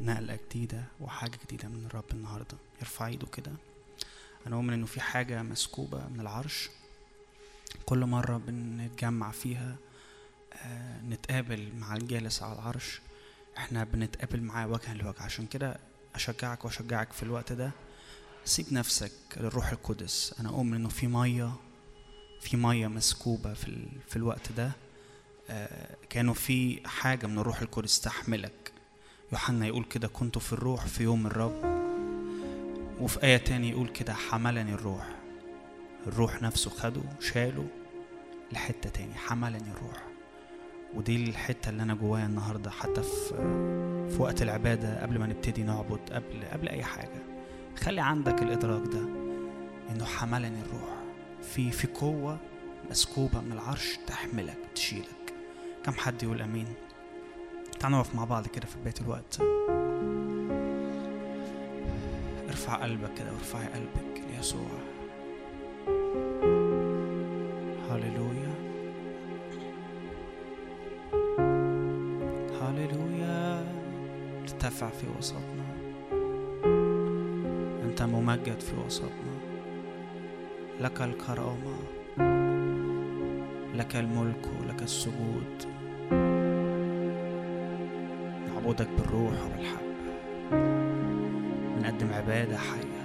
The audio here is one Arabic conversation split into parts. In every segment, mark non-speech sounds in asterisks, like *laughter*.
نقلة جديدة وحاجة جديدة من الرب النهاردة. يرفع ايده كده. أنا أؤمن إنه في حاجة مسكوبة من العرش. كل مرة بنتجمع فيها آه، نتقابل مع الجالس على العرش. إحنا بنتقابل معاه وجها لوجه. عشان كده أشجعك وأشجعك في الوقت ده. سيب نفسك للروح القدس. أنا أؤمن إنه في مية في مية مسكوبة في. في الوقت ده. آه، كانوا في حاجة من الروح القدس تحملك. يوحنا يقول كده كنت في الروح في يوم الرب وفي آية تاني يقول كده حملني الروح الروح نفسه خده شاله لحتة تاني حملني الروح. ودي الحتة اللي أنا جوايا النهاردة حتى في في وقت العبادة قبل ما نبتدي نعبد قبل قبل أي حاجة. خلي عندك الإدراك ده إنه حملني الروح. في في قوة مسكوبة من العرش تحملك تشيلك. كم حد يقول أمين؟ تعالوا نقف مع بعض كده في بيت الوقت. ارفع قلبك كده وارفعي قلبك ليسوع هللويا. هللويا. ارتفع في وسطنا. انت ممجد في وسطنا. لك الكرامة لك الملك ولك السجود. نعبدك بالروح وبالحق بنقدم عبادة حية.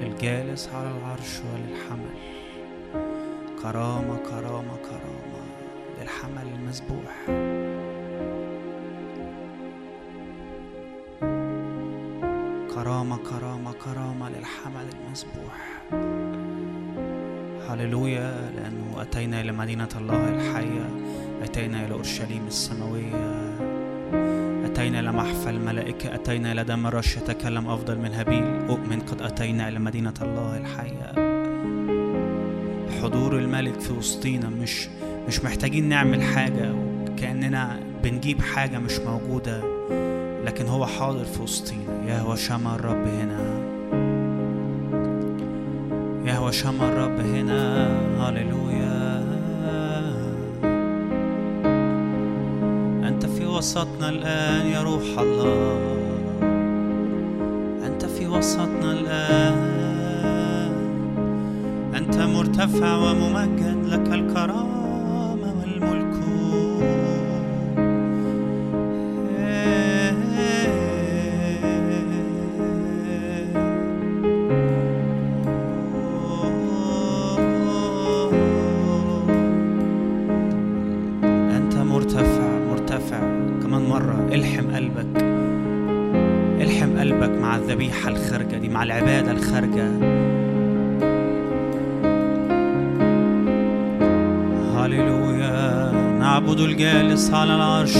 للجالس على العرش وللحمل. كرامة كرامة كرامة. للحمل المذبوح. كرامة كرامة كرامة. للحمل المذبوح. هللويا لأنه أتينا إلى مدينة الله الحية. أتينا إلى أورشليم السماوية. أتينا إلى محفى الملائكة أتينا إلى دم رش يتكلم أفضل من هابيل. أؤمن قد أتينا إلى مدينة الله الحية. حضور الملك في وسطينا مش مش محتاجين نعمل حاجة كأننا بنجيب حاجة مش موجودة لكن هو حاضر في وسطينا. يهوى شمع الرب هنا. يهوى شمع الرب هنا. هللويا. وسطنا الآن يا روح الله. أنت في وسطنا الآن. أنت مرتفع وممجد. على العرش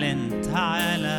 Valentine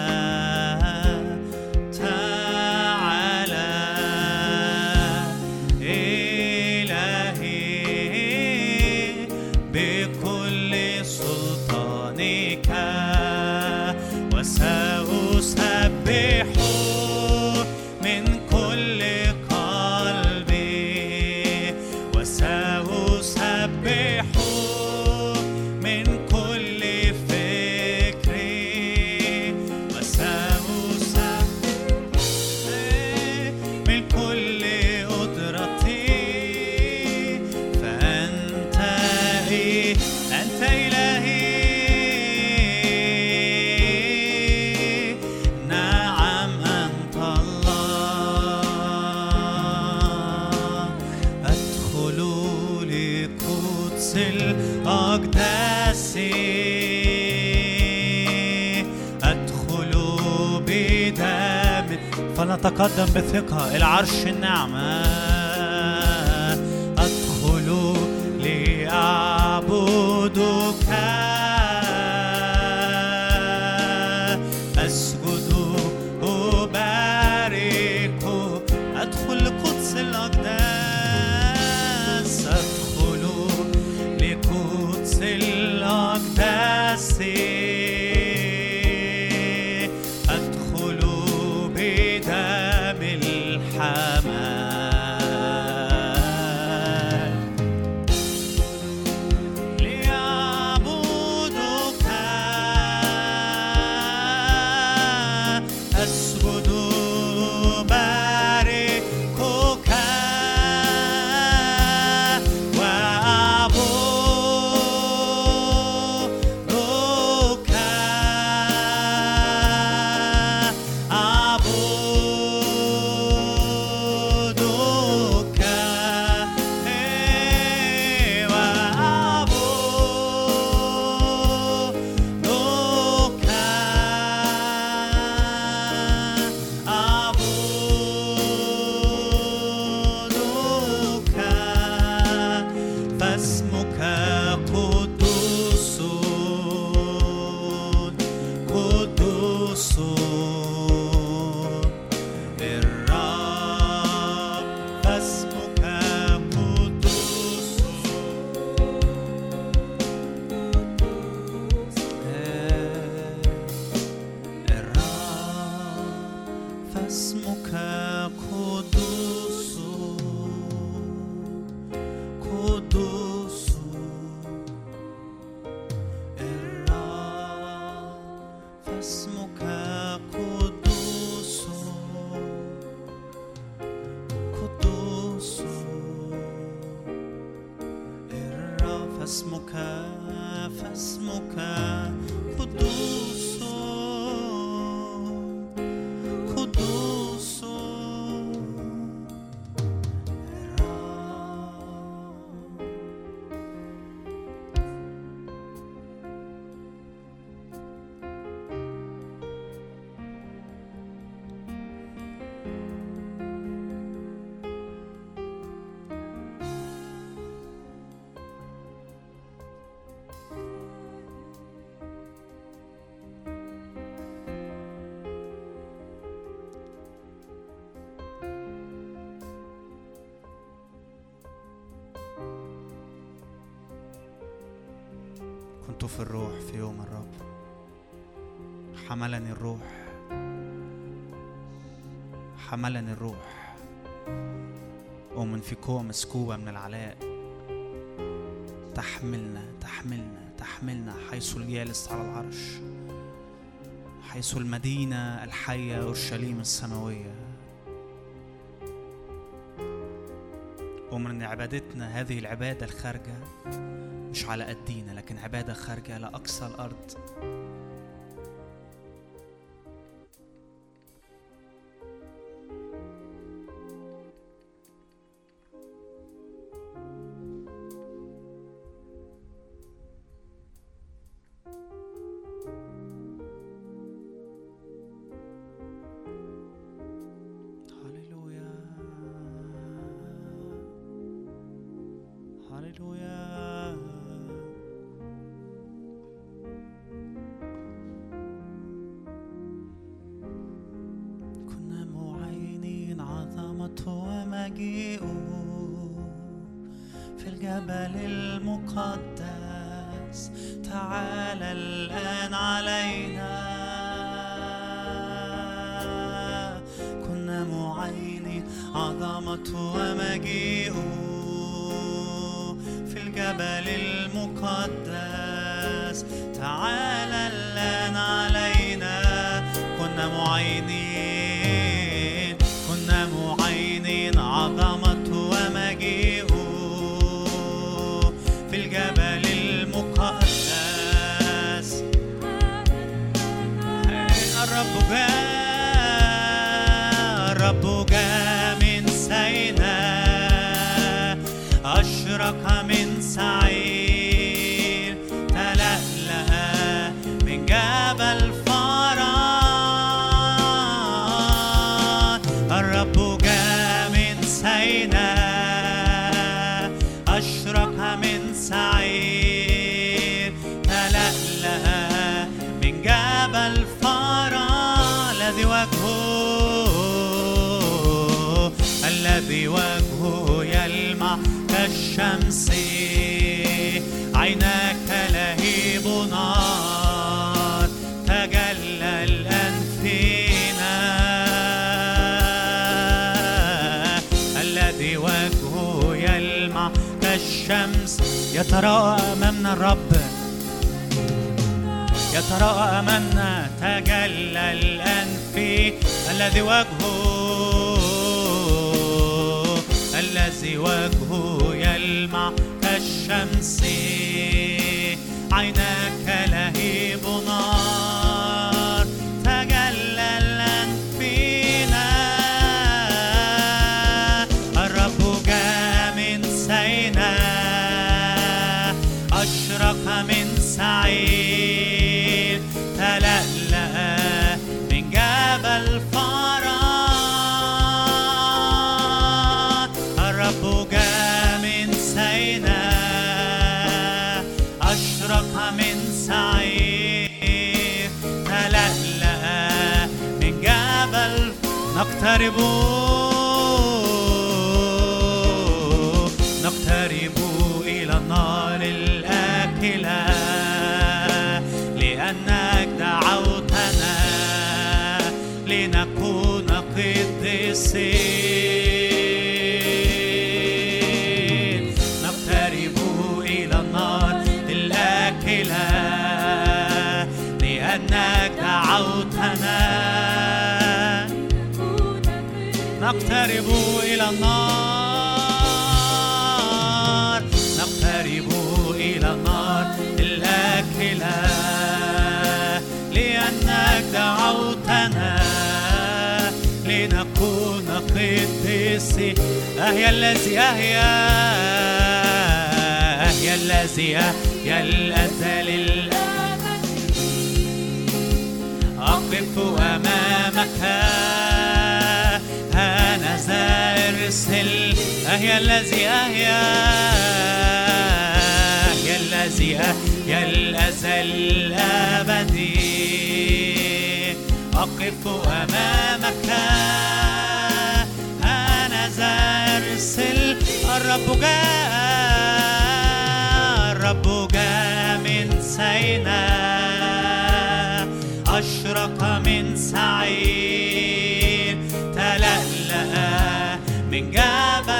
نتقدم بثقة العرش النعمة حملني الروح. ومن فيكم مسكوبة من العلاء. تحملنا تحملنا تحملنا حيث الجالس على العرش. حيث المدينة الحية أورشليم السماوية. ومن عبادتنا هذه العبادة الخارجة مش على قدينا لكن عبادة خارجة لأقصى الأرض. الجبل المقدس. تعال الآن علينا. كنا معينين. يتراءى أمامنا الرب؟ يتراءى أمامنا تجلى الآن في الذي وجهه الذي وجهه يلمع كالشمس. عيناك لهيب نار نقترب. نقترب إلى النار الآكلة لأنك دعوتنا لنكون قديسين نقترب إلى النار نقترب إلى النار الآكلة لأنك دعوتنا لنكون قديسين أهيا الذي أهيا أهيا الذي أهيا الأزل الأبد أقف أمامك. ارسل أهيا الذي أهيا أهيا الذي أهيا الأزل الأبدي أقف أمامك. هانذا ارسل الرب جاء الرب جاء من سيناء أشرق من سعير. vengaba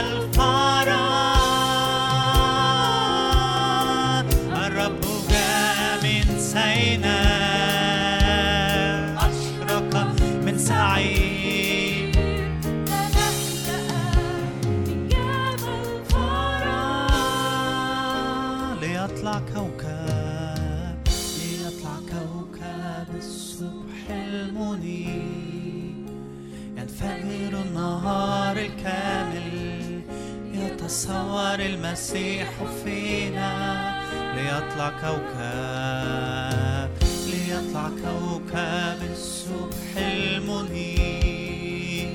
الكامل. يتصور المسيح فينا ليطلع كوكب ليطلع كوكب الصبح المنير.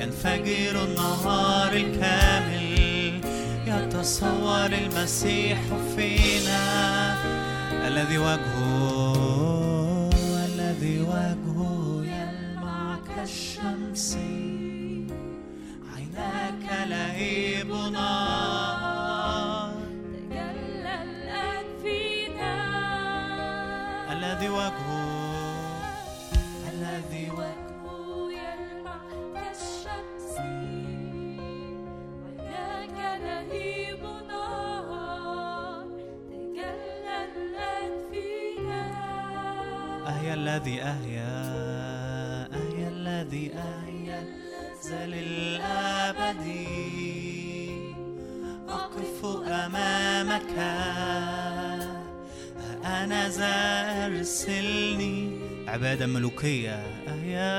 ينفجر النهار الكامل. يتصور المسيح فينا. الذي وجهه الذي وجهه يلمع كالشمس. الذي وجهه الذي وجهه يلمع كالشمس. نار تجلى الآن فينا الذي أهيا أهيا الذي أهيا للأبد أقف أمامك. أنا ذا أرسلني عبادة ملوكية أهيا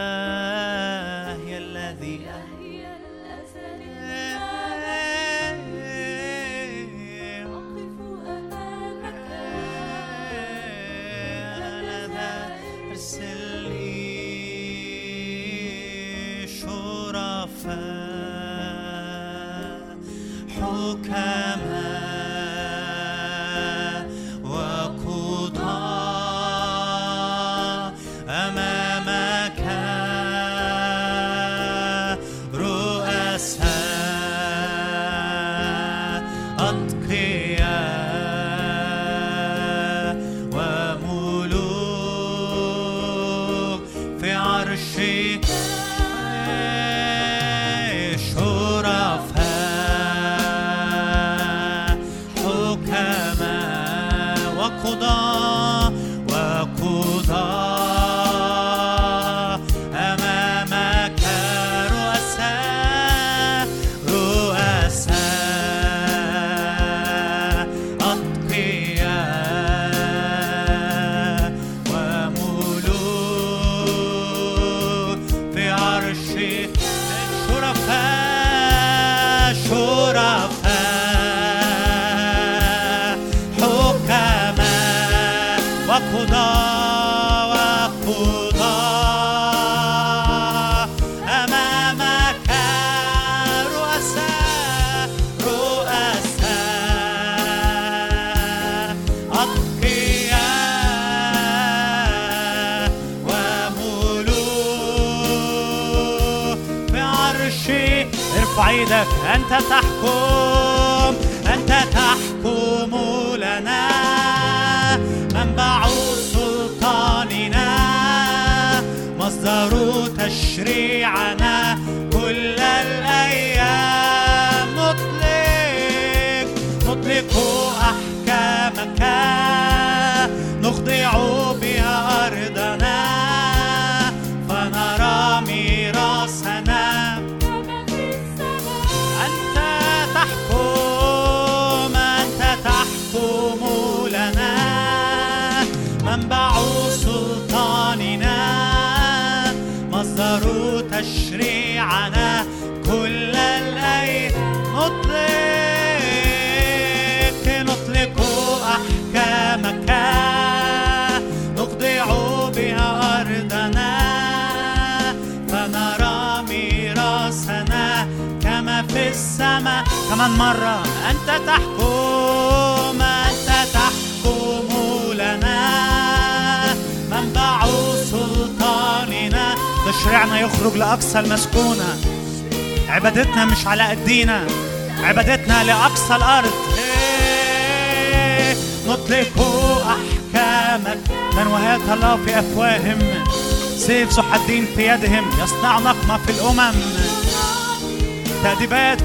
أهيا الذي أهيا الأزل حكام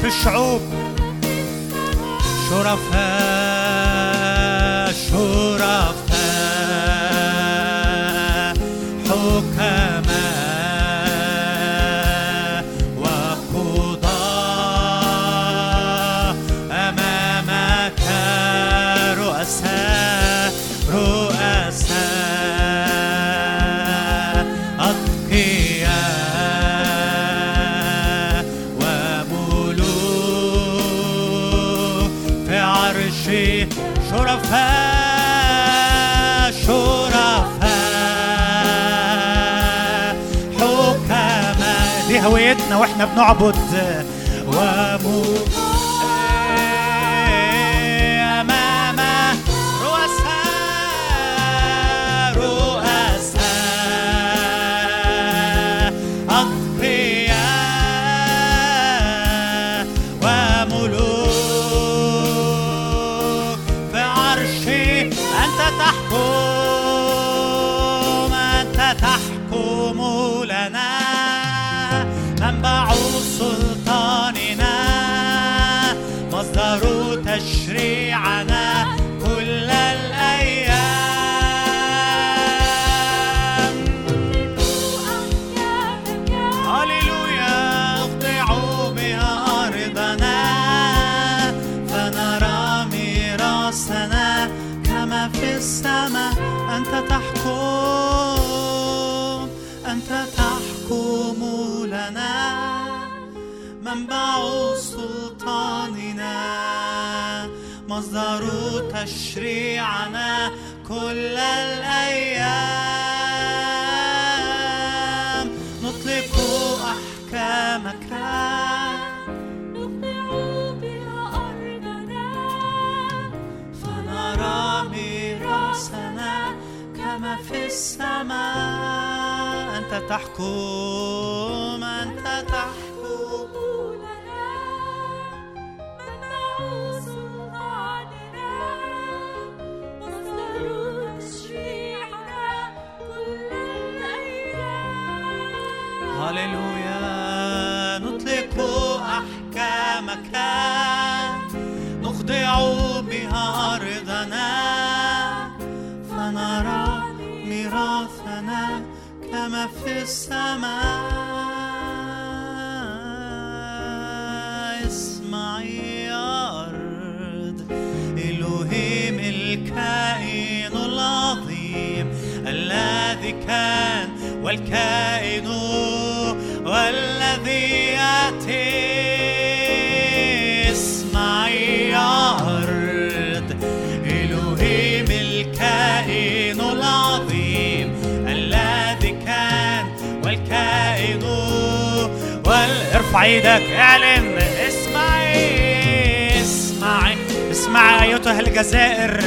في الشعوب. وإحنا بنعبد آه، وموت تشريعنا كل الأيام. نطلق أحكامك. فنرى ميراثنا كما في السماء. أنت تحكم اسمعي يا أرض الكائن العظيم الذي كان والكائن ارفع إيدك إعلن. اسمعي. اسمعي. اسمعي أيتها الجزائر.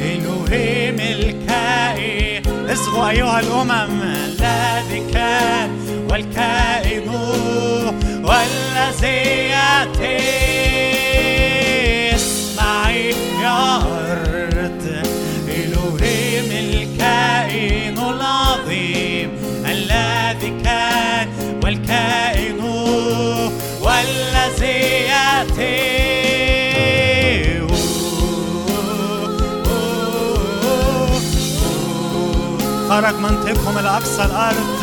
إلهيم الكائن اصغوا أيها الأمم. الذي كان والكائن والذي يأتي. اسمعي يا خرج منطقهم الأقصى الأرض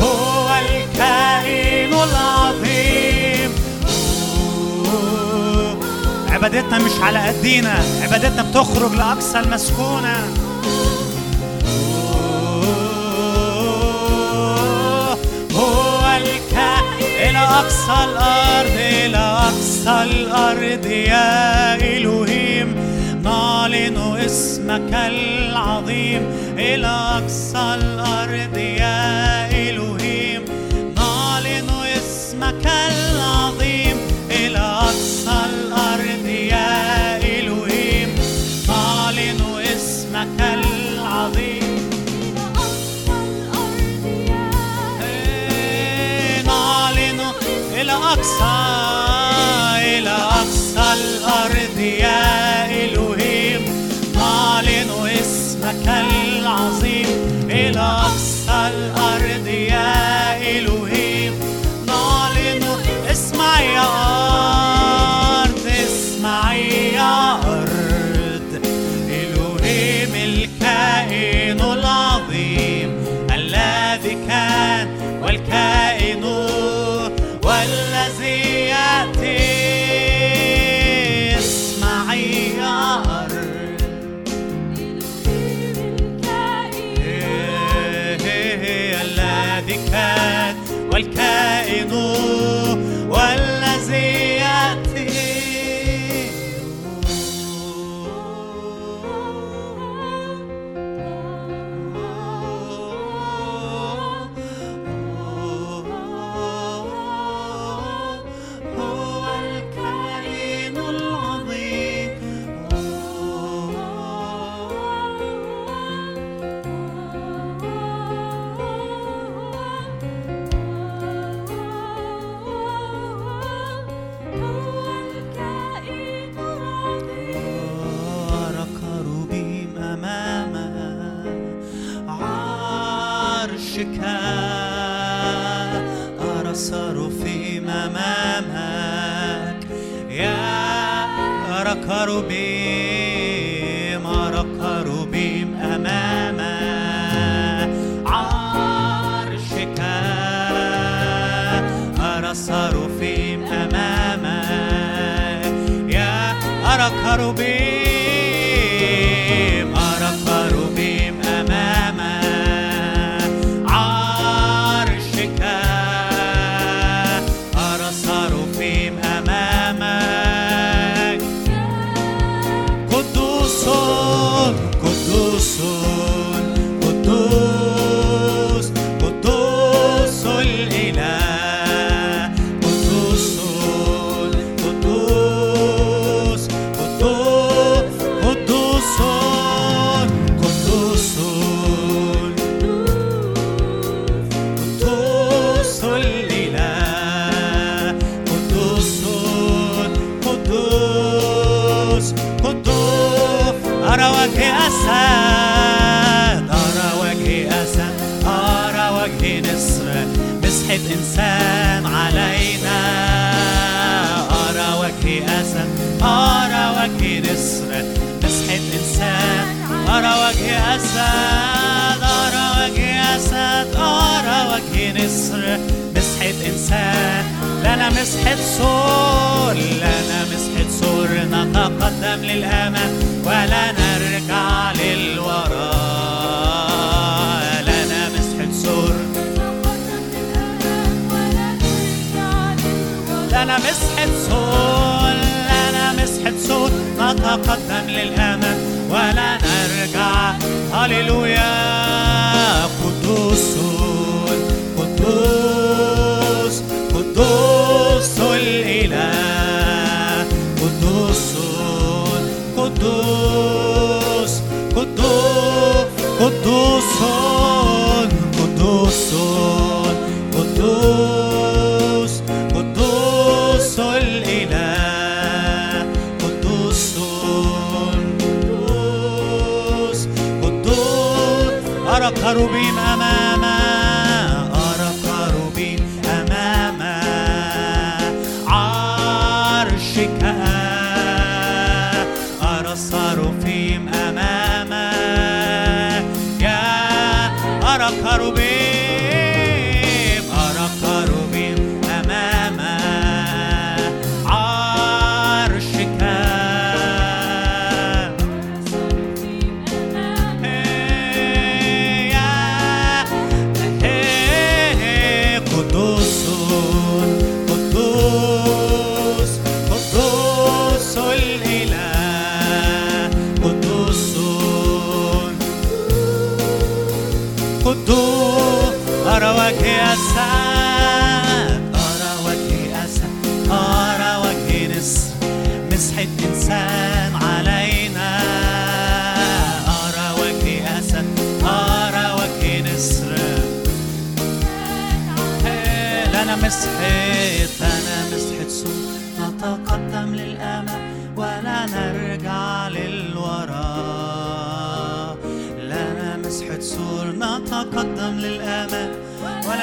هو الكائن العظيم عبادتنا مش على قدينا عبادتنا بتخرج لأقصى المسكونة الكائن إلى أقصى الأرض إلى أقصى الأرض يا إلهيم. نعلن اسمك العظيم. إلى أقصى الأرض يا إلهيم. نعلن اسمك العظيم إلى الإنسان لنا مسحة سور لنا مسحة سور نتقدم للأمام ولا نرجع للوراء لنا مسحة سور لنا مسحة سور لنا مسحة سور نتقدم للأمام ولا نرجع. هللويا قدوس الإله قدوس قدوس قدوس قدوس قدوس قدوس قدوس الإله. قدوس قدوس قدوس أرى كروبين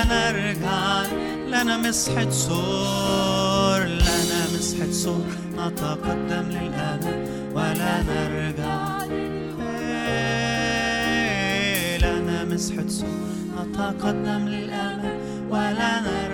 لنا ارجع لنا مسحة سور لنا مسحة سور نتقدم للأمام ولا نرجع إيه، لنا مسحة سور نتقدم للأمام ولا نرجع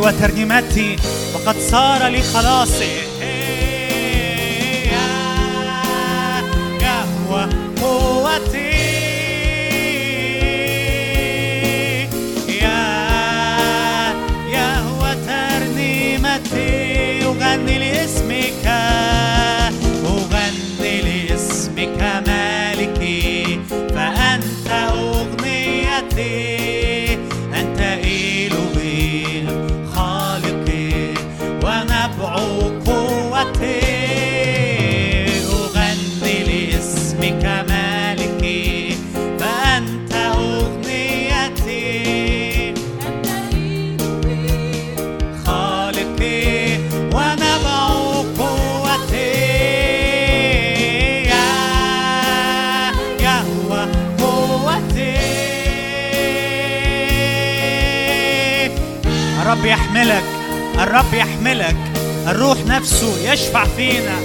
وترنيمتي وقد صار لي خلاصي. الرب يحملك الرب يحملك الروح نفسه يشفع فينا.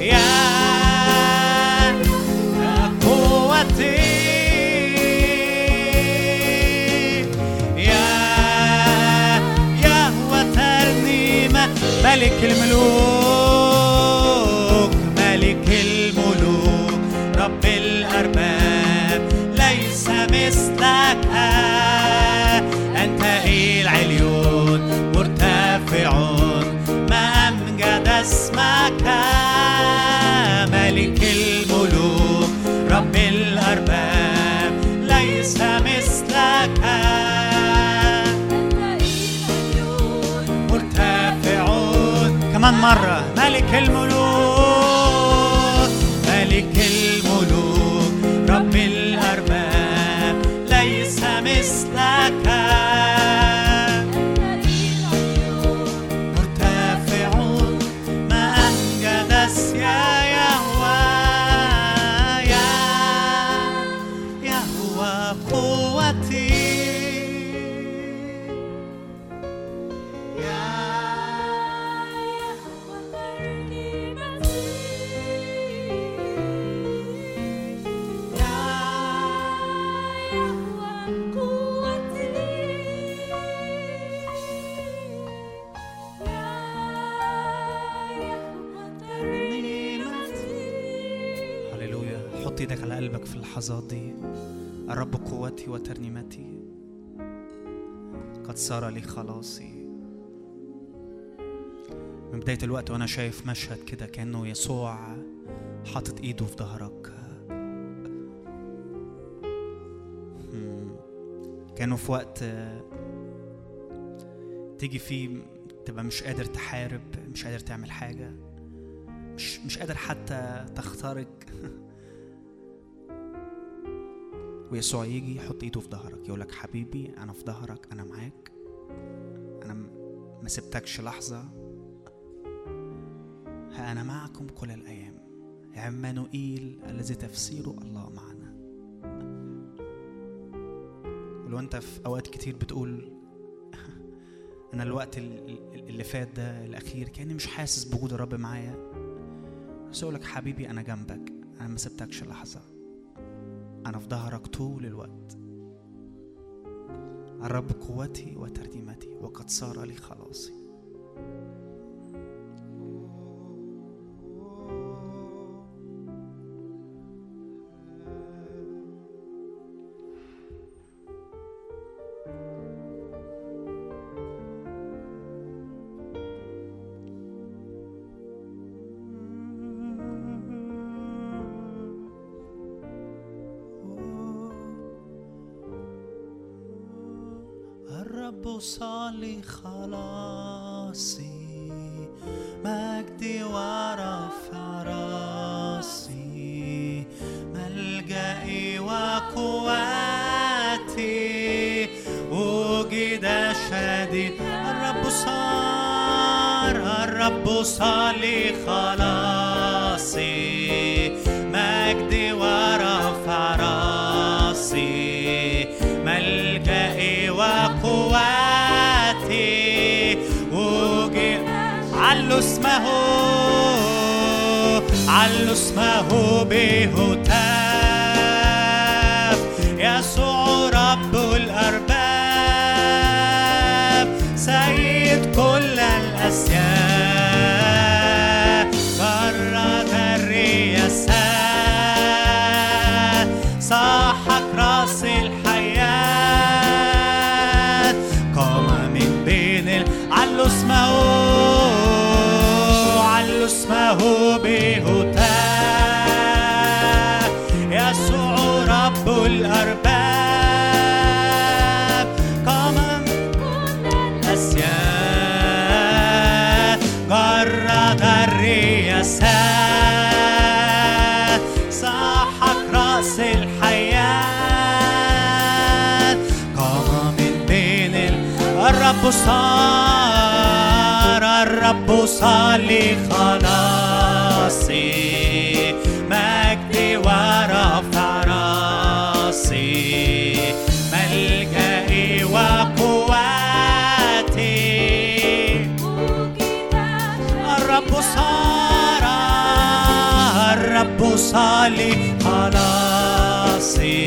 يا قوتي يا يهوى ترنيمة ملك الملوك. ملك الملوك صار لي خلاصي. من بداية الوقت وأنا شايف مشهد كده كأنه يسوع حاطط إيده في ظهرك. كانوا في وقت تيجي فيه تبقى مش قادر تحارب مش قادر تعمل حاجة مش مش قادر حتى تخترق. *laughs* ويسوع يجي يحط إيده في ظهرك يقول لك حبيبي أنا في ظهرك أنا معاك. أنا م- ما سبتكش لحظة. ها أنا معكم كل الأيام. عمانوئيل الذي تفسيره الله معنا. ولو أنت في أوقات كتير بتقول *laughs* أنا الوقت ال- ال- اللي فات ده الأخير كأني مش حاسس بوجود الرب معايا. بس لك حبيبي أنا جنبك. أنا ما سبتكش لحظة. أنا في ظهرك طول الوقت. الرب قوتي وترنيمتي وقد صار لي خلاصي صالي علوا اسمه بهتاف صار الرب صالي خلاصي مجدي ورفع راسي ملجئي وقواتي الرب صار الرب صالي خلاصي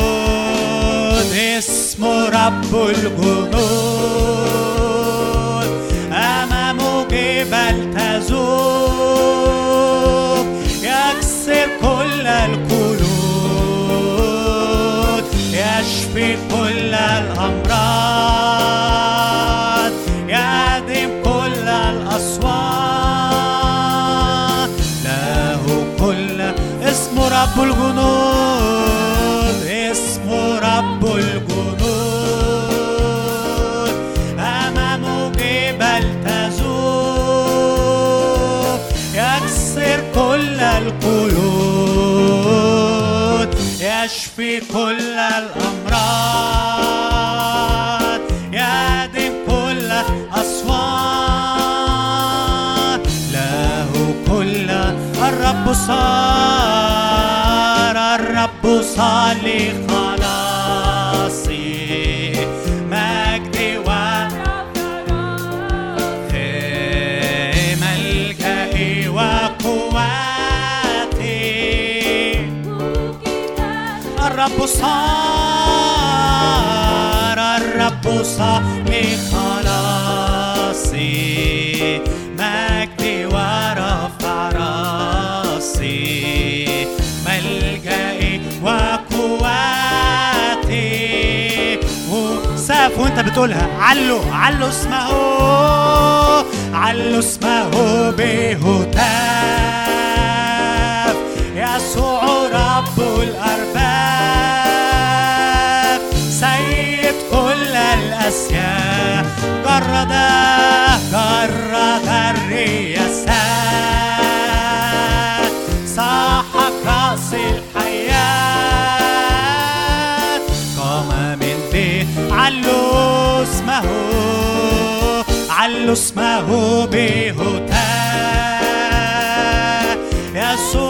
الجنود اسم رب الجنود أمامه جبال تذوب يكسر كل القلوب يشفي كل الأمراض القيود. يشفي كل الأمراض يهدم كل الأصوات. له كل الرب صار الرب صالي الرب صار الرب صار خلاصي. مجدي ورفع راسي. ملجئي وقواتي وسقف وانت بتقولها. علو علو اسمه علو اسمه بهتاف. يسوع رب الأرباب الأسياد جرد جرد الرياسات صاحك رأس الحياة. قام من بيت علو اسمه علو اسمه بهتاف يسوع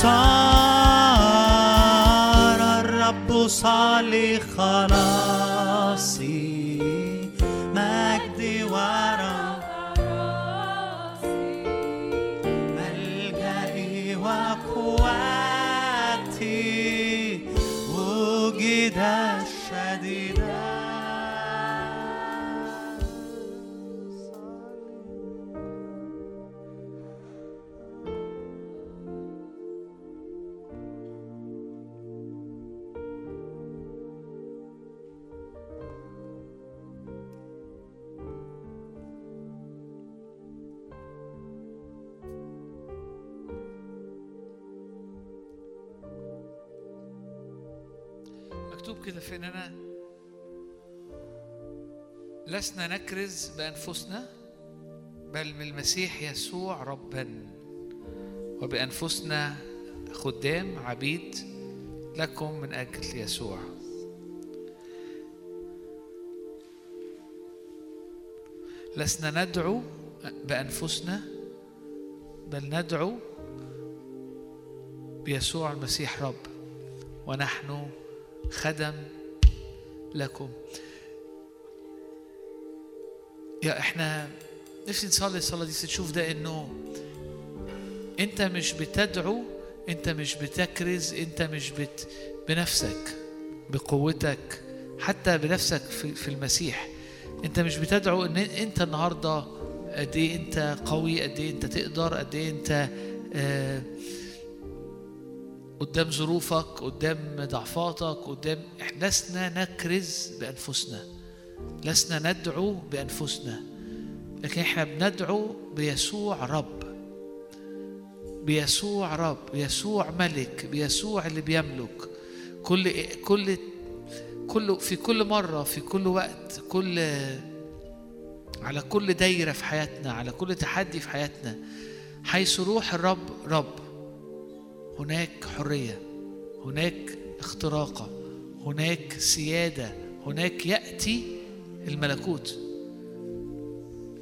صار الرب صار كده في اننا لسنا نكرز بأنفسنا بل من المسيح يسوع ربا. وبأنفسنا خدام عبيد لكم من أجل يسوع. لسنا ندعو بأنفسنا بل ندعو بيسوع المسيح رب. ونحن خدم لكم. يا إحنا نفسي نصلي الصلاة دي تشوف ده إنه أنت مش بتدعو أنت مش بتكرز أنت مش بت بنفسك بقوتك حتى بنفسك في, في المسيح. أنت مش بتدعو إن أنت النهارده قد إيه أنت قوي قد إيه أنت تقدر قد إيه أنت آه قدام ظروفك قدام ضعفاتك قدام لسنا نكرز بأنفسنا. لسنا ندعو بأنفسنا لكن إحنا بندعو بيسوع رب. بيسوع رب بيسوع ملك بيسوع اللي بيملك. كل كل كل في كل مرة في كل وقت كل على كل دايرة في حياتنا على كل تحدي في حياتنا حيث روح الرب رب. هناك حرية هناك اختراقة هناك سيادة هناك يأتي الملكوت.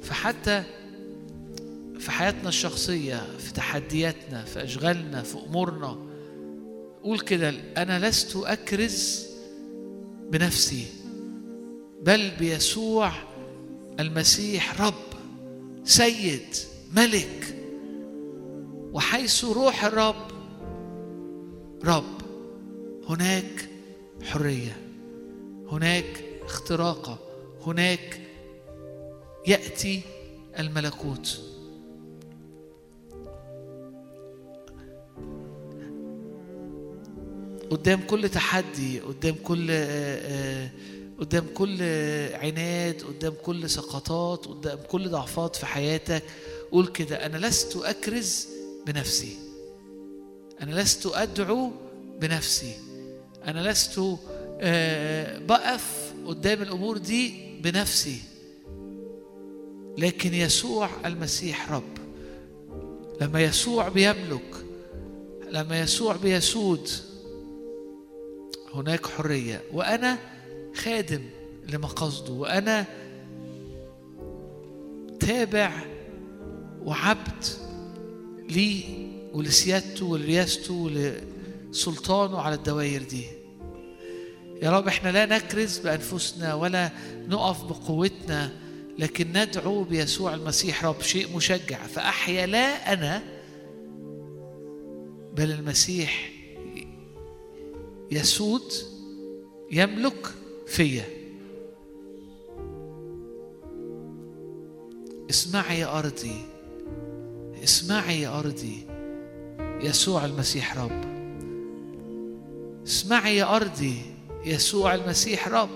فحتى في حياتنا الشخصية في تحدياتنا في أشغالنا في أمورنا قول كده أنا لست أكرز بنفسي بل بيسوع المسيح رب سيد ملك. وحيث روح الرب رب. هناك حرية هناك اختراقة هناك يأتي الملكوت. قدام كل تحدي قدام كل آه، آه، قدام كل عناد قدام كل سقطات قدام كل ضعفات في حياتك قول كده أنا لست أكرز بنفسي. أنا لست أدعو بنفسي. أنا لست آه، بقف قدام الأمور دي بنفسي. لكن يسوع المسيح رب. لما يسوع بيملك لما يسوع بيسود هناك حرية. وأنا خادم لمقاصده. وأنا تابع وعبد ليه ولسيادته ولرياسته ولسلطانه على الدوائر دي. يا رب إحنا لا نكرز بأنفسنا ولا نقف بقوتنا لكن ندعو بيسوع المسيح رب شيء مشجع. فأحيا لا أنا بل المسيح يسود يملك فيا. اسمعي يا أرضي اسمعي يا أرضي. يسوع المسيح رب. اسمعي يا أرضي يسوع المسيح رب.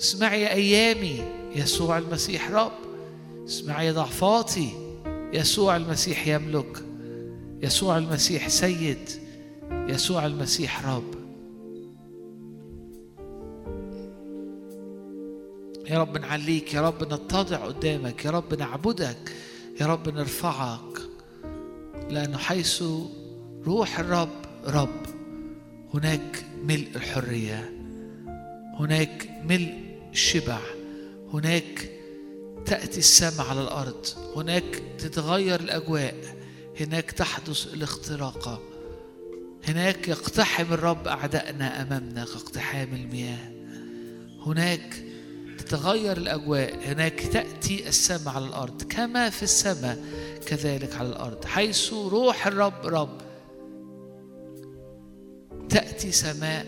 اسمعي يا أيامي يسوع المسيح رب. اسمعي يا ضعفاتي يسوع المسيح يملك. يسوع المسيح سيد يسوع المسيح رب. يا رب نعليك يا رب نتضع قدامك يا رب نعبدك يا رب نرفعك. لأن حيث روح الرب رب هناك ملء الحرية هناك ملء الشبع هناك تأتي السماء على الأرض هناك تتغير الأجواء هناك تحدث الاختراقة هناك يقتحم الرب أعدائنا أمامنا كاقتحام المياه هناك تتغير الأجواء. هناك تأتي السماء على الأرض كما في السماء كذلك على الأرض. حيث روح الرب رب تأتي سماء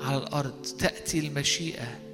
على الأرض تأتي المشيئة.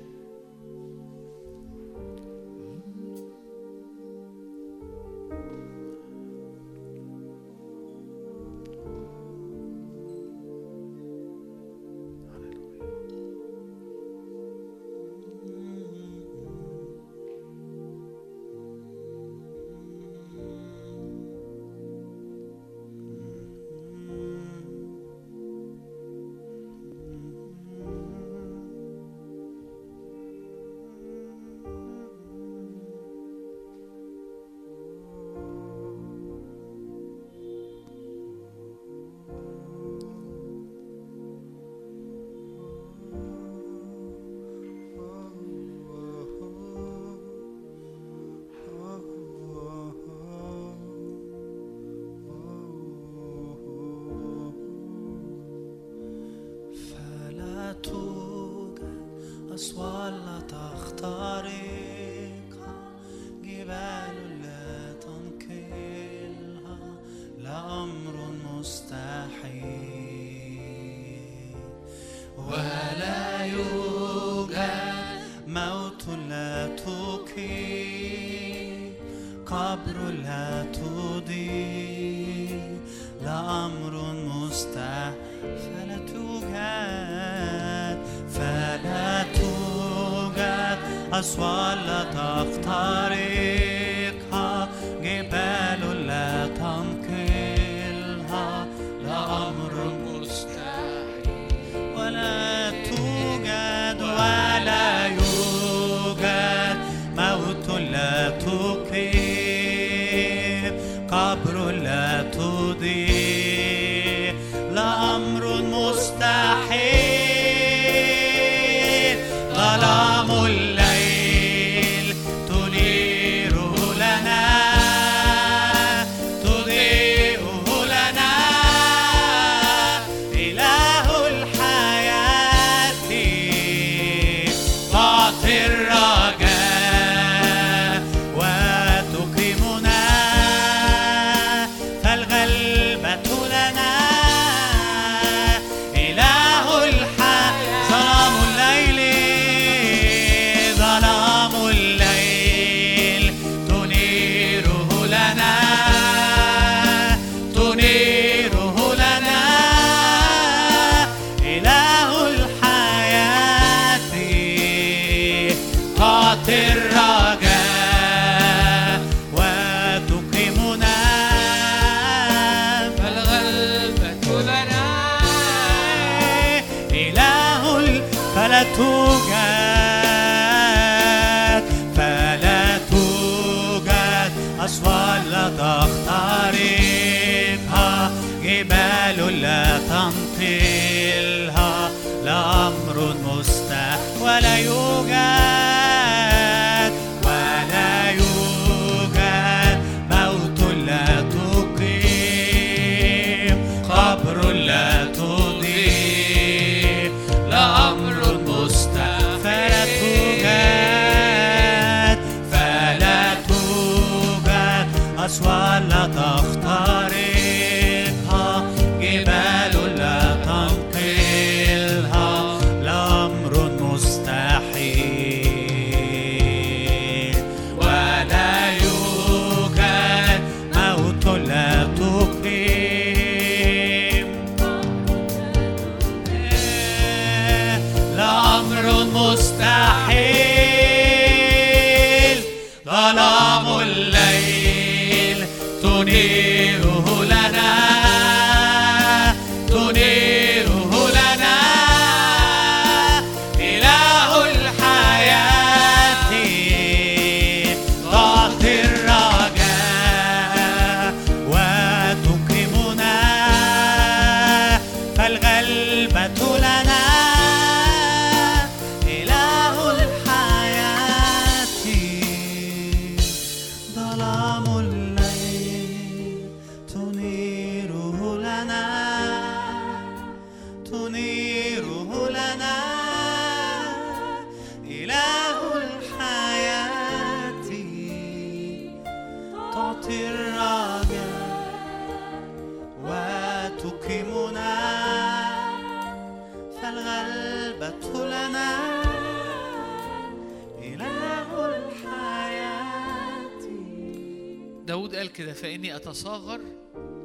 فإني أتصاغر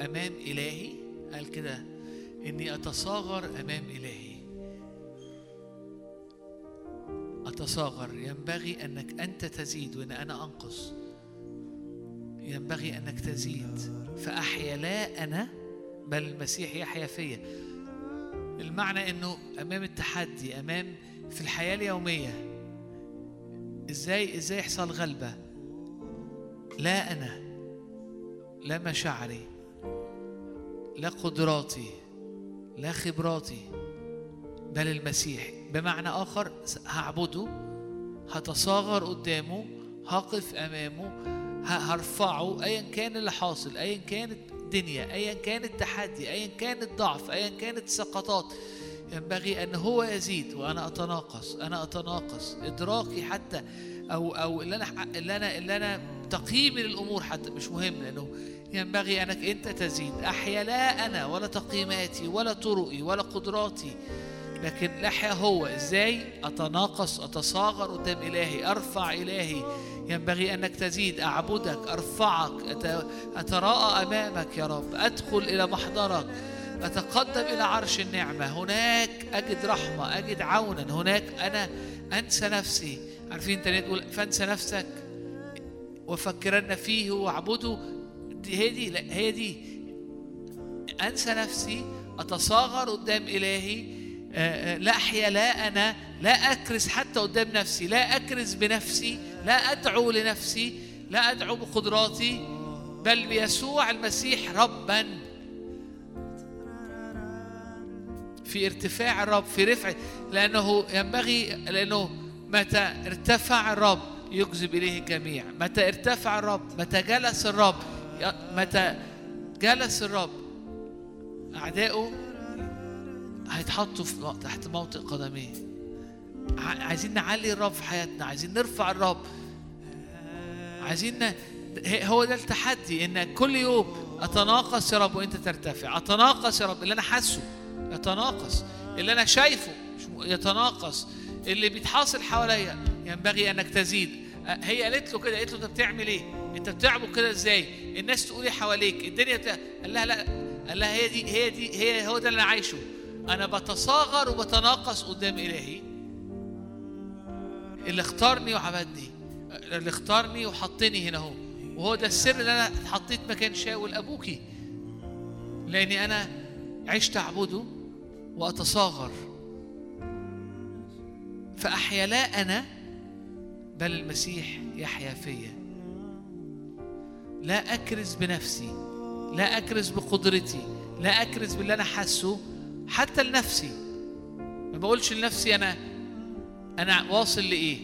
أمام إلهي. قال كده إني أتصاغر أمام إلهي. أتصاغر ينبغي أنك أنت تزيد وأن أنا أنقص. ينبغي أنك تزيد. فأحيا لا أنا بل المسيح يحيا فيا. المعنى أنه أمام التحدي أمام في الحياة اليومية إزاي إزاي يحصل غلبة؟ لا أنا. لا مشاعري لا قدراتي لا خبراتي بل المسيح. بمعنى آخر هعبده هتصاغر قدامه هقف أمامه هرفعه أيا كان اللي حاصل أيا كانت الدنيا أيا كان التحدي أيا كان الضعف أيا كانت السقطات. ينبغي أن هو يزيد وأنا أتناقص أنا أتناقص. إدراكي حتى أو أو اللي أنا اللي أنا اللي أنا تقييمي للأمور حتى مش مهم لأنه ينبغي أنك أنت تزيد. أحيا لا أنا ولا تقييماتي ولا طرقي ولا قدراتي لكن لحيا هو. إزاي؟ أتناقص أتصاغر قدام إلهي أرفع إلهي. ينبغي أنك تزيد. أعبدك أرفعك. أت- أتراءى أمامك يا رب. أدخل إلى محضرك. أتقدم إلى عرش النعمة. هناك أجد رحمة أجد عونا. هناك أنا أنسى نفسي. عارفين انت تقول فانسى نفسك وفكرن فيه واعبده دي هي دي لا هي دي. انسى نفسي اتصاغر قدام إلهي آه، آه، لا أحيا لا أنا لا اكرز حتى قدام نفسي لا اكرز بنفسي لا أدعو لنفسي لا أدعو بقدراتي بل بيسوع المسيح ربا. في ارتفاع الرب في رفع لأنه ينبغي لأنه متى ارتفع الرب يجذب إليه الجميع. متى ارتفع الرب متى جلس الرب متى جلس الرب أعدائه هيتحطوا تحت موطئ قدميه. عايزين نعلي الرب في حياتنا عايزين نرفع الرب. عايزين هو ده التحدي إن كل يوم أتناقص يا رب وأنت ترتفع. أتناقص يا رب اللي أنا حاسه يتناقص اللي أنا شايفه يتناقص. اللي بيتحاصل حواليا ينبغي أنك تزيد. أ- هي قالت له كده قالت له انت بتعمل إيه؟ أنت بتعبد كده إزاي؟ الناس تقول إيه حواليك؟ الدنيا بتاع... قال لها لا قال لها هي دي هي دي هي هو ده اللي أنا عايشه. أنا بتصاغر وبتناقص قدام إلهي. اللي اختارني وعبدني اللي اختارني وحطني هنا أهو. وهو ده السر اللي أنا اتحطيت مكان شاول ابوكي لأني أنا عشت أعبده وأتصاغر. فاحيا لا أنا بل المسيح يحيا فيا. لا أكرز بنفسي لا أكرز بقدرتي لا أكرز باللي أنا حاسه حتى لنفسي. ما بقولش لنفسي أنا أنا واصل لإيه.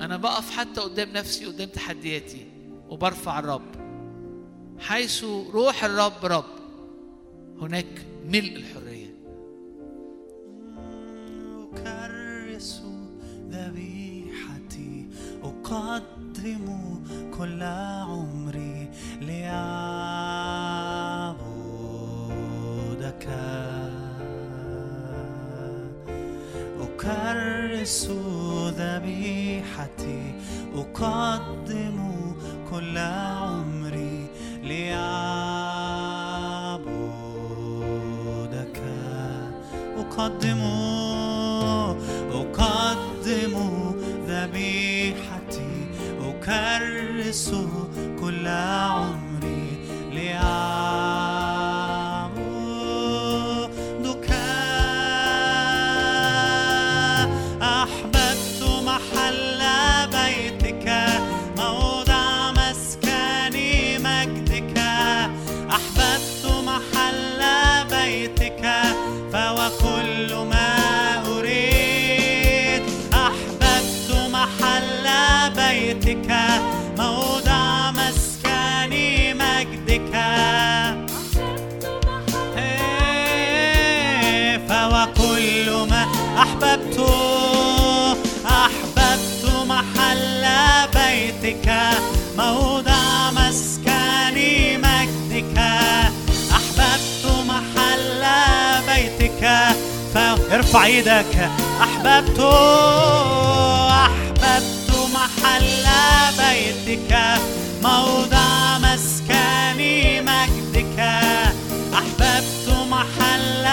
أنا بقف حتى قدام نفسي قدام تحدياتي وبرفع الرب. حيث روح الرب رب هناك ملء الحرية. ذبيحتي أقدم كل عمري لأعبدك أكرس ذبيحتي أقدم كل عمري لأعبدك أقدم أقدم ذبيحتي أكرس كل عمري لأعبدك ارفع إيدك. أحببت أحببت محل بيتك. موضع مسكن مجدك. أحببت محل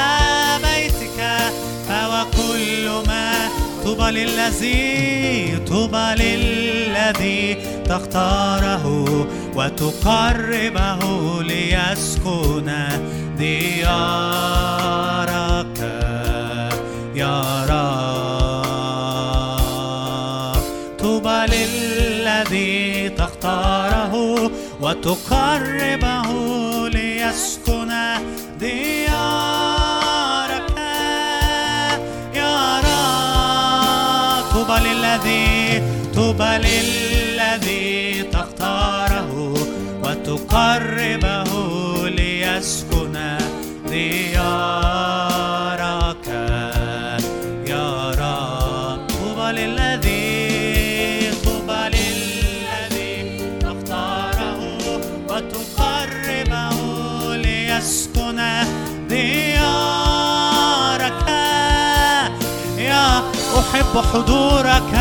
بيتك. فهو كل ما طوبى للذي طوبى للذي تختاره وتقربه ليسكن ديارك. رب طوبى للذي تختاره وتقربه ليسكن ديارك. يا رب طوبى للذي طوبى للذي تختاره وتقربه ليسكن ديارك. أحب حضورك.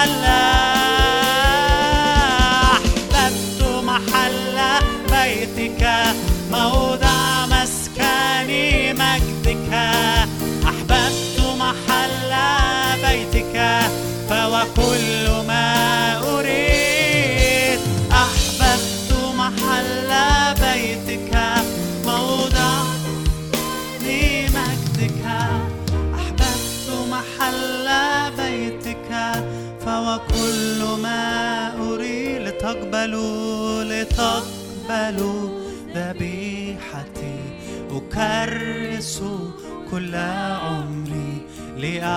محلا أحببت محل بيتك موضع مسكن مجدك. أحببت محل بيتك فهو لتقبلوا لتقبلوا ذبيحتي. أكرس كل عمري لأعبدك.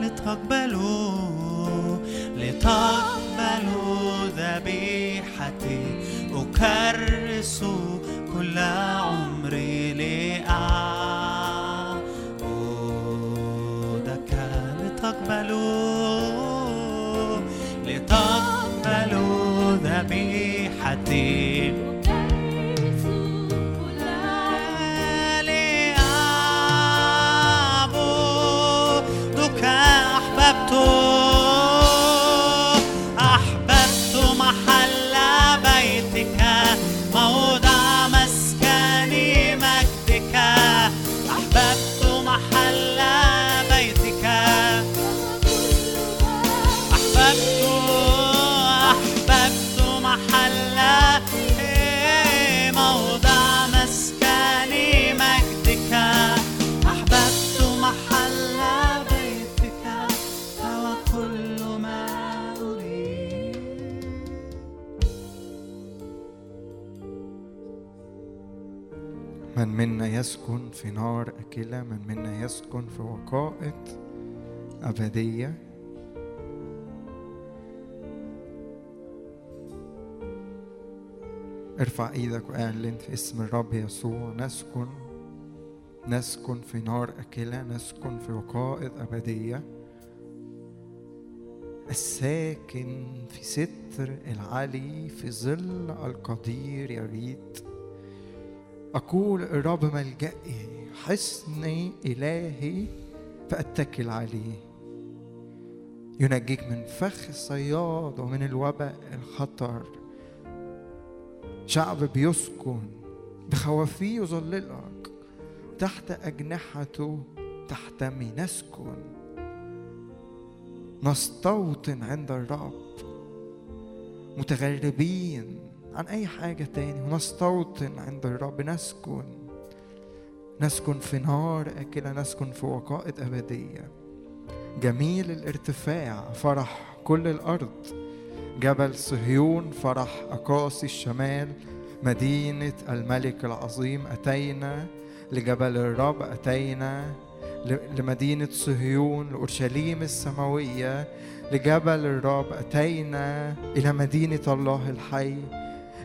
لتقبلوا لتقبلوا ذبيحتي. أكرس كل عمري من منا يسكن في نار أكلة من منا يسكن في وقائد أبدية. ارفع إيدك وأعلن في اسم الرب يسوع نسكن نسكن في نار أكلة نسكن في وقائد أبدية. الساكن في ستر العلي في ظل القدير يريد أقول الرب ملجئي حصني إلهي فأتكل عليه. ينجيك من فخ الصياد ومن الوباء الخطر. شعب بيسكن بخوافيه يظللك. تحت أجنحته تحتمي نسكن نستوطن عند الرب. متغربين عن أي حاجة تاني. ونستوطن عند الرب. نسكن. نسكن في نار أكلة. نسكن في وقائد أبدية. جميل الارتفاع. فرح كل الأرض. جبل صهيون. فرح أقاصي الشمال. مدينة الملك العظيم. أتينا لجبل الرب. أتينا لمدينة صهيون. لأورشليم السماوية. لجبل الرب. أتينا إلى مدينة الله الحي.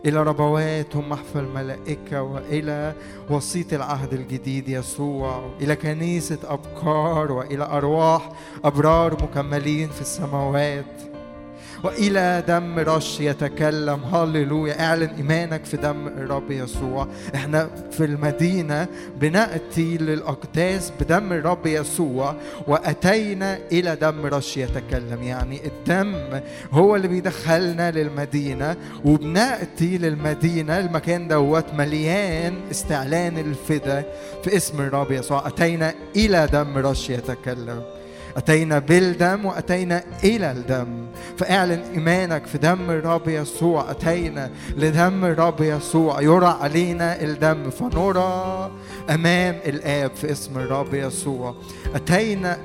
إلى ربوات هم محفى الملائكة وإلى وسيط العهد الجديد يسوع إلى كنيسة أبكار وإلى أرواح أبرار مكملين في السماوات. وإلى دم رش يتكلم. هللويا. اعلن إيمانك في دم الرب يسوع. إحنا في المدينة بنأتي للأقداس بدم الرب يسوع وأتينا إلى دم رش يتكلم. يعني الدم هو اللي بيدخلنا للمدينة وبنأتي للمدينة. المكان دوت مليان استعلان الفدا في اسم الرب يسوع. أتينا إلى دم رش يتكلم. أتينا بالدم وأتينا إلى الدم. فاعلن إيمانك في دم الرب يسوع. أتينا لدم الرب يسوع. يرى علينا الدم. فنرى أمام الآب في اسم الرب يسوع. أتينا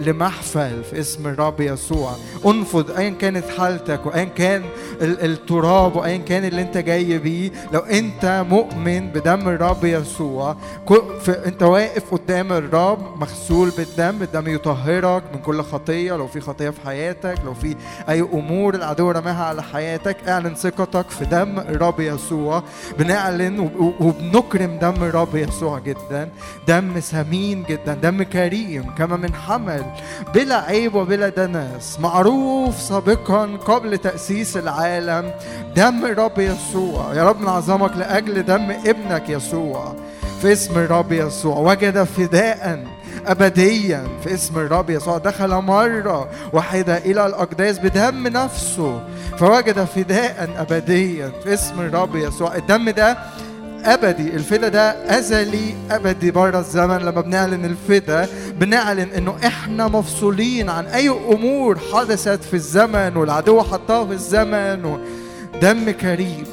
لمحفل في اسم الرب يسوع. أنفض أيا كانت حالتك وأيا كان ال- التراب وأيا كان اللي أنت جاي بيه. لو أنت مؤمن بدم الرب يسوع أنت واقف قدام الرب مغسول بالدم. الدم يطهرك من كل خطية لو في خطية في حياتك لو في أي أمور العدو رماها على حياتك اعلن ثقتك في دم الرب يسوع. بنعلن وب- وبنكرم دم الرب يسوع جدا. دم ثمين جدا دم كريم كما من حمل بلا عيب وبلا دنس معروف سابقا قبل تأسيس العالم دم الرب يسوع. يا رب نعظمك لأجل دم ابنك يسوع. في اسم الرب يسوع وجد فداء أبديا في اسم الرب يسوع. دخل مرة واحدة إلى الأقداس بدم نفسه فوجد فداء أبديا في اسم الرب يسوع. الدم ده أبدي الفدا ده أزلي أبدي. بره الزمن لما بنعلن الفدا بنعلن إنه إحنا مفصولين عن أي أمور حدثت في الزمن والعدو حطها في الزمن. دم كريم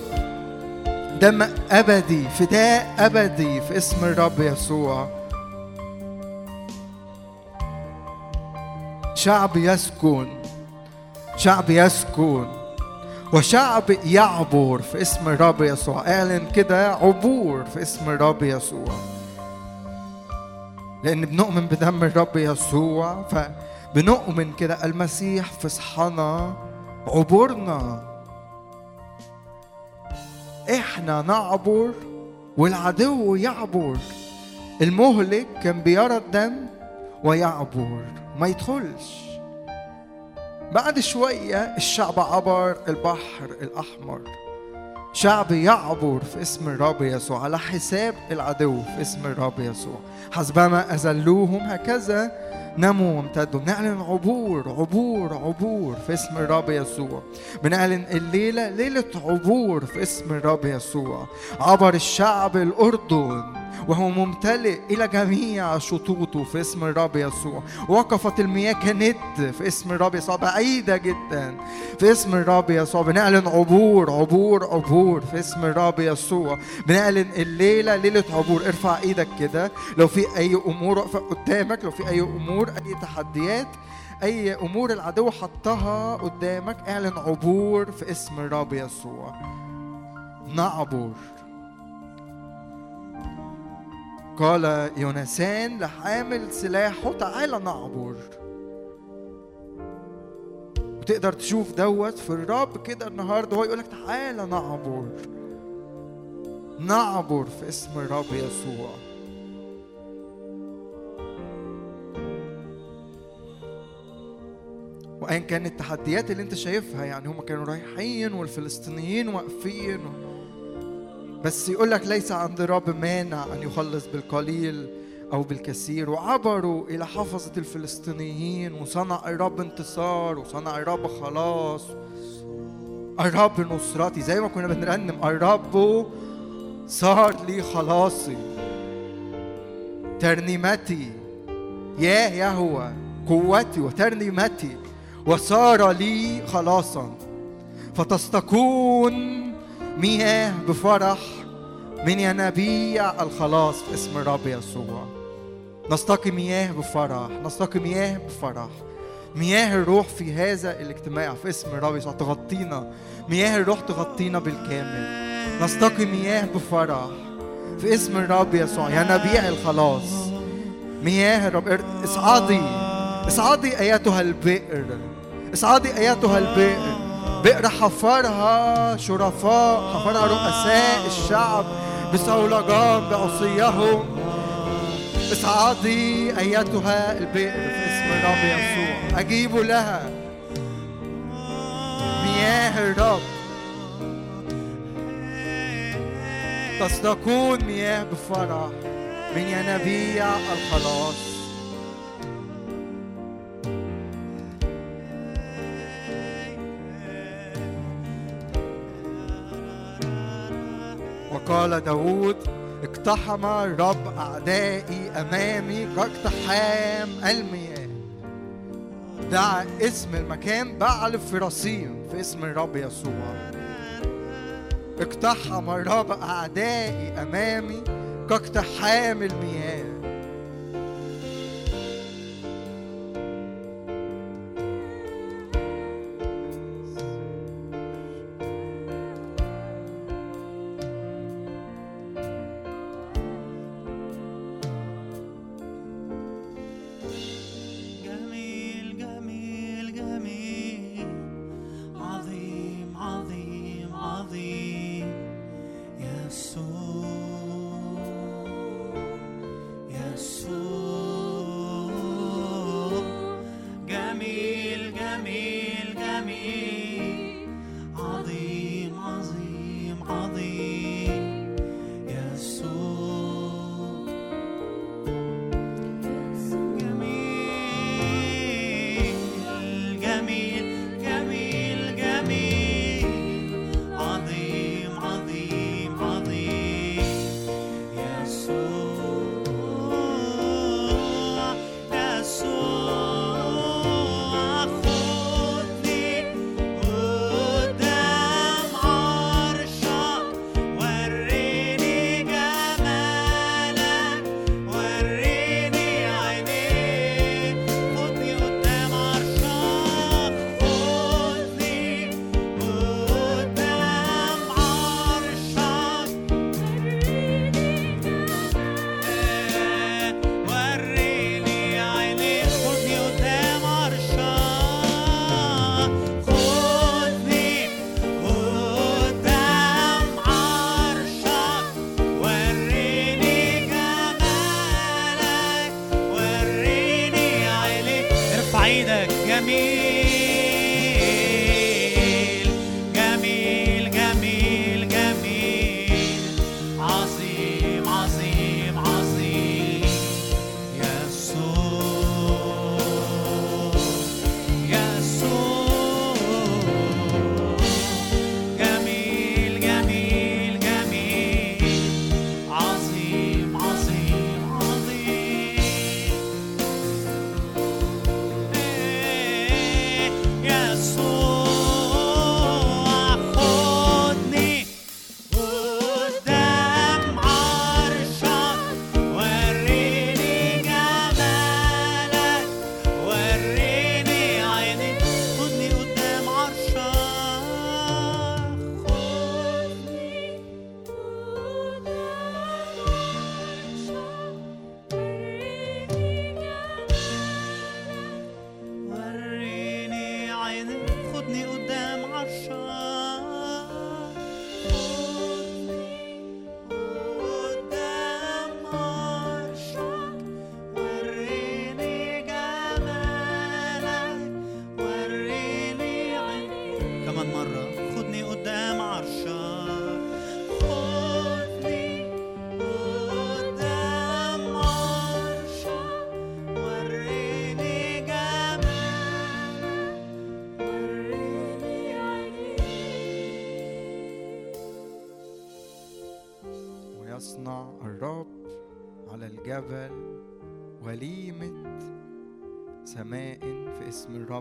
دم أبدي فداء أبدي في اسم الرب يسوع. شعب يسكن شعب يسكن وشعب يعبر في اسم الرب يسوع. اعلن كده عبور في اسم الرب يسوع. لأن بنؤمن بدم الرب يسوع فبنؤمن كده المسيح في صحنا عبورنا. إحنا نعبر والعدو يعبر. المهلك كان بيرى الدم ويعبر. ما يدخلش. بعد شوية الشعب عبر البحر الأحمر. شعب يعبر في اسم الرب يسوع على حساب العدو في اسم الرب يسوع. حسبما أذلوهم هكذا نموا وامتدوا. بنعلن عبور عبور عبور في اسم الرب يسوع. بنعلن الليلة ليلة عبور في اسم الرب يسوع. عبر الشعب الأردن وهو ممتلئ إلى جميع شطوطه في اسم الرب يسوع. وقفت المياه كند في اسم الرب يسوع بعيدة جدا في اسم الرب يسوع. بنعلن عبور عبور عبور في اسم الرب يسوع. بنعلن الليلة ليلة عبور. ارفع إيدك كده. لو في أي أمور واقفة قدامك. لو في أي أمور أي تحديات أي أمور العدو حطها قدامك اعلن عبور في اسم الرب يسوع. نعبر قال يونسان لحامل سلاحه تعالى نعبر وتقدر تشوف دوت في الرب كده النهارده هو يقول لك تعالى نعبر نعبر في اسم الرب يسوع. وأيا كانت التحديات اللي أنت شايفها يعني هم كانوا رايحين والفلسطينيين واقفين بس يقول لك ليس عند الرب مانع أن يخلص بالقليل أو بالكثير وعبروا إلى حفظة الفلسطينيين وصنع الرب انتصار وصنع الرب خلاص. الرب نصرتي زي ما كنا بنرنم الرب صار لي خلاصي. ترنيمتي يا يهوى قوتي وترنيمتي. وصار لي خلاصا. فتستكون مياه بفرح من ينابيع الخلاص في اسم الرب يسوع. نستقي مياه بفرح نستقي مياه بفرح. مياه الروح في هذا الاجتماع في اسم الرب يسوع. تغطينا. مياه الروح تغطينا بالكامل. نستقي مياه بفرح في اسم الرب يسوع. يا نبيع الخلاص مياه الرب اصعدي اصعدي أيتها البئر. اصعدي ايتها البئر بئر حفرها شرفاء حفرها رؤساء الشعب بصولجان بعصيهم اصعدي ايتها البئر في اسم الرب يسوع. أجيبوا لها. مياه الرب. تصدقون مياه بفرح. من ينابيع الخلاص. وقال داود اقتحم الرب أعدائي أمامي كاقتحام المياه. دعا اسم المكان بعل فراسيم في اسم الرب يسوع. اقتحم الرب أعدائي أمامي كاقتحام المياه.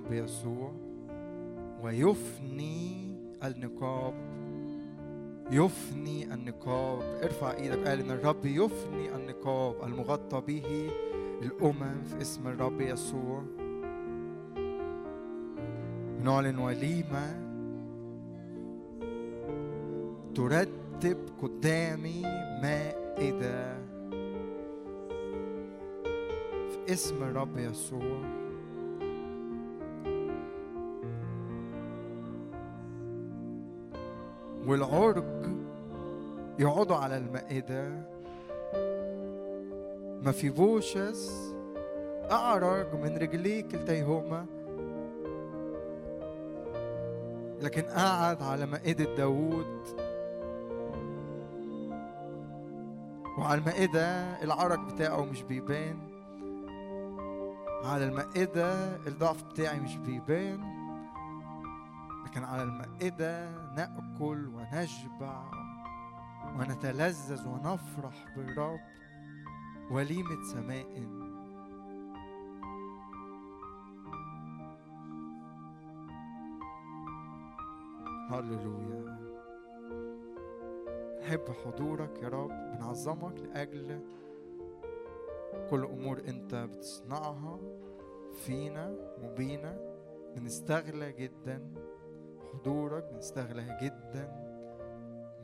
الرب يسوع ويفني النقاب. يفني النقاب. ارفع إيدك قال إن الرب يفني النقاب المغطى به الأمم في اسم الرب يسوع. نعلن وليمة ترتب رتب قدامي مائدة في اسم الرب يسوع. والعرج يقعدوا على المائدة. ما في بوشس أعرج من رجليه كلتيهما. لكن قعد على مائدة داوود. وعلى المائدة العرج بتاعه مش بيبان. على المائدة الضعف بتاعي مش بيبان. لكن على المائدة نأكل ونشبع ونتلذذ ونفرح بالرب وليمة سماء. هللويا. نحب حضورك يا رب بنعظمك لأجل كل أمور أنت بتصنعها فينا وبينا بنستغلى جدا حضورك بنستغلى جدا.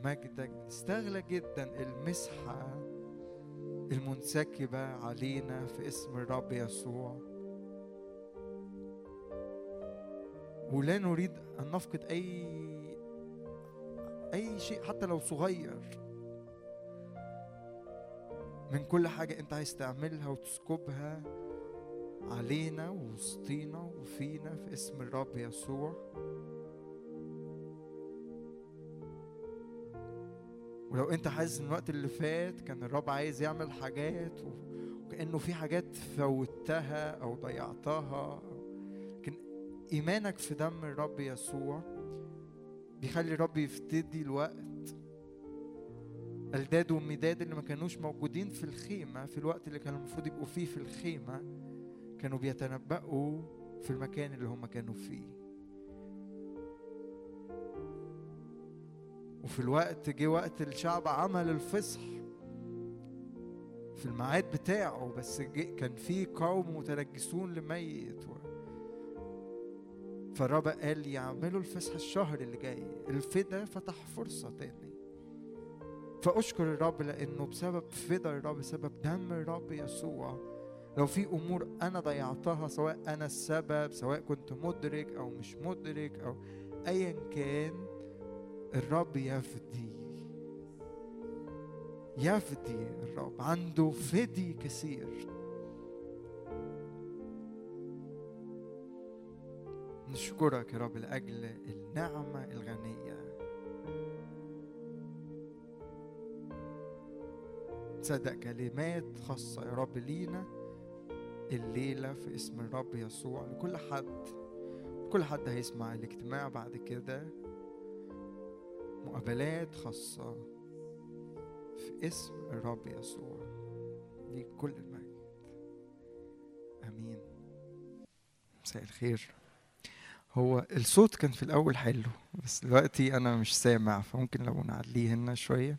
مجدك بنستغلى جدا. المسحة المنسكبة علينا في اسم الرب يسوع. ولا نريد أن نفقد أي أي شيء حتى لو صغير. من كل حاجة أنت عايز تعملها وتسكبها علينا ووسطينا وفينا في اسم الرب يسوع. ولو انت حاسس ان الوقت اللي فات كان الرب عايز يعمل حاجات وكأنه في حاجات فوتها أو ضيعتها لكن إيمانك في دم الرب يسوع بيخلي الرب يفتدي الوقت. الداد ومداد اللي ما كانوش موجودين في الخيمة في الوقت اللي كان المفروض يبقوا فيه في الخيمة كانوا بيتنبأوا في المكان اللي هم كانوا فيه. وفي الوقت جه وقت الشعب عمل الفصح في الميعاد بتاعه بس كان في قوم متنجسون لميت. فالرب قال يعملوا الفصح الشهر اللي جاي الفدا فتح فرصة تاني فأشكر الرب لأنه بسبب فدا الرب بسبب دم الرب يسوع لو في أمور أنا ضيعتها سواء أنا السبب سواء كنت مدرك أو مش مدرك أو أيا كان الرب يفدي. يفدي الرب. عنده فدي كثير. نشكرك يا رب لأجل النعمة الغنية. تصدق كلمات خاصة يا رب لينا الليلة في اسم الرب يسوع لكل حد. كل حد هيسمع الاجتماع بعد كده. مقابلات خاصة في اسم الرب يسوع ليك كل المجد. آمين. مساء الخير. هو الصوت كان في الأول حلو بس دلوقتي أنا مش سامع فممكن لو نعليه هنا شوية.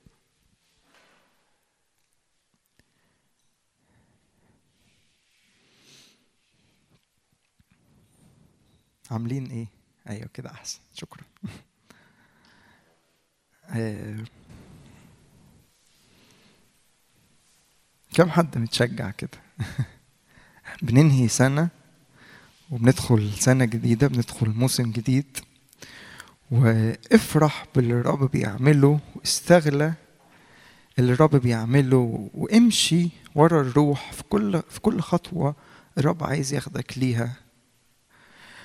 عاملين إيه؟ أيوه كده أحسن. شكرا. *laughs* آه، كم حد متشجع كده؟ *laughs* بننهي سنة وبندخل سنة جديدة بندخل موسم جديد. وافرح باللي الرب بيعمله واستغلى اللي الرب بيعمله وامشي ورا الروح في كل في كل خطوة الرب عايز ياخدك ليها.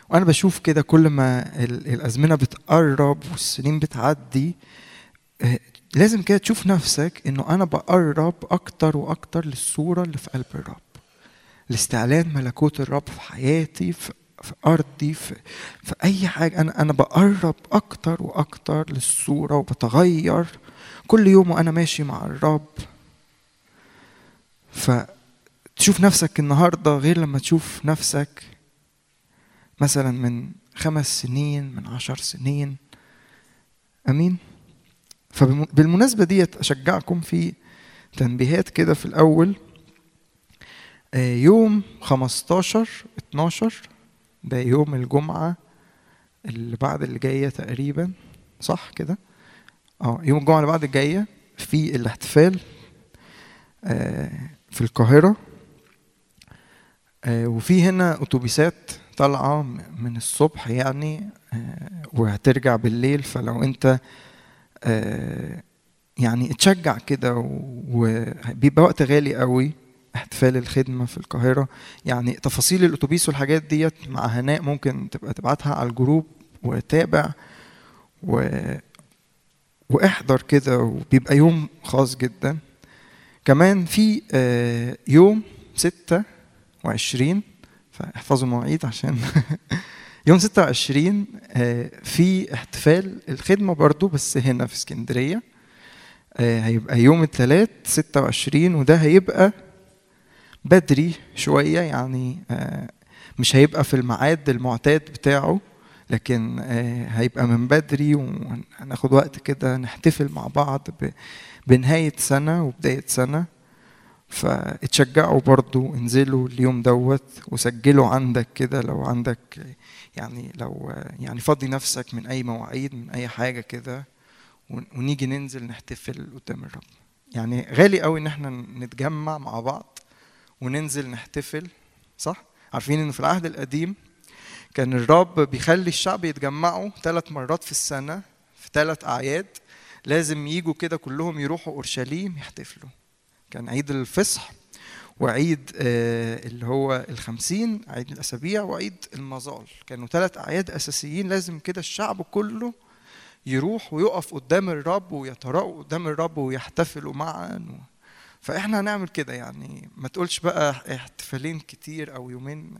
وأنا بشوف كده كل ما ال- الأزمنة بتقرب والسنين بتعدي لازم كده تشوف نفسك إنه أنا بقرب أكتر وأكتر للصورة اللي في قلب الرب. لاستعلان ملكوت الرب في حياتي في, في أرضي في, في أي حاجة. أنا أنا بقرب أكتر وأكتر للصورة وبتغير. كل يوم وأنا ماشي مع الرب. فتشوف نفسك النهارده غير لما تشوف نفسك مثلا من خمس سنين من عشر سنين. أمين؟ فبالمناسبة ديت أشجعكم في تنبيهات كده في الأول. آه، يوم 15 12 ده يوم الجمعة اللي بعد اللي جاية تقريبا صح كده؟ آه يوم الجمعة اللي بعد الجاية في الاحتفال آه، في القاهرة. آه، وفي هنا أتوبيسات طالعة م- من الصبح يعني وهترجع بالليل. فلو آه، يعني اتشجع كده وبيبقى وقت غالي قوي احتفال الخدمة في القاهرة. يعني تفاصيل الأتوبيس والحاجات ديت مع هناء ممكن تبقى تبعتها على الجروب وتابع و... واحضر كده وبيبقى يوم خاص جدا. كمان في آه، يوم ستة وعشرين فاحفظوا المواعيد عشان *laughs* يوم 26 آه، في احتفال الخدمة برضو بس هنا في اسكندرية آه، هيبقى يوم الثلاث 26 وده هيبقى بدري شوية يعني آه، مش هيبقى في الميعاد المعتاد بتاعه لكن هيبقى من بدري وهناخد وقت كده نحتفل مع بعض بنهاية سنة وبداية سنة. فاتشجعوا برضو انزلوا اليوم دوت وسجلوا عندك كده لو عندك يعني لو يعني فضي نفسك من أي مواعيد من أي حاجة كده ون- ونيجي ننزل نحتفل قدام الرب. يعني غالي قوي إن إحنا نتجمع مع بعض وننزل نحتفل صح؟ عارفين ان في العهد القديم كان الرب بيخلي الشعب يتجمعوا ثلاث مرات في السنة في ثلاث أعياد لازم يجوا كده كلهم يروحوا أورشليم يحتفلوا. كان عيد الفصح. وعيد آه، اللي هو الخمسين عيد الأسابيع وعيد المظال. كانوا ثلاث أعياد أساسيين لازم كده الشعب كله يروح ويقف قدام الرب ويتراءوا قدام الرب ويحتفلوا معا و... فإحنا هنعمل كده يعني. ما تقولش بقى احتفالين كتير أو يومين.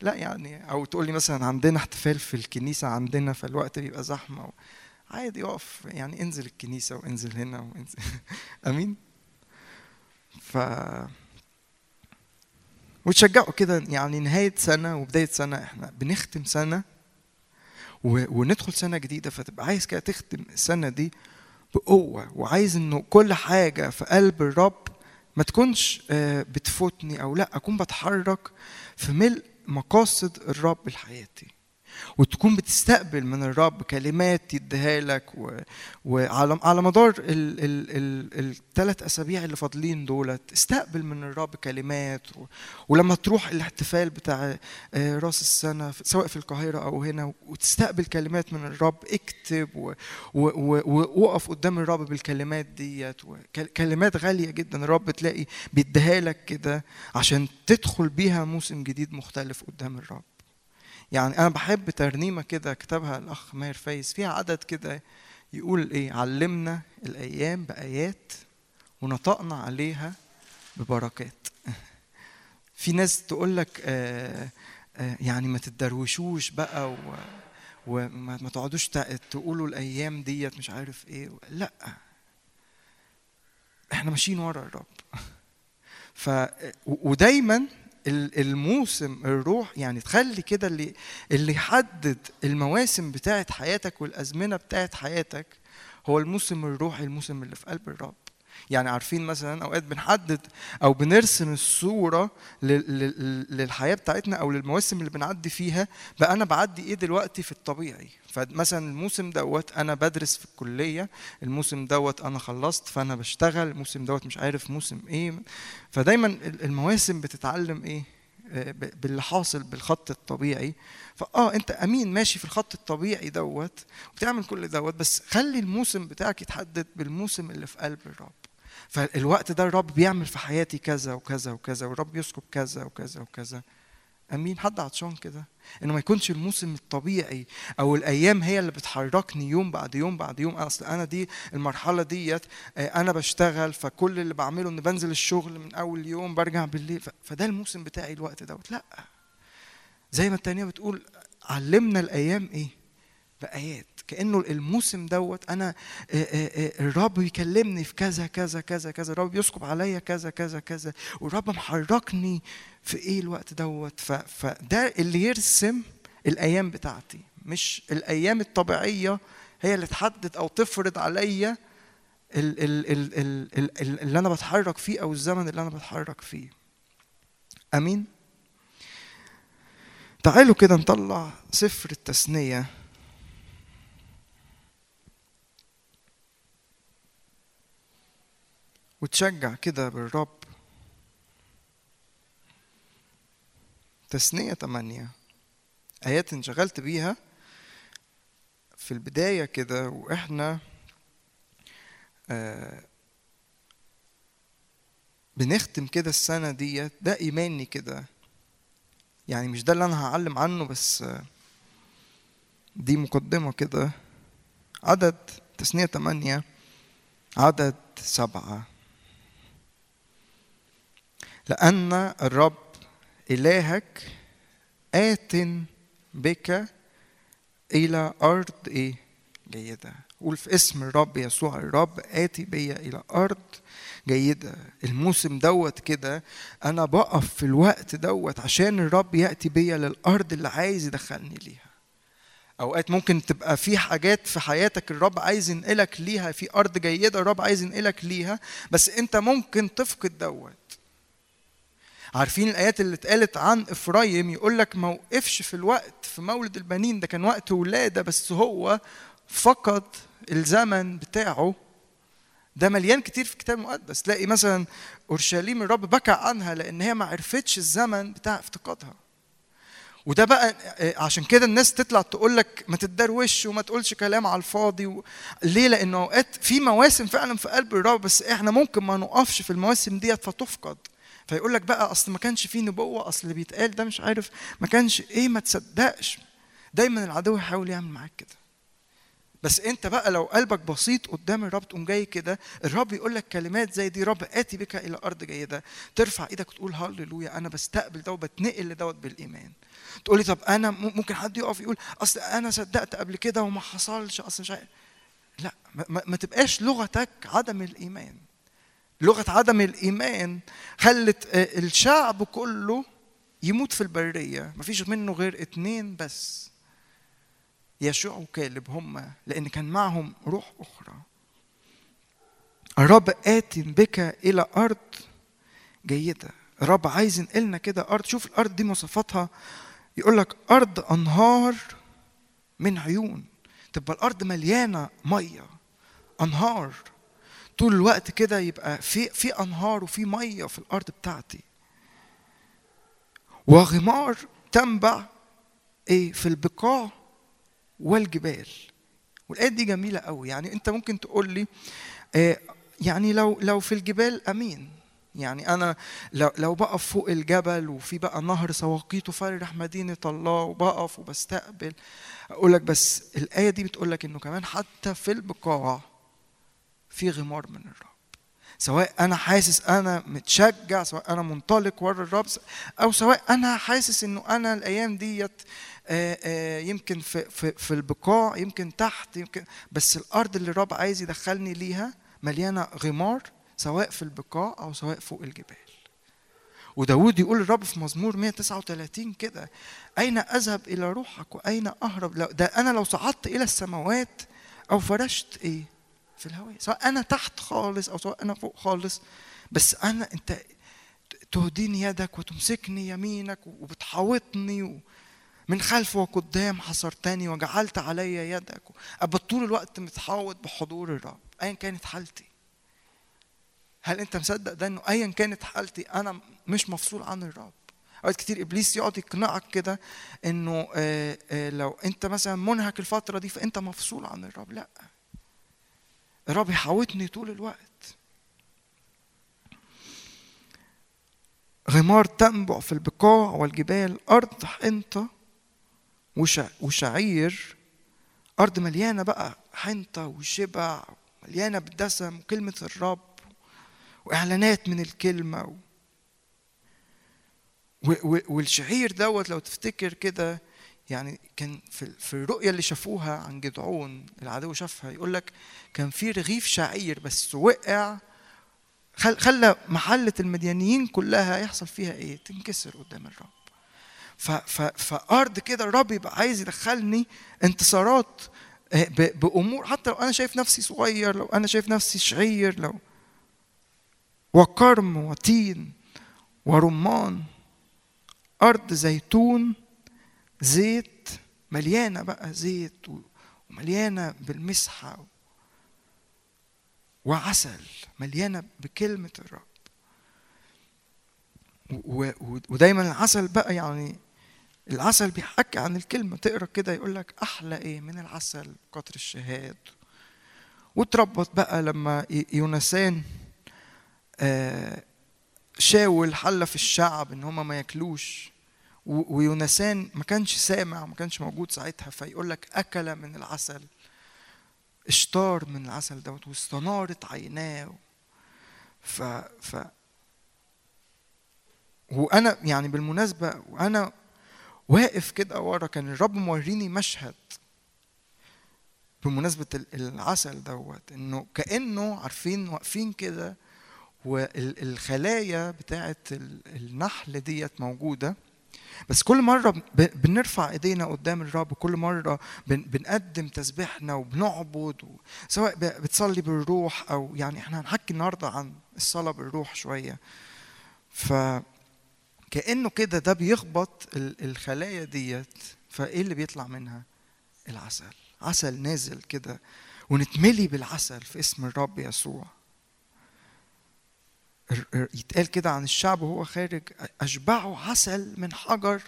لا يعني أو تقول لي مثلا عندنا احتفال في الكنيسة عندنا فالوقت بيبقى زحمة و... عادي اقف يعني انزل الكنيسة وانزل هنا وانزل. *laughs* آمين؟ ف وتشجعوا كده يعني نهاية سنة وبداية سنة إحنا بنختم سنة. وندخل سنة جديدة فتبقى عايز كده تختم السنة دي بقوة وعايز إنه كل حاجة في قلب الرب ما تكونش آه، بتفوتني أو لأ أكون بتحرك في ملء مقاصد الرب لحياتي وتكون بتستقبل من الرب كلمات يديها لك و... وعلى على مدار الثلاث أسابيع اللي فاضلين دولت استقبل من الرب كلمات و... ولما تروح الاحتفال بتاع آه، راس السنة سواء في القاهرة أو هنا وتستقبل كلمات من الرب اكتب و... و... و... ووقف قدام الرب بالكلمات ديت وكل- كلمات غالية جدا الرب تلاقي بيديها لك كده عشان تدخل بيها موسم جديد مختلف قدام الرب. يعني أنا بحب ترنيمة كده كتبها الأخ ماهر فايز فيها عدد كده يقول إيه علمنا الأيام بآيات ونطقنا عليها ببركات. *laughs* في ناس تقول لك آه آه يعني ما تتدروشوش بقى و وما ما تقعدوش تقولوا الأيام ديت مش عارف إيه لأ. إحنا ماشيين ورا الرب. *laughs* ف ودايما الموسم الروح يعني تخلي كده اللي اللي يحدد المواسم بتاعت حياتك والأزمنة بتاعت حياتك هو الموسم الروحي الموسم اللي في قلب الرب. يعني عارفين مثلا أوقات بنحدد أو بنرسم الصورة لل- لل- للحياة بتاعتنا أو للمواسم اللي بنعدي فيها بقى أنا بعدي إيه دلوقتي في الطبيعي؟ فمثلا الموسم دوت أنا بدرس في الكلية الموسم دوت أنا خلصت فأنا بشتغل الموسم دوت مش عارف موسم إيه. فدايما ال- المواسم بتتعلم إيه؟ آه، باللي حاصل بالخط الطبيعي. فاه أنت أمين ماشي في الخط الطبيعي دوت وبتعمل كل دوت بس خلي الموسم بتاعك يتحدد بالموسم اللي في قلب الرب. فالوقت ده الرب بيعمل في حياتي كذا وكذا وكذا والرب يسكب كذا وكذا وكذا. آمين. حد عطشان كده؟ إنه ما يكونش الموسم الطبيعي أو الأيام هي اللي بتحركني يوم بعد يوم بعد يوم. أصل أنا دي المرحلة ديت آه، أنا بشتغل فكل اللي بعمله ان بنزل الشغل من أول يوم برجع بالليل. فده الموسم بتاعي الوقت دوت. لأ. زي ما التانية بتقول علمنا الأيام إيه؟ بآيات. كأنه الموسم دوت أنا آه، آه، آه، الرب بيكلمني في كذا كذا كذا كذا الرب يسكب عليا كذا كذا كذا والرب محركني في إيه الوقت دوت؟ فده اللي يرسم الأيام بتاعتي مش الأيام الطبيعية هي اللي تحدد أو تفرض عليا ال- ال- ال- ال- ال- ال- اللي أنا بتحرك فيه أو الزمن اللي أنا بتحرك فيه. آمين؟ تعالوا كده نطلع سفر التثنية. وتشجع كده بالرب. تثنية تمانية. آيات انشغلت بيها في البداية كده وإحنا آه بنختم كده السنة ديت. ده إيماني كده. يعني مش ده اللي أنا هعلم عنه بس آه دي مقدمة كده. عدد تثنية تمانية. عدد سبعة. لأن الرب إلهك آت بك إلى أرض إيه؟ جيدة. قول في اسم الرب يسوع الرب آتي بي إلى أرض جيدة. الموسم دوت كده أنا بقف في الوقت دوت عشان الرب يأتي بيا للأرض اللي عايز يدخلني ليها. أوقات ممكن تبقى في حاجات في حياتك الرب عايز ينقلك ليها في أرض جيدة الرب عايز ينقلك ليها بس أنت ممكن تفقد دوت. عارفين الآيات اللي اتقالت عن إفرايم؟ يقول لك ما وقفش في الوقت في مولد البنين. ده كان وقت ولادة بس هو فقد الزمن بتاعه. ده مليان كتير في الكتاب المقدس. تلاقي مثلا أورشليم الرب بكى عنها لأن هي ما عرفتش الزمن بتاع افتقادها. وده بقى عشان كده الناس تطلع تقول لك ما تتدروش وما تقولش كلام على الفاضي و... ليه؟ لأنه أوقات في مواسم فعلا في قلب الرب بس إحنا ممكن ما نقفش في المواسم ديت فتفقد. فيقول لك بقى أصل ما كانش فيه نبوة أصل اللي بيتقال ده مش عارف ما كانش إيه ما تصدقش. دايما العدو يحاول يعمل معاك كده. بس أنت بقى لو قلبك بسيط قدام الرب تقوم جاي كده الرب يقول لك كلمات زي دي رب آتي بك إلى أرض جيدة. ترفع إيدك وتقول هللويا أنا بستقبل ده وبتنقل لدوت بالإيمان. تقول لي طب أنا ممكن حد يقف يقول أصل أنا صدقت قبل كده وما حصلش أصل مش عارف. لا ما, ما تبقاش لغتك عدم الإيمان. لغة عدم الإيمان خلت الشعب كله يموت في البرية. ما فيش منه غير اتنين بس. يشوع وكالب هم لأن كان معهم روح أخرى. الرب آت بك إلى أرض جيدة. الرب عايز ينقلنا كده أرض. شوف الأرض دي مواصفاتها. يقول لك أرض أنهار من عيون. تبقى الأرض مليانة مية. أنهار. طول الوقت كده يبقى في في أنهار وفي مية في الأرض بتاعتي. وغمار تنبع إيه في البقاع والجبال. والايه دي جميلة قوي يعني أنت ممكن تقول لي آه يعني لو لو في الجبال أمين. يعني أنا لو لو بقف فوق الجبل وفي بقى نهر سواقيته فرح مدينة الله وبقف وبستقبل أقول لك بس الآية دي بتقول لك إنه كمان حتى في البقاع في غمار من الرب. سواء أنا حاسس أنا متشجع سواء أنا منطلق ورا الرب أو سواء أنا حاسس إنه أنا الأيام ديت يمكن في في في البقاع يمكن تحت يمكن بس الأرض اللي الرب عايز يدخلني ليها مليانة غمار سواء في البقاع أو سواء فوق الجبال. وداود يقول الرب في مزمور 139 كده أين أذهب إلى روحك وأين أهرب؟ ده أنا لو صعدت إلى السماوات أو فرشت إيه؟ في الهواء سواء أنا تحت خالص أو سواء أنا فوق خالص. بس أنا أنت تهديني يدك وتمسكني يمينك وبتحاوطني و... من خلف وقدام حصرتني وجعلت علي يدك. أبقى طول الوقت متحاوط بحضور الرب أيا كانت حالتي. هل أنت مصدق ده إنه أيا كانت حالتي؟ أنا مش مفصول عن الرب. أوقات كتير إبليس يقعد يقنعك كده إنه آه آه لو أنت مثلا منهك الفترة دي فأنت مفصول عن الرب. لأ. الرب يحاوطني طول الوقت. غمار تنبع في البقاع والجبال أرض حنطة وشع وشعير. أرض مليانة بقى حنطة وشبع مليانة بالدسم وكلمة الرب وإعلانات من الكلمة والشعير دوت لو تفتكر كده يعني كان في في الرؤية اللي شافوها عن جدعون العدو شافها يقول لك كان في رغيف شعير بس وقع خلى محلة المديانيين كلها يحصل فيها إيه؟ تنكسر قدام الرب. فأرض كده الرب يبقى عايز يدخلني انتصارات بأمور حتى لو أنا شايف نفسي صغير لو أنا شايف نفسي شعير لو وكرم وتين ورمان أرض زيتون زيت مليانة بقى زيت ومليانة بالمسحة وعسل مليانة بكلمة الرب. ودايما العسل بقى يعني العسل بيحكي عن الكلمة. تقرأ كده يقول لك أحلى إيه من العسل قطر الشهاد وتربط بقى لما يونسان آه، شاول حلف الشعب إن هم ما ياكلوش. ويونسان ما كانش سامع ما كانش موجود ساعتها فيقول لك أكل من العسل اشتار من العسل دوت واستنارت عيناه. ف ف وأنا يعني بالمناسبة وأنا واقف كده ورا كان الرب موريني مشهد بمناسبة ال- العسل دوت إنه كأنه عارفين واقفين كده والخلايا بتاعت ال- النحل ديت موجودة. بس كل مرة بنرفع ايدينا قدام الرب كل مرة بن- بنقدم تسبيحنا وبنعبد سواء بتصلي بالروح أو يعني إحنا هنحكي النهاردة عن الصلاة بالروح شوية. ف كأنه كده ده بيخبط ال- الخلايا ديت فإيه اللي بيطلع منها؟ العسل. عسل نازل كده ونتملي بالعسل في اسم الرب يسوع. يتقال كده عن الشعب وهو خارج أشبعوا عسل من حجر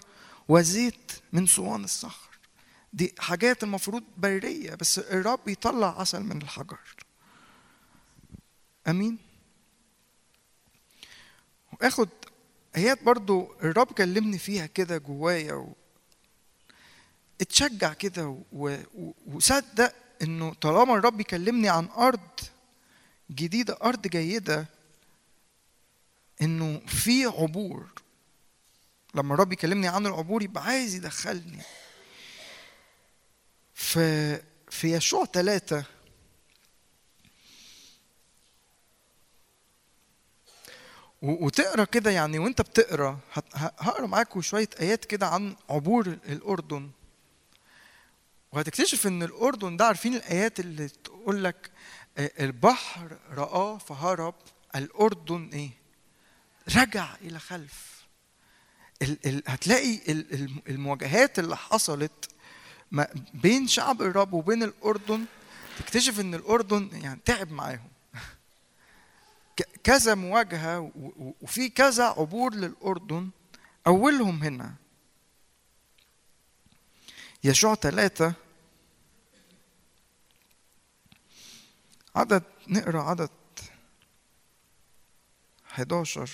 وزيت من صوان الصخر. دي حاجات المفروض برية بس الرب يطلع عسل من الحجر. أمين؟ وآخد آيات برضو الرب كلمني فيها كده جوايا و... اتشجع كده و... و... وصدق إنه طالما الرب يكلمني عن أرض جديدة أرض جيدة إنه في عبور. لما الرب يكلمني عن العبور يبقى عايز يدخلني. في في يشوع ثلاثة وتقرأ كده يعني وأنت بتقرأ هقرأ معاكم شوية آيات كده عن عبور الأردن. وهتكتشف إن الأردن ده عارفين الآيات اللي تقول لك آه، البحر رآه فهرب. الأردن إيه؟ رجع إلى خلف. ال ال هتلاقي ال ال- المواجهات اللي حصلت ما بين شعب الرب وبين الأردن تكتشف إن الأردن يعني تعب معاهم. كذا مواجهة وفي كذا عبور للأردن أولهم هنا. يشوع ثلاثة عدد نقرأ عدد 11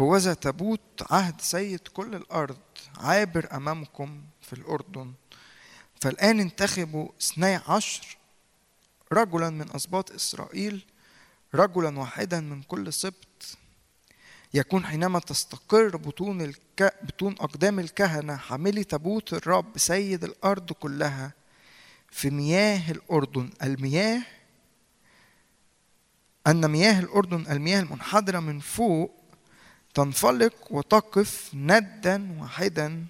هوذا تابوت عهد سيد كل الأرض عابر أمامكم في الأردن. فالآن انتخبوا اثني عشر رجلا من أسباط إسرائيل رجلا واحدا من كل سبط. يكون حينما تستقر بطون الك... بطون أقدام الكهنة حاملي تابوت الرب سيد الأرض كلها في مياه الأردن. المياه أن مياه الأردن المياه المنحدرة من فوق تنفلق وتقف ندا واحدا.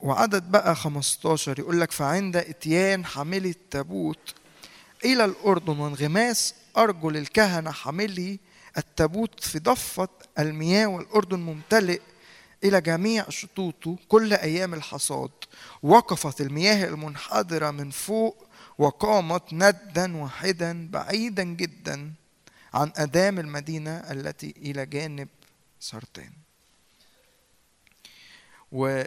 وعدد بقى 15 يقول لك فعند إتيان حاملي التابوت إلى الأردن وانغماس أرجل الكهنة حاملي التابوت في ضفة المياه والأردن ممتلئ إلى جميع شطوطه كل أيام الحصاد. وقفت المياه المنحدرة من فوق وقامت ندا واحدا بعيدا جدا. عن أدام المدينة التي إلى جانب سرطان. و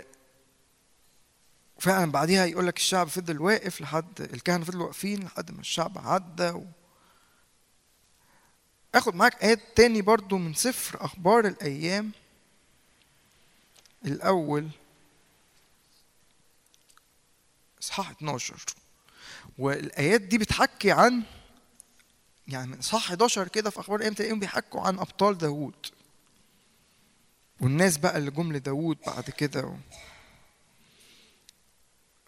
فعلا بعديها يقول لك الشعب فضل واقف لحد الكهنة فضلوا واقفين لحد ما الشعب عدى و... آخد معاك آيات تاني برضو من سفر أخبار الأيام. الأول إصحاح 12 والآيات دي بتحكي عن يعني من إصحاح 11 كده في أخبار الأيام تلاقيهم بيحكوا عن أبطال داوود. والناس بقى اللي جم لداوود بعد كده. و...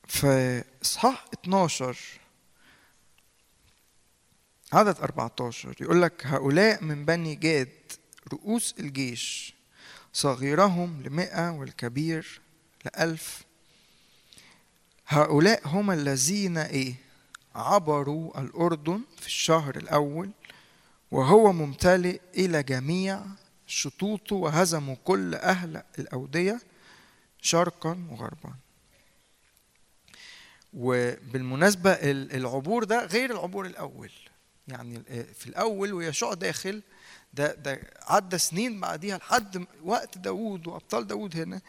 في إصحاح 12 عدد 14 يقول لك هؤلاء من بني جاد رؤوس الجيش. صغيرهم لمئة والكبير لألف. هؤلاء هم الذين إيه؟ عبروا الأردن الشهر الأول وهو ممتلئ إلى جميع شطوطه وهزموا كل أهل الأودية شرقا وغربا. وبالمناسبة ال- العبور ده غير العبور الأول. يعني في الأول ويشوع داخل ده ده عدى سنين بعديها لحد وقت داوود وأبطال داوود هنا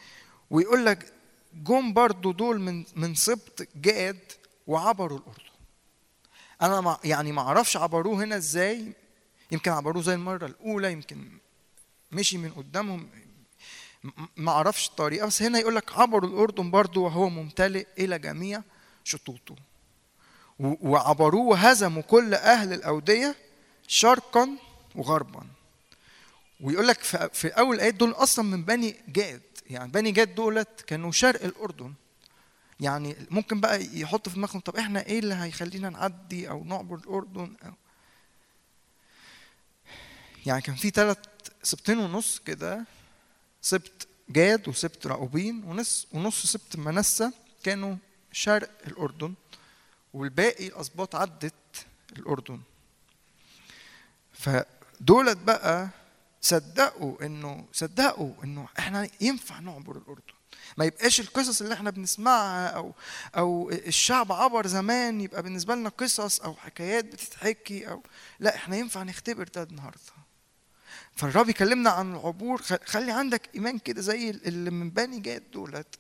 ويقول لك جم برضو دول من من سبط جاد وعبروا الأردن. أنا مع يعني ما أعرفش عبروه هنا إزاي. يمكن عبروه زي المرة الأولى يمكن مشي من قدامهم. ما أعرفش الطريقة بس هنا يقول لك عبروا الأردن برضو وهو ممتلئ إلى جميع شطوطه. وعبروه وهزموا كل أهل الأودية شرقا وغربا. ويقول لك في أول الآيات دول أصلا من بني جاد. يعني بني جاد دولت كانوا شرق الأردن. يعني ممكن بقى يحط في دماغهم طب إحنا إيه اللي هيخلينا نعدي أو نعبر الأردن؟ أو يعني كان في ثلاث سبتين ونص كده سبت جاد وسبت راؤوبين ونص ونص سبت منسى كانوا شرق الأردن والباقي الاسباط عدت الأردن. فدولت بقى صدقوا إنه صدقوا إنه إحنا ينفع نعبر الأردن. ما يبقاش القصص اللي إحنا بنسمعها أو أو الشعب عبر زمان يبقى بالنسبة لنا قصص أو حكايات بتتحكي أو لا إحنا ينفع نختبر ده النهارده. فالرب يكلمنا عن العبور. خلي عندك إيمان كده زي اللي من بني جاد دولت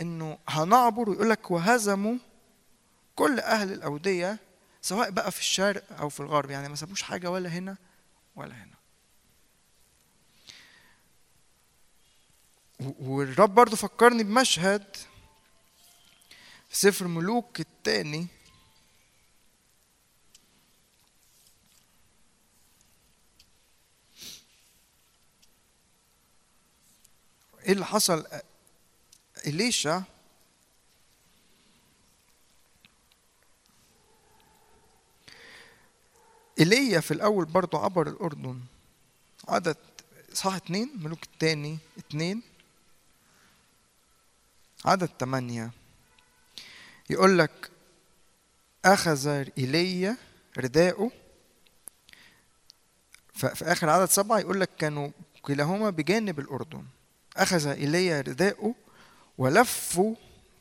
إنه هنعبر ويقول لك وهزموا كل أهل الأودية سواء بقى في الشرق أو في الغرب. يعني ما سابوش حاجة ولا هنا ولا هنا. والرب برضو فكرني بمشهد في سفر ملوك الثاني إيه اللي حصل؟ إليشا إيليا في الأول برضو عبر الأردن. عدد صح اتنين؟ ملوك التاني اتنين. عدد تمانية. يقول لك أخذ إيليا رداءه. في آخر عدد سبعة يقول لك كانوا كلاهما بجانب الأردن. أخذ إيليا رداءه ولفه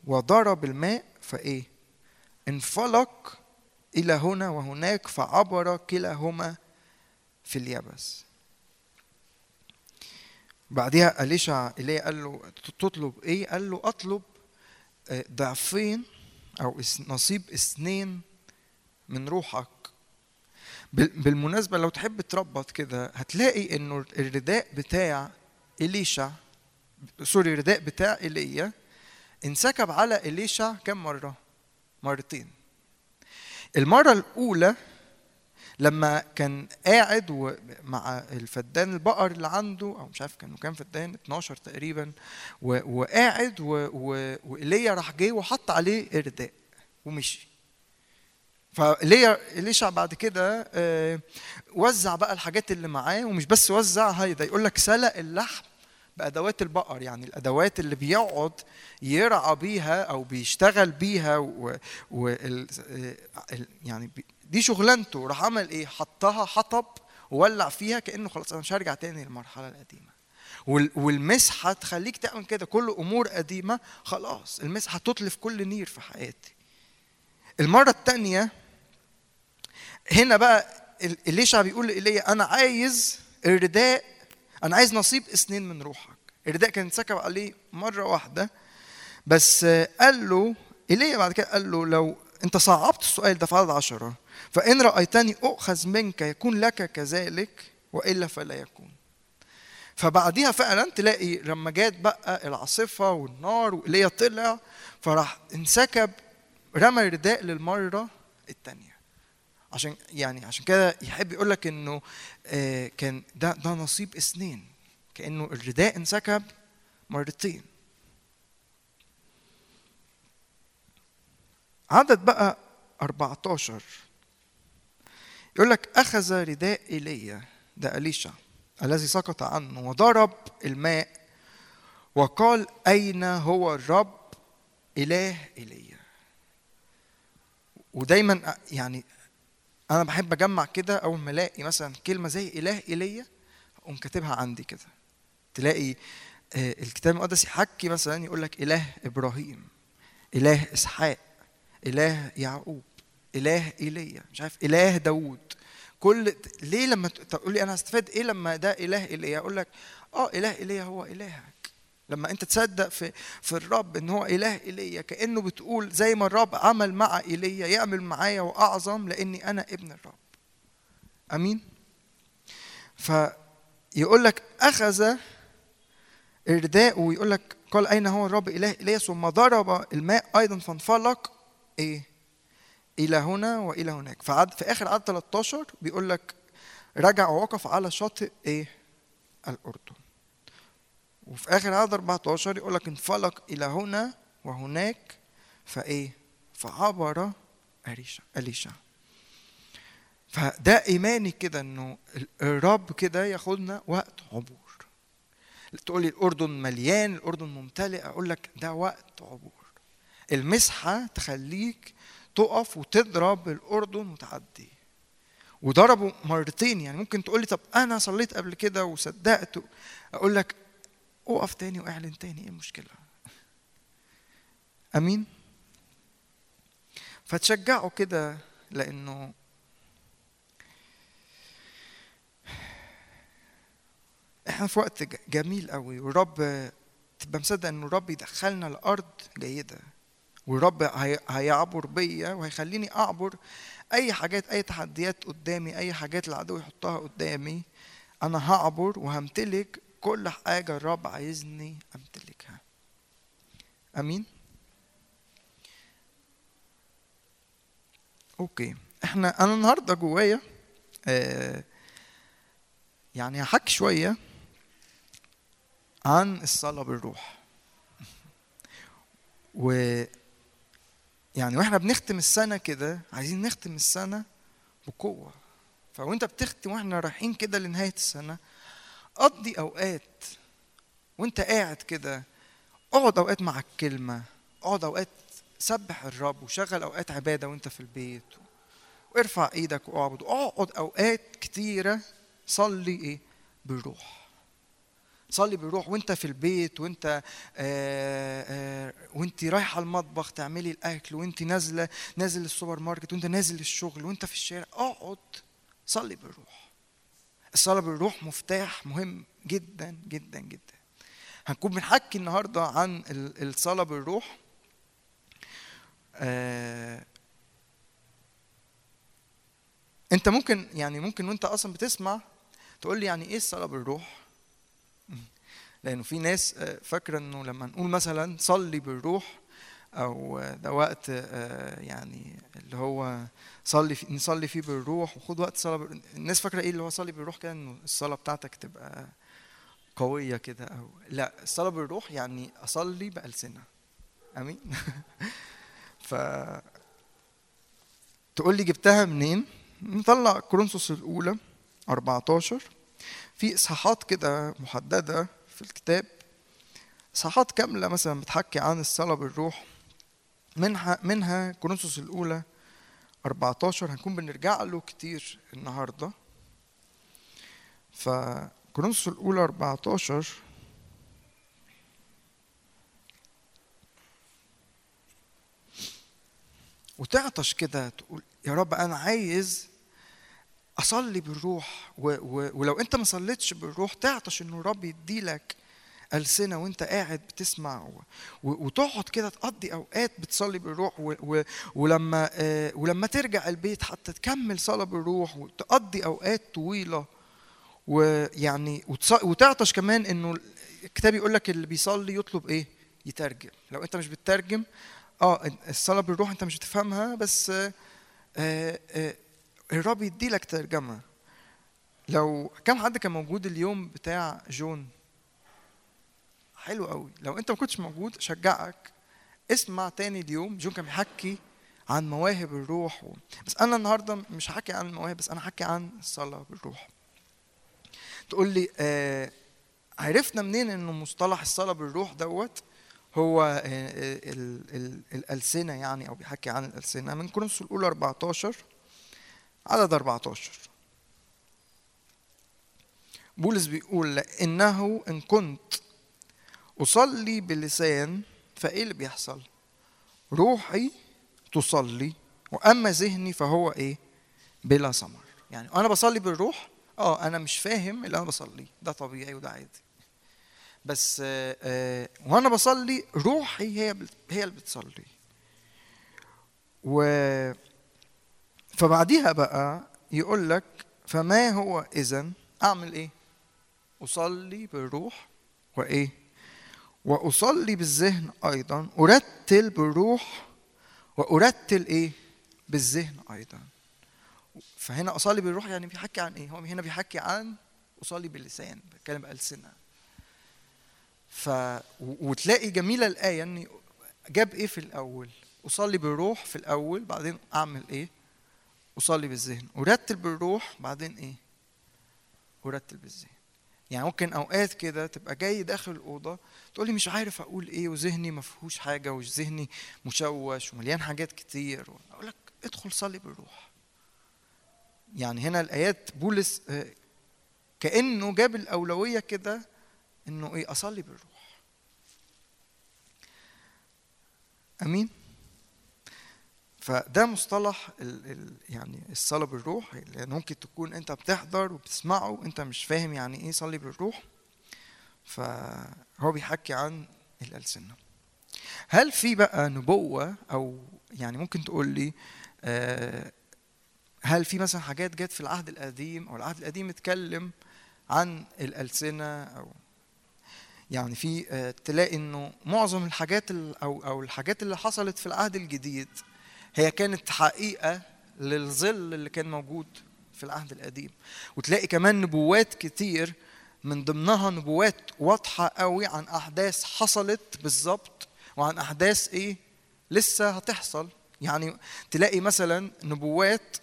وضرب الماء فإيه؟ انفلق إلى هنا وهناك فعبر كلاهما في اليبس بعدها أليشع إليه قال له تطلب إيه؟ قال له أطلب آه، ضعفين أو نصيب اثنين من روحك بال- بالمناسبة لو تحب تربط كده هتلاقي إنه الرداء بتاع إليشع سوري الرداء بتاع إيليا انسكب على إليشع كم مرة؟ مرتين المرة الأولى لما كان قاعد مع الفدان البقر اللي عنده أو مش عارف كانوا كام فدان 12 تقريبا وقاعد وإيليا راح جه وحط عليه إرداء ومشي. فإيليا اليشع بعد كده آه، وزع بقى الحاجات اللي معاه ومش بس وزعها ده يقول لك سلق اللحم بأدوات البقر يعني الأدوات اللي بيقعد يرعى بيها أو بيشتغل بيها و, و ال- يعني دي شغلانته. راح عمل إيه؟ حطها حطب وولع فيها كأنه خلاص أنا مش هرجع تاني للمرحلة القديمة. وال- والمسحة تخليك تعمل كده. كل أمور قديمة خلاص. المسحة تتلف كل نير في حياتي. المرة الثانية هنا بقى ال- اليشع بيقول لإيليا أنا عايز الرداء أنا عايز نصيب اثنين من روحك. الرداء كان سكب عليه مرة واحدة. بس قال له ايليا بعد كده قال له لو انت صعبت السؤال ده في عدد عشرة. فإن رأيتني أؤخذ منك يكون لك كذلك وإلا فلا يكون. فبعديها فعلا تلاقي لما جت بقى العاصفة والنار وايليا طلع فراح انسكب رمى الرداء للمرة الثانية عشان يعني عشان كده يحب يقول لك إنه آه، كان ده ده نصيب اثنين. كأنه الرداء انسكب مرتين. عدد بقى 14 يقول لك أخذ رداء إيليا ده أليشع الذي سقط عنه وضرب الماء وقال أين هو الرب؟ إله إيليا ودايما يعني أنا بحب أجمع كده أول ما ألاقي مثلا كلمة زي إله إيليا أقوم كاتبها عندي كده. تلاقي آه، الكتاب المقدس يحكي مثلا يقول لك إله إبراهيم إله إسحاق إله يعقوب إله إيليا مش عارف إله داوود. كل ليه لما تقول لي أنا هستفاد إيه لما ده إله إيليا؟ أقول لك آه إله إيليا هو إلهك. لما أنت تصدق في في الرب إن هو إله إيليا كأنه بتقول زي ما الرب عمل مع إيليا يعمل معايا وأعظم لأني أنا ابن الرب. آمين؟ فيقول لك أخذ رداءه ويقول لك قال أين هو الرب إله إيليا؟ ثم ضرب الماء أيضا فانفلق إيه؟ إلى هنا وإلى هناك. فعد في آخر عدد 13 بيقول لك رجع ووقف على شاطئ إيه؟ الأردن. وفي آخر عدد 14 يقول لك انفلق إلى هنا وهناك فإيه؟ فعبر أليشع أليشع فده إيماني كده إنه ال- الرب كده ياخدنا وقت عبور. تقول لي الأردن مليان الأردن ممتلئ أقول لك ده وقت عبور. المسحة تخليك تقف وتضرب الأردن وتعدي. وضربوا مرتين يعني ممكن تقول لي طب أنا صليت قبل كده وصدقت؟ أقول لك اقف تاني وأعلن تاني إيه المشكلة؟ أمين؟ فتشجعوا كده لأنه إحنا في وقت جميل قوي والرب تبقى مصدق إن الرب يدخلنا لارض جيدة. والرب هي- هيعبر بيا وهيخليني أعبر أي حاجات أي تحديات قدامي أي حاجات العدو يحطها قدامي. أنا هعبر وهمتلك كل حاجة الرب عايزني أمتلكها. آمين؟ أوكي. إحنا أنا النهارده جوايا آه يعني هحكي شوية عن الصلاة بالروح. *laughs* و يعني وإحنا بنختم السنة كده عايزين نختم السنة بقوة. فوانت بتختم وإحنا رايحين كده لنهاية السنة قضي أوقات وانت قاعد كده اقعد أوقات مع الكلمة اقعد أوقات سبح الرب وشغل أوقات عبادة وانت في البيت وارفع إيدك واعبد اقعد أوقات كتيرة صلي إيه؟ بالروح صلي بالروح وانت في البيت وانت آه آه وانت رايحة المطبخ تعملي الأكل وانت نازلة نازل السوبر ماركت وانت نازل الشغل وانت في الشارع اقعد صلي بالروح الصلاة بالروح مفتاح مهم جدا جدا جدا. هنكون بنحكي النهارده عن ال- الصلاة بالروح. آه انت ممكن يعني ممكن وانت أصلا بتسمع تقول لي يعني إيه الصلاة بالروح؟ لأنه في ناس آه، فاكرة إنه لما نقول مثلا صلي بالروح أو آه، ده وقت آه، يعني اللي هو صلي في نصلي فيه بالروح وخد وقت بال- الناس فاكرة إيه اللي هو صلي بالروح كده؟ إنه الصلاة بتاعتك تبقى قوية كده أو لا الصلاة بالروح يعني أصلي بألسنة. آمين؟ *laughs* ف تقول لي جبتها منين؟ نطلع كورنثوس الأولى 14 في إصحاحات كده محددة في الكتاب. اصحاحات كاملة مثلا بتحكي عن الصلاة بالروح. منها منها كورنثوس الأولى 14 هنكون بنرجع له كتير النهارده. فكورنثوس الأولى 14 وتعطش كده تقول يا رب أنا عايز أصلي بالروح و و ولو أنت ما صليتش بالروح تعطش إنه الرب يديلك ألسنة وأنت قاعد بتسمع وتقعد كده تقضي أوقات بتصلي بالروح ولما آه ولما ترجع البيت حتى تكمل صلاة بالروح وتقضي أوقات طويلة ويعني وتعطش كمان إنه الكتاب يقول لك اللي بيصلي يطلب إيه؟ يترجم لو أنت مش بتترجم آه الصلاة بالروح أنت مش هتفهمها بس آه آه الرب يدي لك ترجمة. لو كم حد كان موجود اليوم بتاع جون؟ حلو قوي. لو انت ما كنتش موجود اشجعك اسمع تاني اليوم. جون كان بيحكي عن مواهب الروح. و... بس أنا النهارده مش هحكي عن المواهب بس أنا هحكي عن الصلاه بالروح. تقول لي آه عرفنا منين إنه مصطلح الصلاة بالروح دوت؟ هو آه، آه، ال- ال- الألسنة يعني أو بيحكي عن الألسنة. من كورنثوس الأولى 14 عدد 14 بولس بيقول لإنه إن كنت أصلي بلسان فإيه اللي بيحصل؟ روحي تصلي وأما ذهني فهو إيه؟ بلا ثمر. يعني أنا بصلي بالروح؟ آه أنا مش فاهم اللي أنا بصليه ده طبيعي وده عادي. بس آه آه وأنا بصلي روحي هي هي اللي بتصلي. و فبعديها بقى يقول لك فما هو اذا أعمل إيه؟ أصلي بالروح وإيه؟ وأصلي بالذهن أيضا أرتل بالروح وأرتل إيه؟ بالذهن أيضا. فهنا أصلي بالروح يعني بيحكي عن إيه؟ هو هنا بيحكي عن أصلي باللسان بتكلم بألسنة. ف وتلاقي جميلة الآية ان جاب إيه في الأول؟ أصلي بالروح في الأول بعدين أعمل إيه؟ اصلي بالذهن. ارتل بالروح بعدين إيه؟ ارتل بالذهن يعني ممكن أوقات كده تبقى جاي داخل الأوضة تقولي مش عارف أقول إيه وذهني ما فيهوش حاجة وذهني مشوش ومليان حاجات كتير. أقول لك ادخل صلي بالروح. يعني هنا الآيات بولس آه، كأنه جاب الأولوية كده إنه إيه؟ أصلي بالروح. أمين؟ فده مصطلح ال ال يعني الصلاة بالروح لأن ممكن تكون أنت بتحضر وبتسمعه وأنت مش فاهم يعني إيه صلي بالروح. فهو بيحكي عن الألسنة. هل في بقى نبوة أو يعني ممكن تقول لي آه، هل في مثلا حاجات جت في العهد القديم أو العهد القديم اتكلم عن الألسنة أو يعني في آه، تلاقي إنه معظم الحاجات ال- أو أو الحاجات اللي حصلت في العهد الجديد هي كانت حقيقة للظل اللي كان موجود في العهد القديم. وتلاقي كمان نبوات كتير من ضمنها نبوات واضحة قوي عن أحداث حصلت بالظبط وعن أحداث إيه؟ لسه هتحصل. يعني تلاقي مثلا نبوات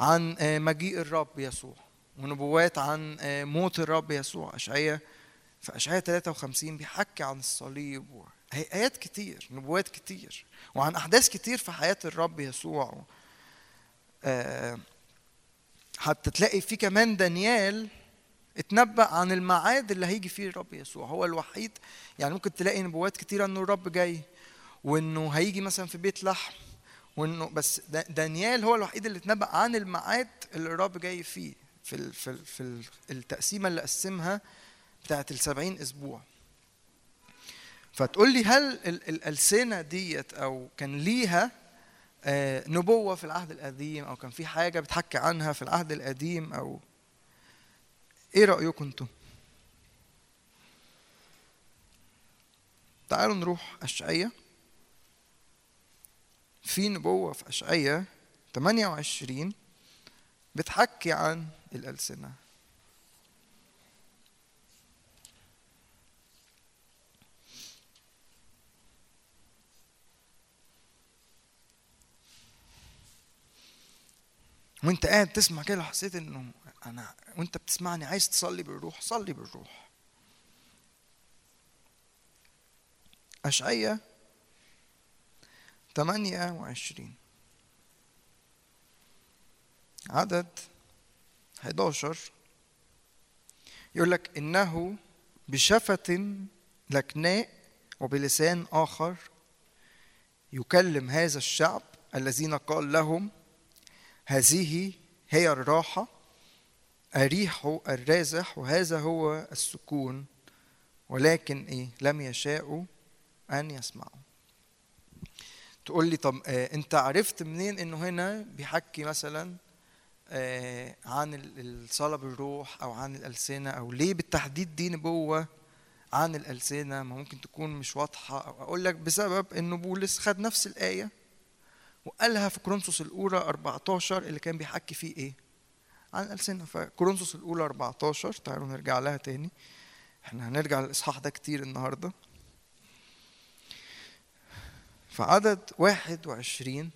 عن آه، مجيء الرب يسوع ونبوات عن آه، موت الرب يسوع اشعياء في اشعياء 53 بيحكي عن الصليب هي- ايات كتير نبوات كتير وعن أحداث كتير في حياة الرب يسوع. آه، حتى تلاقي في كمان دانيال اتنبأ عن الميعاد اللي هيجي فيه الرب يسوع. هو الوحيد يعني ممكن تلاقي نبوات كتيرة إنه الرب جاي وإنه هيجي مثلا في بيت لحم وإنه بس دا- دانيال هو الوحيد اللي اتنبأ عن الميعاد اللي الرب جاي فيه في ال في ال في ال- التقسيمة اللي قسمها بتاعت السبعين أسبوع. فتقول لي هل ال- الألسنة ديت أو كان ليها آه، نبوة في العهد القديم أو كان في حاجة بتحكي عنها في العهد القديم أو إيه رأيكم أنتم تعالوا نروح اشعياء في نبوة في أشعية 28 بتحكي عن الألسنة. وانت قاعد تسمع كده حسيت انه أنا وانت بتسمعني عايز تصلي بالروح صلي بالروح. أشعية 28 عدد 11 يقول لك إنه بشفة لكناء وبلسان آخر يكلم هذا الشعب الذين قال لهم هذه هي الراحة أريح الرازح وهذا هو السكون ولكن إيه؟ لم يشاءوا أن يسمعوا. تقول لي طب آه أنت عرفت منين إنه هنا بيحكي مثلا آه عن ال- الصلاه بالروح أو عن الألسنة أو ليه بالتحديد دي نبوة عن الألسنة؟ ما ممكن تكون مش واضحة. أو أقول لك بسبب إنه بولس خد نفس الآية. وقالها في كورنثوس الأولى 14 اللي كان بيحكي فيه إيه؟ عن الالسنه فكورنثوس الأولى 14 تعالوا نرجع لها تاني. إحنا هنرجع للإصحاح ده كتير النهارده. في عدد واحد وعشرين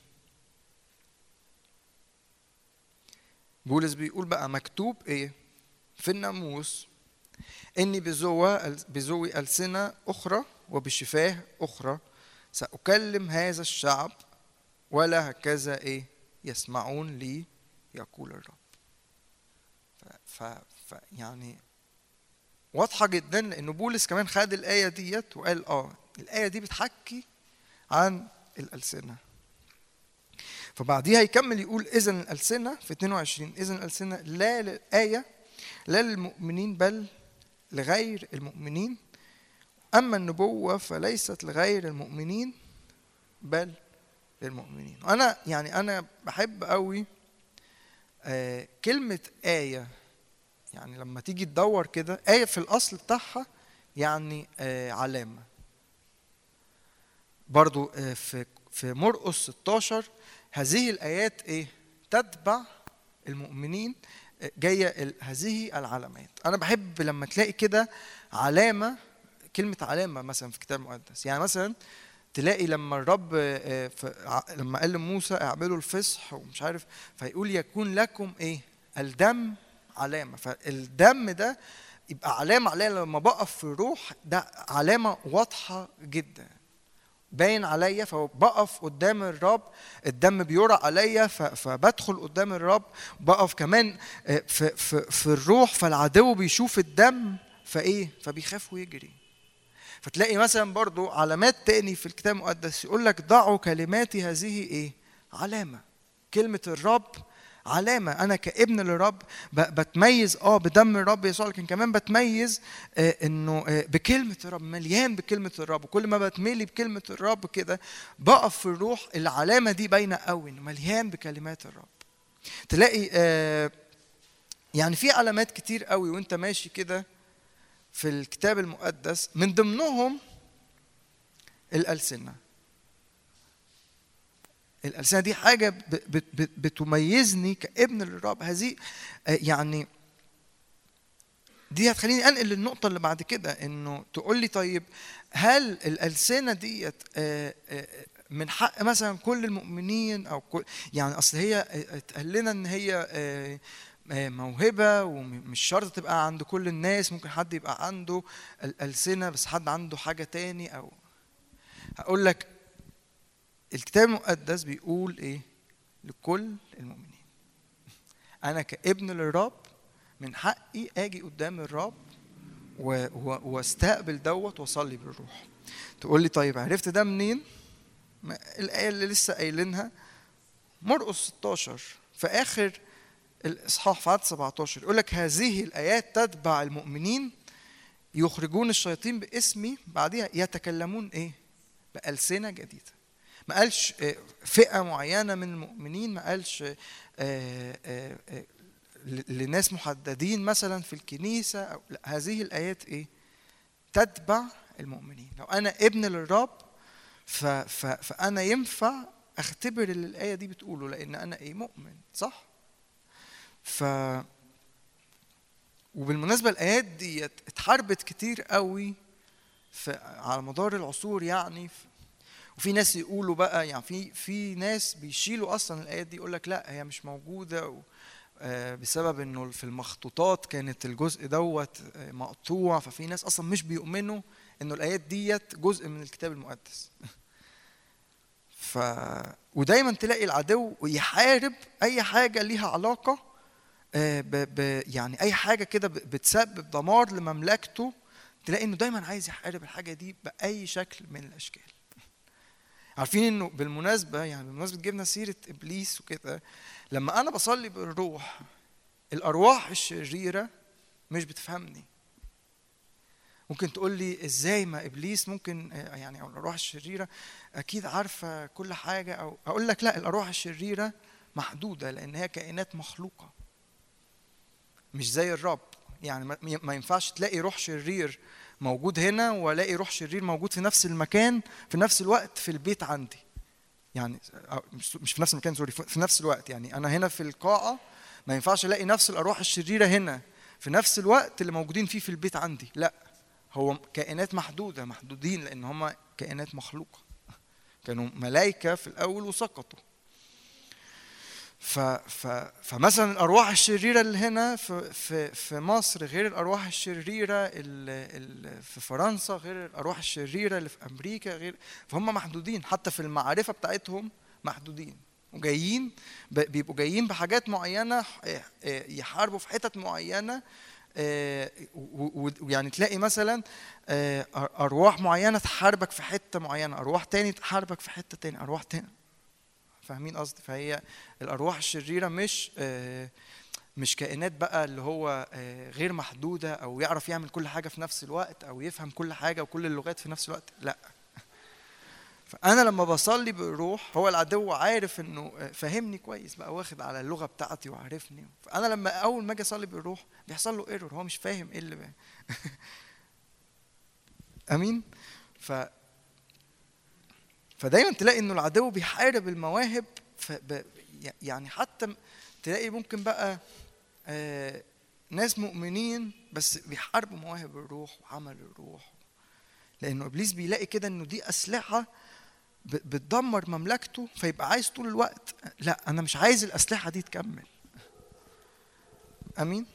بولس بيقول بقى مكتوب إيه؟ في الناموس اني بزوى بزوي ألسنة أخرى وبشفاه أخرى سأكلم هذا الشعب ولا هكذا إيه يسمعون لي يقول الرب. ف, ف, يعني واضحة جدا لأن بولس كمان خد الآية ديت وقال آه الآية دي بتحكي عن الألسنة. فبعديها يكمل يقول اذا الألسنة في 22 اذا الألسنة لا للآية لا للمؤمنين بل لغير المؤمنين. أما النبوة فليست لغير المؤمنين بل للمؤمنين. أنا يعني أنا بحب قوي آه كلمة آية. يعني لما تيجي تدور كده آية في الأصل بتاعها يعني آه علامة. برضو آه في في مرقس 16 هذه الآيات إيه؟ تتبع المؤمنين جاية هذه العلامات. أنا بحب لما تلاقي كده علامة كلمة علامة مثلا في الكتاب المقدس. يعني مثلا تلاقي لما الرب آه، ع- لما قال لموسى اعملوا الفصح ومش عارف فيقول يكون لكم إيه؟ الدم علامة. فالدم ده يبقى علامة عليا لما بقف في الروح ده علامة واضحة جدا. باين عليا فبقف قدام الرب الدم بيرى عليا فبدخل قدام الرب بقف كمان آه، في, في, في الروح فالعدو بيشوف الدم فإيه؟ فبيخاف ويجري. فتلاقي مثلا برضو علامات تاني في الكتاب المقدس يقول لك ضعوا كلماتي هذه إيه؟ علامة. كلمة الرب علامة. أنا كابن للرب بتميز آه بدم الرب يسوع لكن كمان بتميز آه إنه آه بكلمة الرب مليان بكلمة الرب. وكل ما بتملي بكلمة الرب كده بقف في الروح العلامة دي باينة قوي إنه مليان بكلمات الرب. تلاقي آه يعني في علامات كتير قوي وأنت ماشي كده في الكتاب المقدس من ضمنهم الألسنة. الألسنة دي حاجة بتميزني كابن للرب. هذه آه، يعني دي هتخليني أنقل للنقطة اللي بعد كده إنه تقول لي طيب هل الألسنة ديت آه، آه، من حق مثلا كل المؤمنين أو كل يعني أصل هي اتقال لنا إن هي آه، موهبة ومش شرط تبقى عند كل الناس ممكن حد يبقى عنده الألسنة بس حد عنده حاجة تاني أو هقول لك الكتاب المقدس بيقول إيه؟ لكل المؤمنين. أنا كابن للرب من حقي آجي قدام الرب واستقبل دوت واصلي بالروح. تقول لي طيب عرفت ده منين؟ الآية اللي لسه قايلينها مرقس 16 في آخر الاصحاح في عدد 17 يقول لك هذه الآيات تتبع المؤمنين يخرجون الشياطين باسمي بعدها يتكلمون إيه؟ بألسنة جديدة. ما قالش آه، فئة معينة من المؤمنين ما قالش آه، آه، لناس محددين مثلا في الكنيسة أو لا. هذه الآيات إيه؟ تتبع المؤمنين. لو أنا ابن للرب ف ف فأنا ينفع أختبر اللي الآية دي بتقوله لأن أنا إيه؟ مؤمن صح؟ ف وبالمناسبة الآيات دي اتحاربت كتير قوي في على مدار العصور يعني في وفي ناس يقولوا بقى يعني في في ناس بيشيلوا أصلا الآيات دي يقول لك لأ هي مش موجودة و آه، بسبب إنه في المخطوطات كانت الجزء دوت آه، مقطوع ففي ناس أصلا مش بيؤمنوا إنه الآيات ديت جزء من الكتاب المقدس *laughs* ف ودايما تلاقي العدو يحارب أي حاجة ليها علاقة. يعني أي حاجة كده ب- بتسبب دمار لمملكته تلاقي إنه دايما عايز يحارب الحاجة دي بأي شكل من الأشكال. عارفين إنه بالمناسبة يعني بالمناسبه جبنا سيرة إبليس وكده لما أنا بصلي بالروح الأرواح الشريرة مش بتفهمني. ممكن تقول لي إزاي ما إبليس ممكن آه، يعني أو الأرواح الشريرة أكيد عارفة كل حاجة أو أقول لك لا الأرواح الشريرة محدودة لأن هي كائنات مخلوقة. مش زي الرب يعني ما- ينفعش تلاقي روح شرير موجود هنا وألاقي روح شرير موجود في نفس المكان في نفس الوقت في البيت عندي. يعني مش في نفس المكان سوري في نفس الوقت. يعني أنا هنا في القاعة ما ينفعش ألاقي نفس الأرواح الشريرة هنا. في نفس الوقت اللي موجودين فيه في البيت عندي. لا هو كائنات محدودة محدودين لأن هم كائنات مخلوقة. كانوا ملائكة في الأول وسقطوا. ف ف فمثلا الأرواح الشريرة اللي هنا في في في مصر غير الأرواح الشريرة اللي في فرنسا غير الأرواح الشريرة اللي في أمريكا غير فهم محدودين. حتى في المعرفة بتاعتهم محدودين. وجايين بيبقوا جايين بحاجات معينة ح- آه، يحاربوا في حتت معينة و- ويعني تلاقي مثلا أرواح معينة تحاربك في حتة معينة أرواح تاني تحاربك في حتة تاني أرواح تاني. فاهمين قصدي؟ فهي الأرواح الشريرة مش آه، مش كائنات بقى اللي هو آه، غير محدودة أو يعرف يعمل كل حاجة في نفس الوقت أو يفهم كل حاجة وكل اللغات في نفس الوقت لأ. *laughs* فأنا لما بصلي بالروح هو العدو عارف إنه آه، فاهمني كويس بقى واخد على اللغة بتاعتي وعارفني. فأنا لما أول ما أجي أصلي بالروح بيحصل له ايرور هو مش فاهم إيه اللي *laughs* آمين؟ ف فدايما تلاقي إنه العدو بيحارب المواهب. يعني حتى تلاقي ممكن بقى آه ناس مؤمنين بس بيحاربوا مواهب الروح وعمل الروح. لأنه إبليس بيلاقي كده إنه دي أسلحة بتدمر مملكته فيبقى عايز طول الوقت لأ أنا مش عايز الأسلحة دي تكمل. آمين؟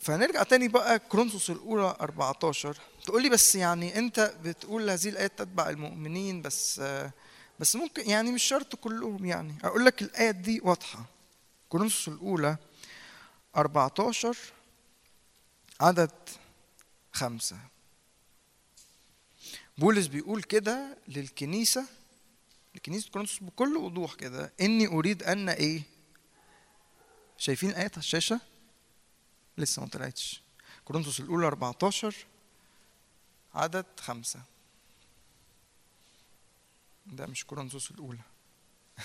فنرجع تاني بقى كرونسوس الأولى 14 تقول لي بس يعني انت بتقول هذه الايات تتبع المؤمنين بس بس ممكن يعني مش شرط كلهم يعني. أقول لك الايات دي واضحة. كورنثوس الأولى 14 عدد خمسة. بولس بيقول كده للكنيسة لكنيسة كورنثوس بكل وضوح كده إني أريد أن إيه؟ شايفين الآيات على الشاشة؟ لسه ما طلعتش. كورنثوس الأولى 14 عدد خمسة. ده مش كورنثوس الأولى. *laughs*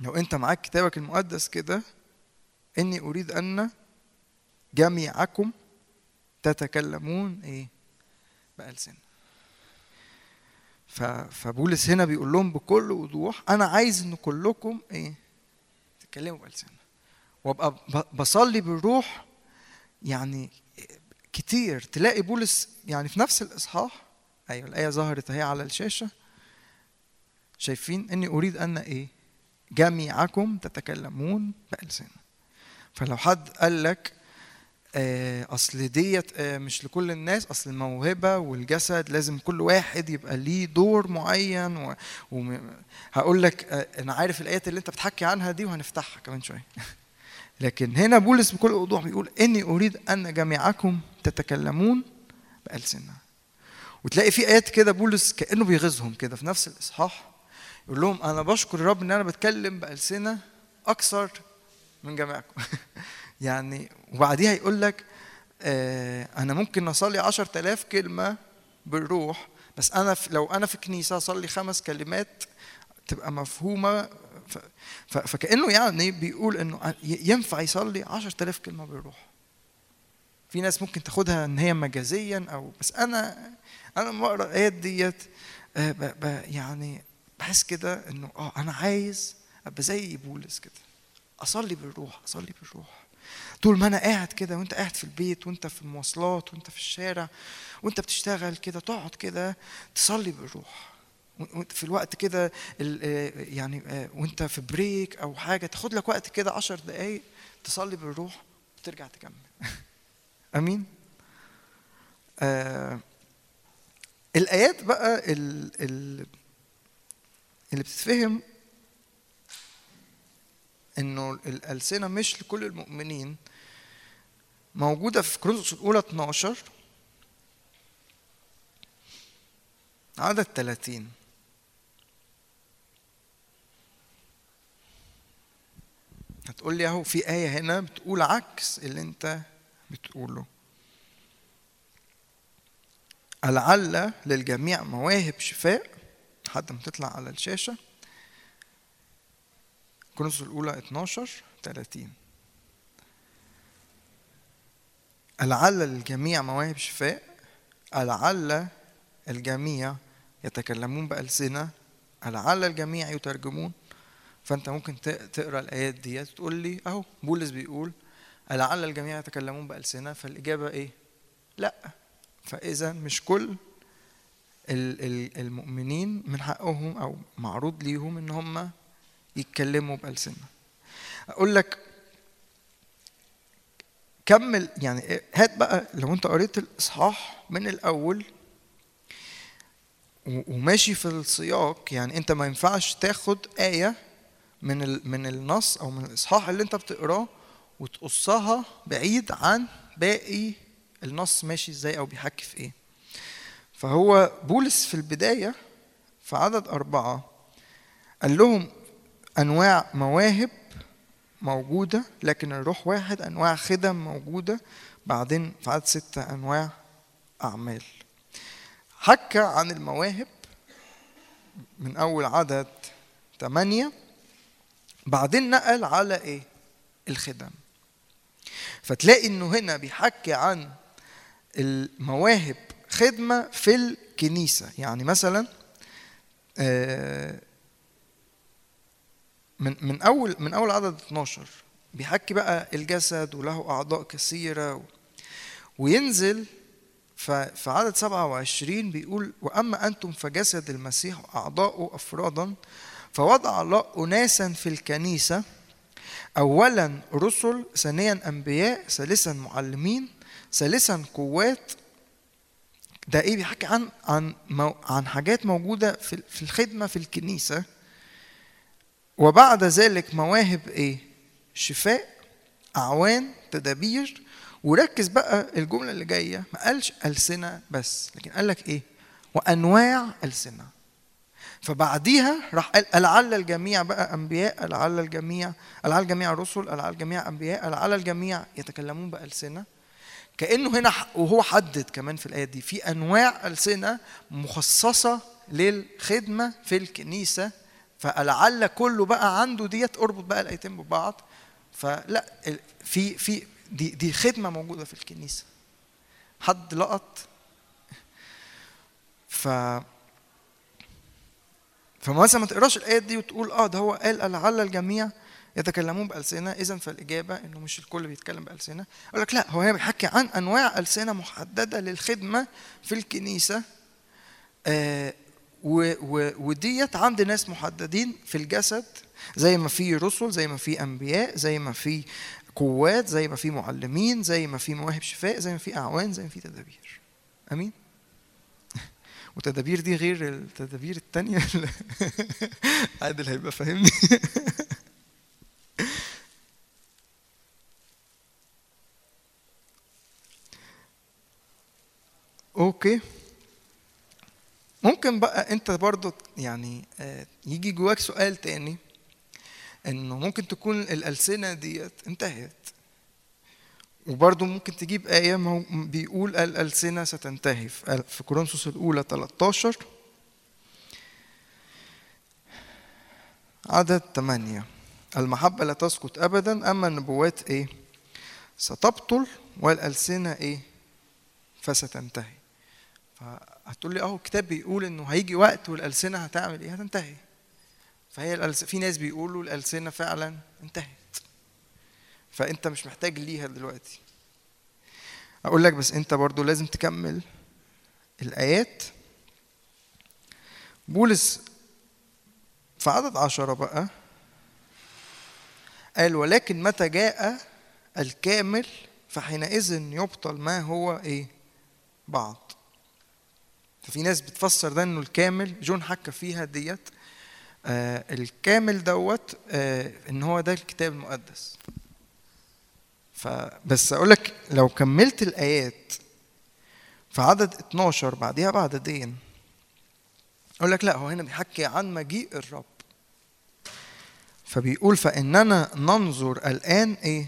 لو أنت معاك كتابك المقدس كده إني أريد أن جميعكم تتكلمون إيه؟ بألسنة. فبولس هنا بيقول لهم بكل وضوح أنا عايز إن كلكم إيه؟ تتكلموا بألسنة. وأبقى بصلي بالروح يعني كتير. تلاقي بولس يعني في نفس الإصحاح أيوه الآية ظهرت أهي على الشاشة. شايفين إني أريد أن إيه؟ جميعكم تتكلمون بألسنة. فلو حد قال لك أصل ديت آه، مش لكل الناس. أصل الموهبة والجسد لازم كل واحد يبقى ليه دور معين و... وم... هقول لك آه، أنا عارف الآيات اللي أنت بتحكي عنها دي وهنفتحها كمان شوية. *laughs* لكن هنا بولس بكل وضوح بيقول إني أريد أن جميعكم تتكلمون بألسنة. وتلاقي في آيات كده بولس كأنه بيغيظهم كده في نفس الإصحاح. يقول لهم أنا بشكر الرب إن أنا بتكلم بألسنة أكثر من جميعكم. *laughs* يعني وبعديها يقول لك آه أنا ممكن أصلي عشرة آلاف كلمة بالروح بس أنا لو أنا في كنيسة أصلي خمس كلمات تبقى مفهومة. ف ف فكأنه يعني بيقول إنه ينفع يصلي عشرة آلاف كلمة بالروح. في ناس ممكن تاخدها إن هي مجازيا أو بس أنا أنا لما أقرأ الآيات ديت آه، يعني بحس كده إنه آه أنا عايز أبقى زي بولس كده. أصلي بالروح أصلي بالروح. طول ما أنا قاعد كده وأنت قاعد في البيت وأنت في المواصلات وأنت في الشارع وأنت بتشتغل كده تقعد كده تصلي بالروح. في الوقت كده آه، يعني آه، وأنت في بريك أو حاجة تاخد لك وقت كده عشر دقايق تصلي بالروح وترجع تكمل. *laughs* آمين؟ آه الآيات بقى ال ال اللي بتتفهم إنه الألسنة مش لكل المؤمنين موجودة في كورنثوس الأولى 12 عدد 30 هتقول لي أهو في آية هنا بتقول عكس اللي أنت بتقوله. لعل للجميع مواهب شفاء لحد ما تطلع على الشاشة. كورنثوس الأولى 12 30 لعل للجميع مواهب شفاء لعل الجميع يتكلمون بألسنة لعل الجميع يترجمون. فأنت ممكن تقرأ الآيات دي تقول لي أهو بولس بيقول لعل الجميع يتكلمون بألسنة فالإجابة إيه؟ لأ. فإذا مش كل ال- ال- المؤمنين من حقهم أو معروض ليهم إن هم يتكلموا بألسنة. أقول لك كمل يعني هات بقى لو أنت قريت الإصحاح من الأول وماشي في السياق يعني أنت ما ينفعش تاخد آية من من النص أو من الإصحاح اللي أنت بتقراه وتقصها بعيد عن باقي النص ماشي إزاي أو بيحكي في إيه. فهو بولس في البداية في عدد أربعة قال لهم أنواع مواهب موجودة لكن الروح واحد أنواع خدم موجودة بعدين في عدد ستة أنواع أعمال. حكى عن المواهب من أول عدد ثمانية بعدين نقل على إيه؟ الخدم. فتلاقي إنه هنا بيحكي عن المواهب خدمة في الكنيسة. يعني مثلا آه، من من أول من أول عدد 12 بيحكي بقى الجسد وله أعضاء كثيرة و- وينزل في عدد 27 بيقول وأما أنتم فجسد المسيح وأعضاؤه أفرادا فوضع الله أناسا في الكنيسة أولا رسل ثانيا أنبياء ثالثا معلمين ثالثا قوات. ده إيه؟ بيحكي عن عن عن حاجات موجودة في الخدمة في الكنيسة. وبعد ذلك مواهب إيه؟ شفاء أعوان تدابير. وركز بقى الجملة اللي جاية ما قالش ألسنة بس لكن قال لك إيه؟ وأنواع ألسنة. فبعديها راح قال لعل الجميع بقى أنبياء لعل الجميع لعل الجميع رسل لعل الجميع أنبياء لعل الجميع يتكلمون بألسنة. كأنه هنا وهو حدد كمان في الآية دي في أنواع ألسنة مخصصة للخدمة في الكنيسة فلعل كله بقى عنده ديت أربط بقى الايتين ببعض فلأ في في دي دي خدمة موجودة في الكنيسة. حد لقط ف فمثلا ما تقراش الآيات دي وتقول آه ده هو قال لعل الجميع يتكلمون بألسنة إذا فالإجابة إنه مش الكل بيتكلم بألسنة. أقول لك لأ هو هنا بيحكي عن أنواع ألسنة محددة للخدمة في الكنيسة آه و و وديت عند ناس محددين في الجسد زي ما في رسل زي ما في أنبياء زي ما في قوات زي ما في معلمين زي ما في مواهب شفاء زي ما في أعوان زي ما في تدابير. أمين؟ *laughs* وتدابير دي غير التدابير التانية *laughs* عادل هيبقى فاهمني. *laughs* أوكي. ممكن بقى انت برضو يعني آه، يجي جواك سؤال تاني انه ممكن تكون الألسنة ديت انتهت. وبرضو ممكن تجيب آية ما بيقول الألسنة ستنتهي في كورنثوس الأولى 13 عدد 8 المحبة لا تسقط أبدا أما النبوات إيه؟ ستبطل والألسنة إيه؟ فستنتهي. فهتقول لي اهو الكتاب بيقول إنه هيجي وقت والألسنة هتعمل إيه؟ هتنتهي. فهي الألس... في ناس بيقولوا الألسنة فعلا انتهت. فأنت مش محتاج ليها دلوقتي. أقول لك بس أنت برضو لازم تكمل الآيات. بولس في عدد عشرة بقى قال ولكن متى جاء الكامل فحينئذ يبطل ما هو إيه؟ بعض. ففي ناس بتفسر ده إنه الكامل جون حكى فيها ديت آه الكامل دوت آه إن هو ده الكتاب المقدس. فبس أقول لك لو كملت الآيات في عدد 12 بعديها بعددين أقول لك لا هو هنا بيحكي عن مجيء الرب. فبيقول فإننا ننظر الآن إيه؟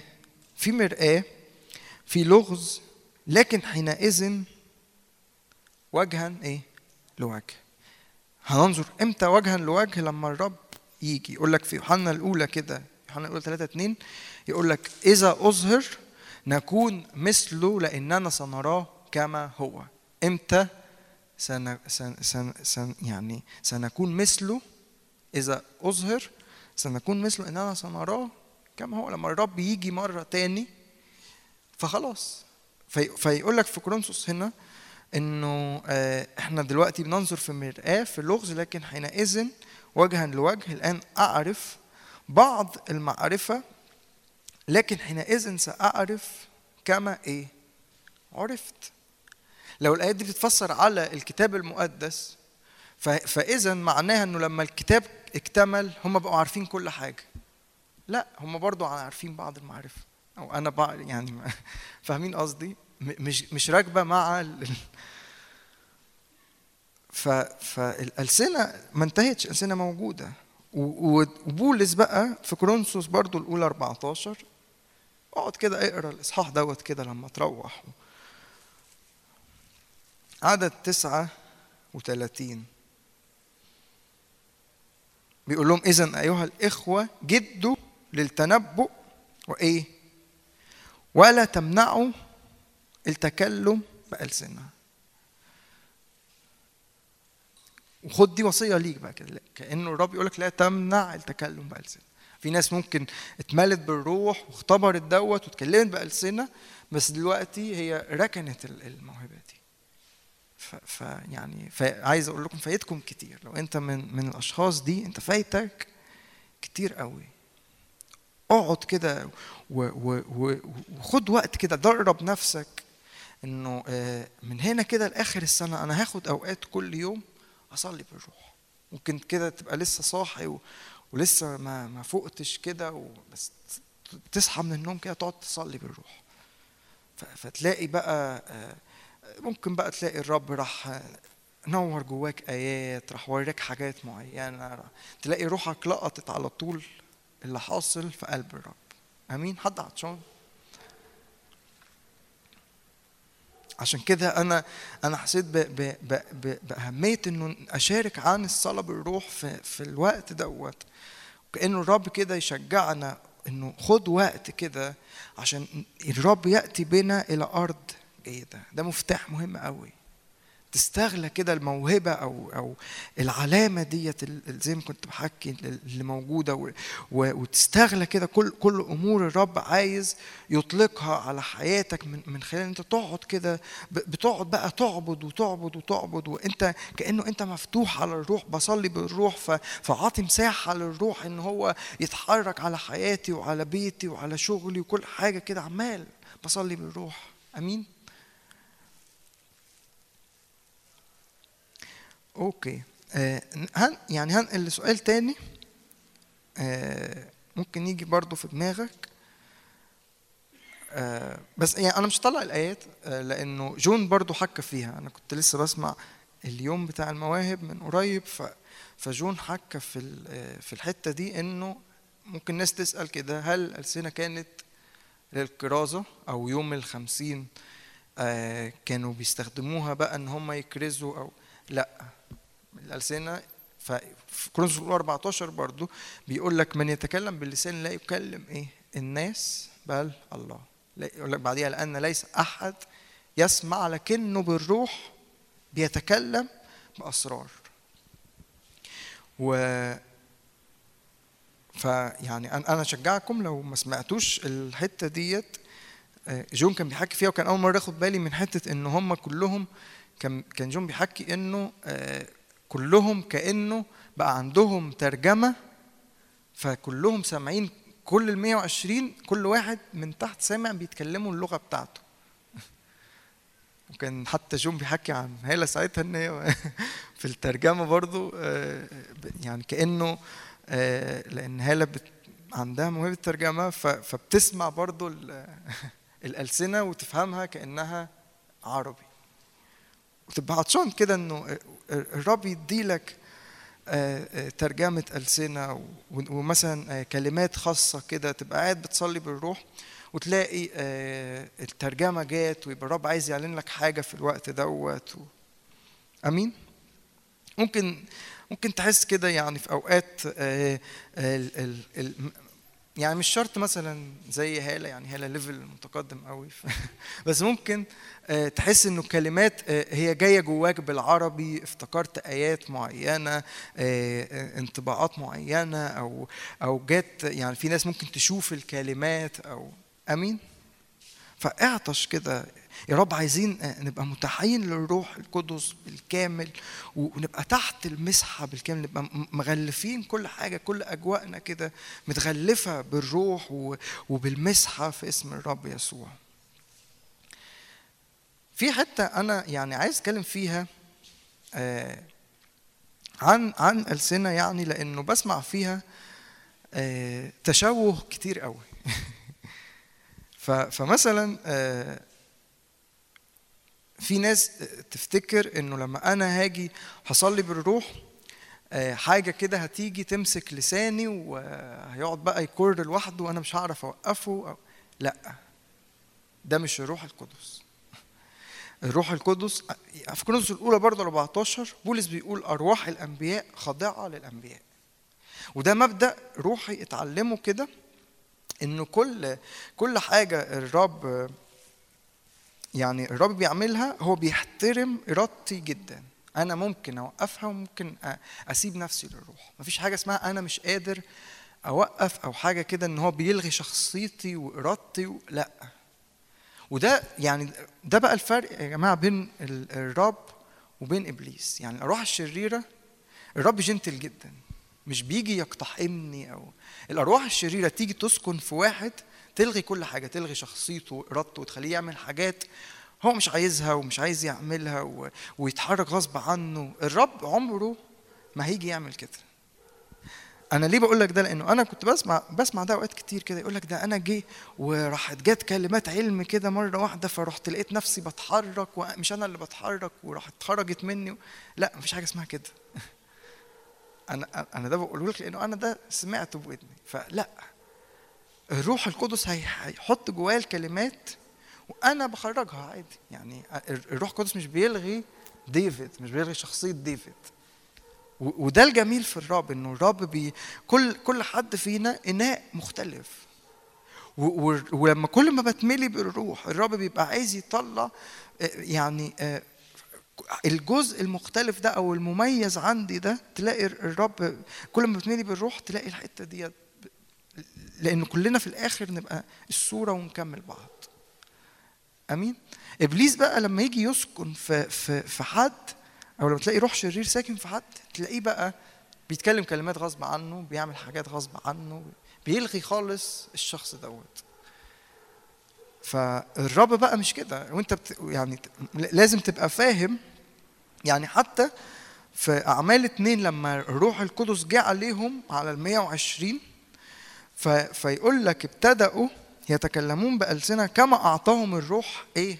في مرآة في لغز لكن حينئذ وجها إيه؟ لوجه. هننظر إمتى وجها لوجه؟ لما الرب يجي. يقول لك في يوحنا الأولى كده يوحنا الأولى 3 2 يقول لك إذا أظهر نكون مثله لإننا سنراه كما هو. إمتى؟ سن سن سن سن يعني سنكون مثله. إذا أظهر سنكون مثله إننا سنراه كما هو. لما الرب يجي مرة تاني فخلاص. في فيقول لك في كورنثوس هنا إنه آه، إحنا دلوقتي بننظر في مرآة في لغز لكن حينئذ وجها لوجه الآن أعرف بعض المعرفة لكن حينئذ سأعرف كما إيه؟ عرفت. لو الآيات دي بتتفسر على الكتاب المقدس ف- فإذا معناها إنه لما الكتاب اكتمل هم بقوا عارفين كل حاجة. لا هم برضو عارفين بعض المعرفة. أو أنا يعني *laughs* فاهمين قصدي؟ مش مش راكبة مع ال... ف فالألسنة ما انتهتش و- و- وبولس بقى في كورنثوس برضو الأولى 14 اقعد كده اقرأ الإصحاح دوت كده لما تروح. عدد تسعة وثلاثين بيقول لهم إذا أيها الإخوة جدوا للتنبؤ وإيه؟ ولا تمنعوا التكلم بألسنة وخد دي وصية ليك بقى كده كأنه الرب يقول لك لا تمنع التكلم بالسنه في ناس ممكن اتملت بالروح واختبرت دوت واتكلمت بالسنه بس دلوقتي هي ركنت ال- الموهبة دي. فيعني عايز أقول لكم فايتكم كتير. لو أنت من من الأشخاص دي أنت فايتك كتير قوي. اقعد كده وخد وقت كده درب نفسك. إنه آه، من هنا كده لآخر السنة أنا هاخد أوقات كل يوم أصلي بالروح. ممكن كده تبقى لسه صاحي و... ولسه ما ما فقتش كده و... بس تصحى من النوم كده تقعد تصلي بالروح. ف... فتلاقي بقى آه، ممكن بقى تلاقي الرب راح آه، نور جواك آيات راح وريك حاجات معينة تلاقي روحك لقطت على طول اللي حاصل في قلب الرب. آمين؟ حد عطشان؟ عشان كده أنا أنا حسيت ب ب ب ب بأهمية إنه أشارك عن الصلاة بالروح في في الوقت دوت. كانه الرب كده يشجعنا إنه خد وقت كده عشان الرب يأتي بنا إلى أرض جيدة. ده مفتاح مهم قوي تستغلى كده الموهبة أو أو العلامة ديت زي ما كنت بحكي اللي و- وتستغلى كده كل كل أمور الرب عايز يطلقها على حياتك من من خلال أنت تقعد كده بتقعد بقى تعبد وتعبد وتعبد وأنت كأنه أنت مفتوح على الروح بصلي بالروح ف- فعاطي مساحة للروح إن هو يتحرك على حياتي وعلى بيتي وعلى شغلي وكل حاجة كده عمال بصلي بالروح. أمين؟ أوكي. آه يعني هنقل لسؤال تاني آه ممكن يجي برضو في دماغك. آه بس يعني أنا مش طلع الآيات آه لأنه جون برضو حكى فيها. أنا كنت لسه بسمع اليوم بتاع المواهب من قريب ف فجون حكى في آه، في الحتة دي إنه ممكن ناس تسأل كده هل الالسنه كانت للكرازه أو يوم الخمسين آه كانوا بيستخدموها بقى إن هم يكرزوا أو لأ. الألسنة. ففي كورنثوس الأولى 14 برضو بيقول لك من يتكلم باللسان لا يكلم إيه؟ الناس بل الله. يقول لك بعديها لأن ليس أحد يسمع لكنه بالروح بيتكلم بأسرار. و فيعني أنا أشجعكم لو ما سمعتوش الحتة ديت آه، جون كان بيحكي فيها وكان أول مرة اخد بالي من حتة إن هم كلهم كان كان جون بيحكي إنه آه، كلهم كأنه بقى عندهم ترجمة فكلهم سامعين كل ال 120 كل واحد من تحت سامع بيتكلموا اللغة بتاعته. *laughs* وكان حتى جون بيحكي عن هالة ساعتها إن هي *laughs* في الترجمة برضو آه، ب- يعني كأنه آه، لأن هالة بت عندها موهبة ترجمه فبتسمع برضو ال- *laughs* الألسنة وتفهمها كأنها عربي. وتبقى عطشان كده إنه الرب يديلك آه، آه، ترجمة ألسنة ومثلا آه، كلمات خاصة كده تبقى قاعد بتصلي بالروح وتلاقي الترجمة جات ويبقى الرب عايز يعلن لك حاجة في الوقت دوت و... أمين؟ ممكن ممكن تحس كده يعني في أوقات يعني مش شرط مثلا زي هالة يعني هالة ليفل متقدم قوي. *laughs* بس ممكن آه، تحس إنه الكلمات آه، هي جاية جواك بالعربي افتكرت آيات معينة آه، انطباعات معينة أو أو جات يعني في ناس ممكن تشوف الكلمات أو آمين؟ فاعطش كده. يا رب عايزين آه، نبقى متاحين للروح القدس بالكامل ونبقى تحت المسحة بالكامل نبقى مغلفين كل حاجة كل أجواءنا كده متغلفة بالروح وبالمسحة في اسم الرب يسوع. في حتة أنا يعني عايز أتكلم فيها آه، عن عن ألسنة يعني لأنه بسمع فيها آه، تشوه كتير قوي. *laughs* فمثلا آه، في ناس تفتكر إنه لما أنا هاجي هصلي بالروح آه، حاجة كده هتيجي تمسك لساني وهيقعد بقى يكر لوحده وأنا مش هعرف أوقفه أو لأ ده مش الروح القدس. الروح القدس في كورنثوس الأولى برضه 14 بولس بيقول أرواح الأنبياء خاضعة للأنبياء. وده مبدأ روحي اتعلمه كده إنه كل كل حاجة الرب يعني الرب بيعملها هو بيحترم إرادتي جدا. أنا ممكن أوقفها وممكن أسيب نفسي للروح. مفيش حاجة اسمها أنا مش قادر أوقف أو حاجة كده إن هو بيلغي شخصيتي وإرادتي و... لأ. وده يعني ده بقى الفرق يا جماعة بين ال- الرب وبين إبليس. يعني الارواح الشريرة الرب جنتل جدا. مش بيجي يقتحمني أو الأرواح الشريرة تيجي تسكن في واحد تلغي كل حاجة تلغي شخصيته وارادته وتخليه يعمل حاجات هو مش عايزها ومش عايز يعملها و... ويتحرك غصب عنه. الرب عمره ما هيجي يعمل كده. أنا ليه بقول لك ده؟ لأنه أنا كنت بسمع بسمع ده أوقات كتير كده. يقول لك ده أنا جه وراحت جت كلمات علم كده مرة واحدة فرحت لقيت نفسي بتحرك ومش أنا اللي بتحرك وراحت خرجت مني لا مفيش حاجة اسمها كده. أنا أنا ده بقوله لك لأنه أنا ده سمعته بودني. فلا الروح القدس هي- هيحط جوايا الكلمات وأنا بخرجها عادي. يعني الروح القدس مش بيلغي ديفيد مش بيلغي شخصية ديفيد. وده الجميل في الرب إنه الرب بي كل كل حد فينا إناء مختلف. ولما كل ما بتملي بالروح الرب بيبقى عايز يطلع آه، يعني آه، الجزء المختلف ده أو المميز عندي ده تلاقي الرب كل ما بتملي بالروح تلاقي الحتة ديت لأن كلنا في الآخر نبقى الصورة ونكمل بعض. آمين؟ إبليس بقى لما يجي يسكن في في في حد أو لما تلاقي روح شرير ساكن في حد تلاقيه بقى بيتكلم كلمات غصب عنه بيعمل حاجات غصب عنه بيلغي خالص الشخص دوت. فالرب بقى مش كده. وأنت بت يعني لازم تبقى فاهم يعني حتى في أعمال اتنين لما الروح القدس جه عليهم على ال 120 ف... فيقول لك ابتدأوا يتكلمون بألسنة كما أعطاهم الروح إيه؟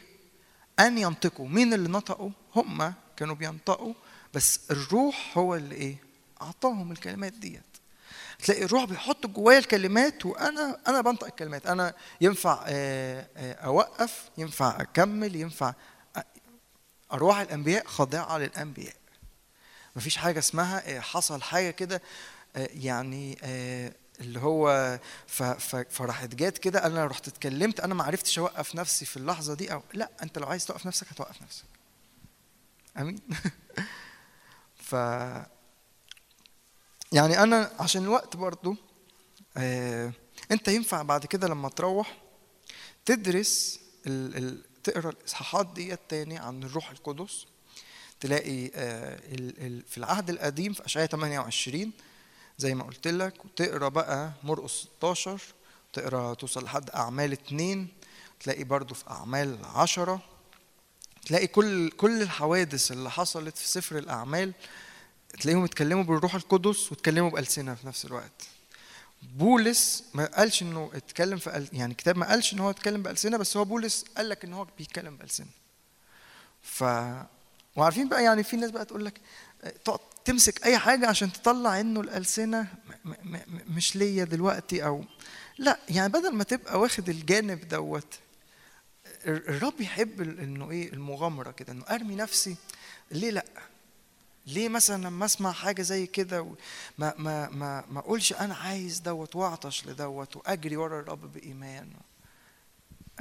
أن ينطقوا، مين اللي نطقوا؟ هم كانوا بينطقوا بس الروح هو اللي إيه؟ أعطاهم الكلمات ديت. تلاقي الروح بيحط جوايا الكلمات وأنا أنا بنطق الكلمات، أنا ينفع آه، آه، أوقف، ينفع أكمل، ينفع أرواح الأنبياء خاضعة للأنبياء. مفيش حاجة اسمها آه، حصل حاجة كده آه، يعني آه، اللي هو فراحت جات كده أنا رحت اتكلمت أنا ما عرفتش أوقف نفسي في اللحظة دي أو لا أنت لو عايز توقف نفسك هتوقف نفسك أمين *laughs* ف يعني أنا عشان الوقت برضو أنت ينفع بعد كده لما تروح تدرس تقرأ الإصحاحات ديت تاني عن الروح القدس. تلاقي آه في العهد القديم في أشعياء 28 زي ما قلت لك وتقرأ بقى مرقس 16 تقرأ توصل لحد أعمال اتنين تلاقي برضو في أعمال عشرة تلاقي كل كل الحوادث اللي حصلت في سفر الأعمال تلاقيهم اتكلموا بالروح القدس واتكلموا بألسنة في نفس الوقت. بولس ما قالش إنه اتكلم في. يعني الكتاب ما قالش إن هو اتكلم بألسنة بس هو بولس قال لك إن هو بيتكلم بألسنة ف وعارفين بقى يعني في ناس بقى تقول لك تقعد تمسك أي حاجة عشان تطلع إنه الألسنة مش ليا دلوقتي أو لا يعني بدل ما تبقى واخد الجانب دوت ال- الرب يحب إنه إيه المغامرة كده إنه أرمي نفسي ليه لأ ليه مثلا لما أسمع حاجة زي كده ما ما ما ما أقولش أنا عايز دوت وأعطش لدوت وأجري ورا الرب بإيمان.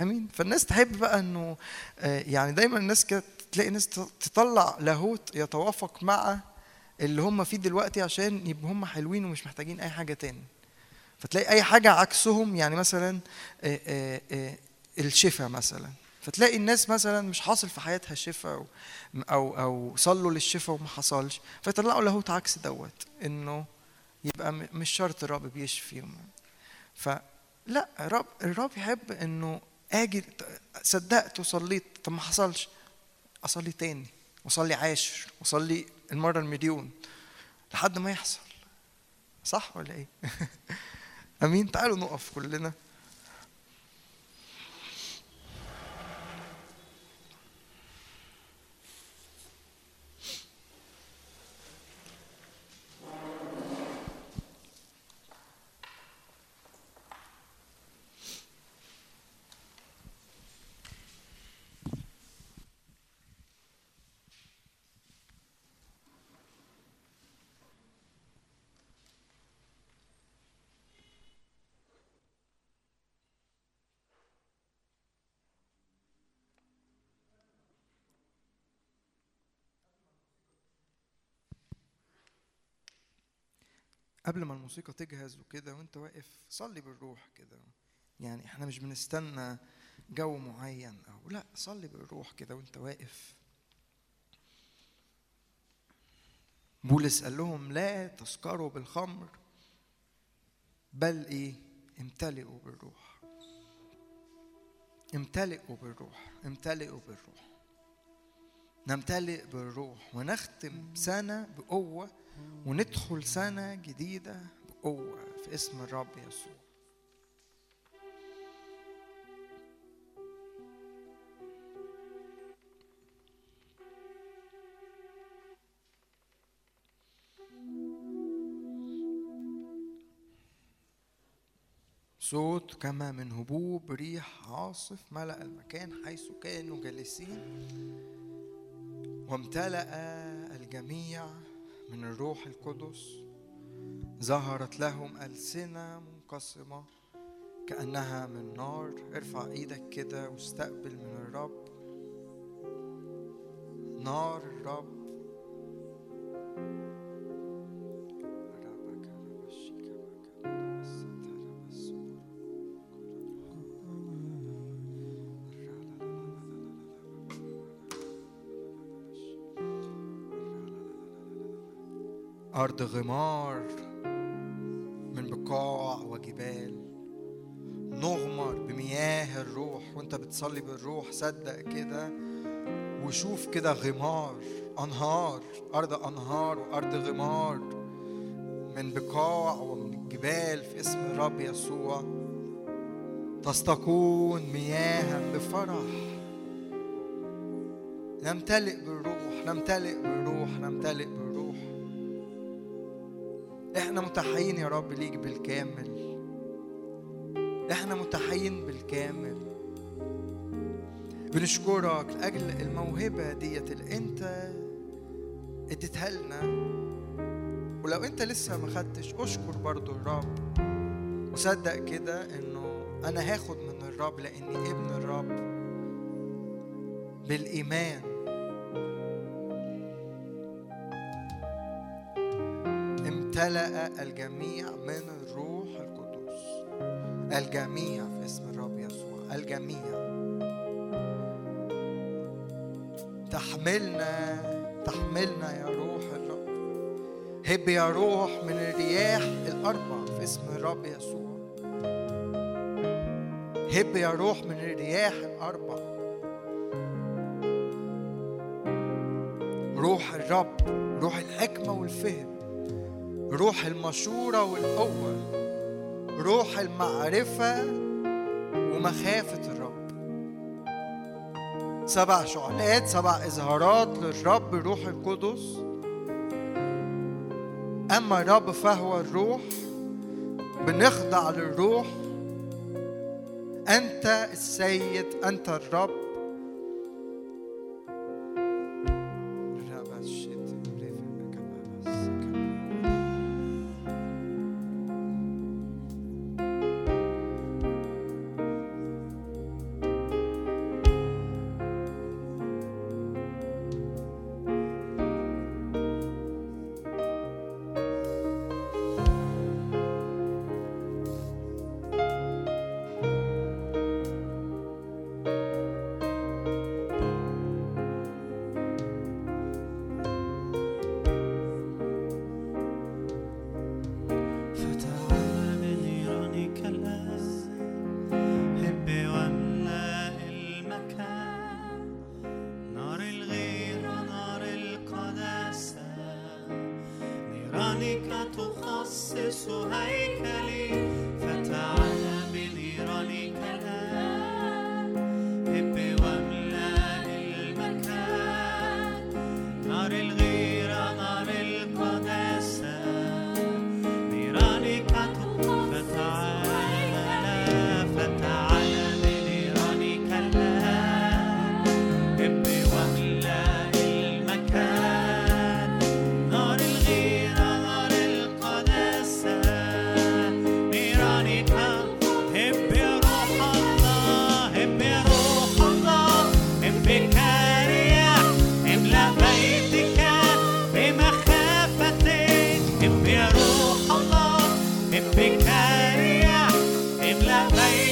آمين. فالناس تحب بقى إنه آه، يعني دايما الناس كده تلاقي ناس تطلع لاهوت يتوافق مع اللي هم فيه دلوقتي عشان يبقوا هم حلوين ومش محتاجين أي حاجة تاني. فتلاقي أي حاجة عكسهم يعني مثلا آه، آه، الشفاء مثلا. فتلاقي الناس مثلا مش حاصل في حياتها شفاء أو أو, صلوا للشفاء وما حصلش فيطلعوا لاهوت عكس دوت إنه يبقى مش شرط الرب بيشفي. فلا الرب الرب يحب إنه آجي صدقت وصليت طب ما حصلش أصلي تاني وأصلي عاشر وأصلي المرة المليون لحد ما يحصل. صح ولا إيه؟ *laughs* أمين؟ تعالوا نقف كلنا. قبل ما الموسيقى تجهز وكده وانت واقف صلي بالروح كده. يعني إحنا مش بنستنى جو معين أو لا صلي بالروح كده وانت واقف. بولس قال لهم لا تسكروا بالخمر بل إيه؟ امتلئوا بالروح. امتلئوا بالروح امتلئوا بالروح. نمتلئ بالروح ونختم سنة بقوة وندخل سنة جديدة بقوة في اسم الرب يسوع. صوت كما من هبوب ريح عاصف ملأ المكان حيث كانوا جالسين وامتلأ الجميع من الروح القدس ظهرت لهم ألسنة منقسمة كأنها من نار. ارفع إيدك كده واستقبل من الرب. نار الرب. أرض غمار من بقاع وجبال نغمر بمياه الروح وأنت بتصلي بالروح صدق كده وشوف كده غمار أنهار أرض أنهار وأرض غمار من بقاع ومن الجبال في اسم الرب يسوع. تستقون مياها بفرح. نمتلئ بالروح نمتلئ بالروح نمتلئ بالروح. إحنا متحيين يا رب ليك بالكامل. إحنا متحيين بالكامل. بنشكرك لأجل الموهبة ديت اللي انت اديتها لنا. ولو انت لسه ما خدتش اشكر برضو الرب. وصدق كده انه أنا هاخد من الرب لاني ابن الرب. بالإيمان. امتلأ الجميع من الروح القدس الجميع في اسم الرب يسوع. الجميع. تحملنا تحملنا يا روح الرب. هب يا روح من الرياح الأربع في اسم الرب يسوع. هب يا روح من الرياح الأربع. روح الرب روح الحكمة والفهم. روح المشورة والقوة روح المعرفة ومخافة الرب. سبع شعلات سبع إظهارات للرب روح القدس. أما الرب فهو الروح بنخضع للروح. أنت السيد أنت الرب. LA.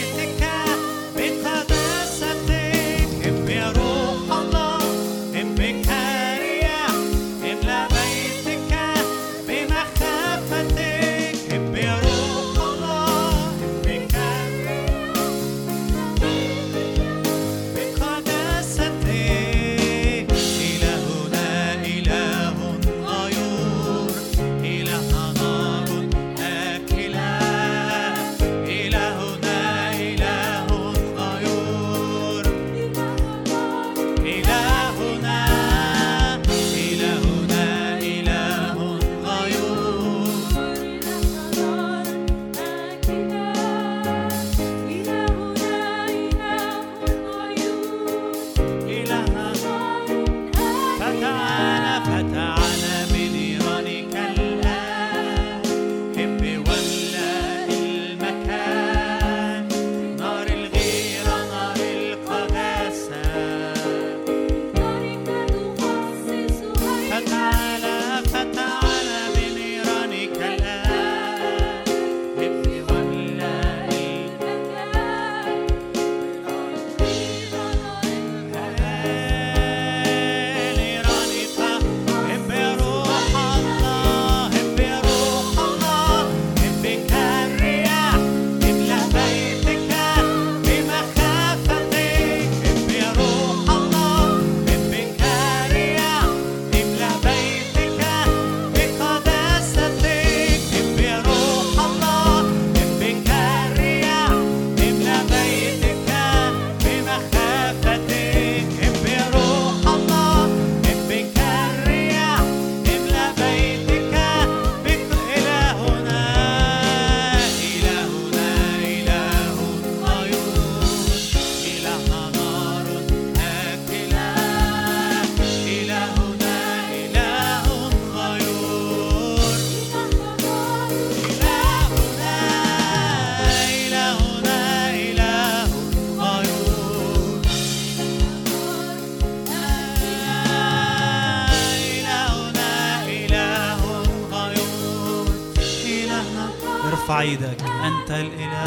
أعيدك أنت الإله.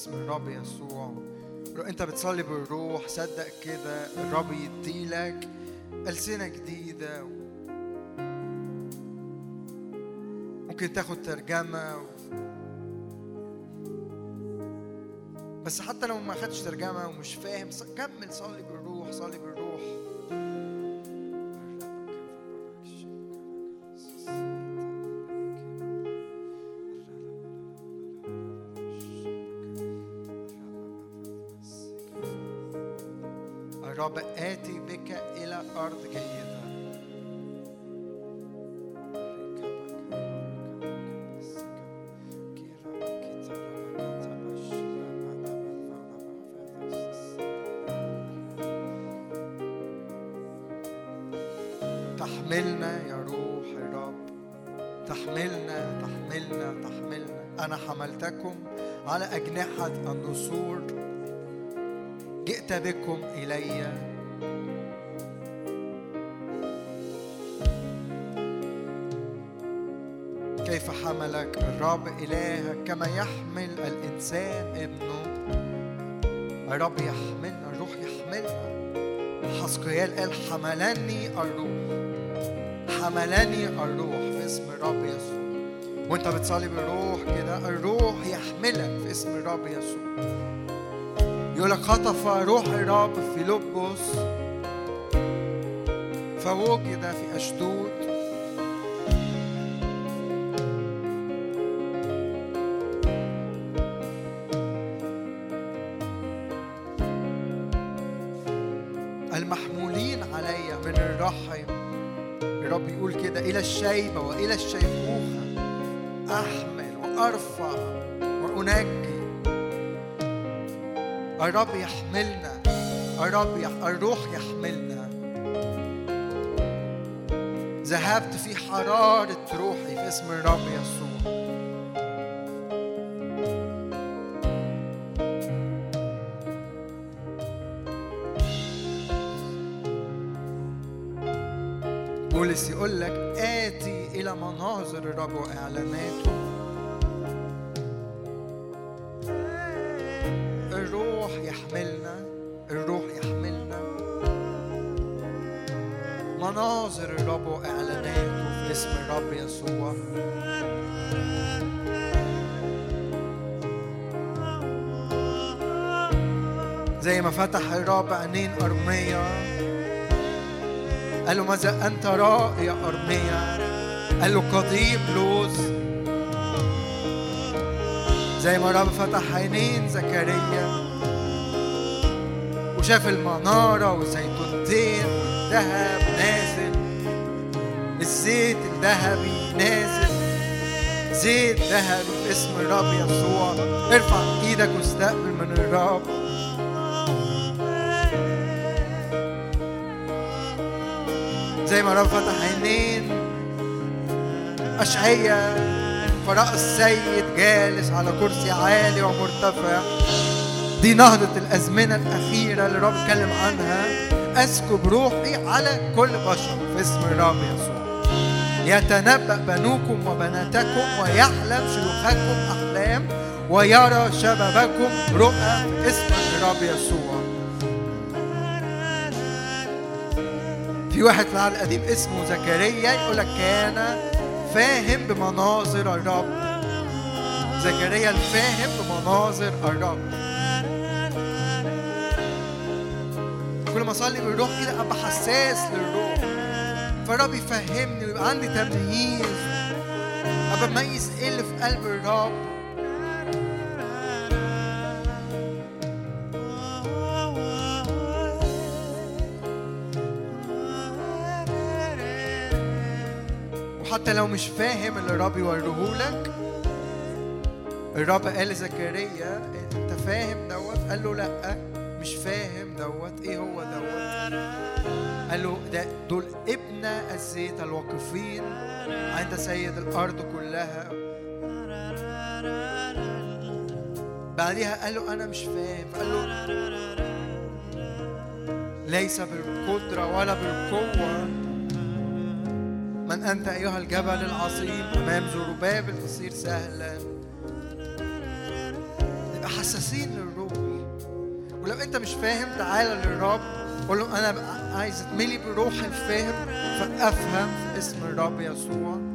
باسم الرب يسوع. انت بتصلي بالروح صدق كده الرب يديلك ألسنة جديدة. ممكن تاخد ترجمة. بس حتى لو ما خدتش ترجمة ومش فاهم كمل صلي بالروح صلي بالروح. رب آتي بك إلى أرض جيدة تحملنا يا روح الرب. تحملنا تحملنا تحملنا. أنا حملتكم على أجنحة النسور. جئت بكم إلي. كيف حملك الرب إلهك كما يحمل الإنسان ابنه؟ الرب يحملنا الروح يحملنا حسقيال قال حملني الروح حملني الروح في اسم الرب يسوع. وأنت بتصلي بالروح كده الروح يحملك في اسم الرب يسوع. يقول لك خطف روح الرب في لبس فوجد في أشدود. المحمولين علي من الرحم. الرب يقول كده إلى الشيبة وإلى الشيخوخة أحمل وأرفع وأنجي. الرب يحملنا. الرب يح... الروح يحملنا. ذهبت في حرارة روحي في اسم الرب يسوع. بولس يقول لك آتي إلى مناظر الرب وإعلاناته. زي ما فتح الرب عينين أرمية. قال له ماذا أنت رائي يا أرمية؟ قال له قضيب لوز زي ما الرب فتح عينين زكريا. وشاف المنارة والزيتونتين والذهب نازل. الزيت الذهبي نازل. زيت ذهبي باسم الرب يسوع. ارفع إيدك واستقبل من الرب. زي ما الرب فتح عينين أشعية فرأى السيد جالس على كرسي عالي ومرتفع. دي نهضة الأزمنة الأخيرة اللي الرب اتكلم عنها. أسكب روحي على كل بشر في اسم الرب يسوع. يتنبأ بنوكم وبناتكم ويحلم شيوخكم أحلام ويرى شبابكم رؤى اسم الرب يسوع. في واحد في العهد القديم اسمه زكريا يقول لك كان فاهم بمناظر الرب. زكريا الفاهم بمناظر الرب. كل ما أصلي بالروح كده أبقى حساس للروح. فالرب يفهمني ويبقى عندي تمييز. أبقى مميز إيه اللي في قلب الرب؟ وحتى لو مش فاهم اللي الرب يوريهولك الرب قال لزكريا أنت فاهم دوت؟ قال له لأ مش فاهم دوت. إيه هو دوت؟ قال له ده دول ابن الزيت الواقفين. عند سيد الأرض كلها. بعدها قال له أنا مش فاهم. قال له ليس بالقدرة ولا بالقوة. من أنت أيها الجبل العظيم. امام زربابل تصير سهلا. نبقى حساسين للروح ولو أنت مش فاهم تعالى للرب. قول له بقى عايز اتملي بروح الفهم فأفهم اسم الرب يسوع.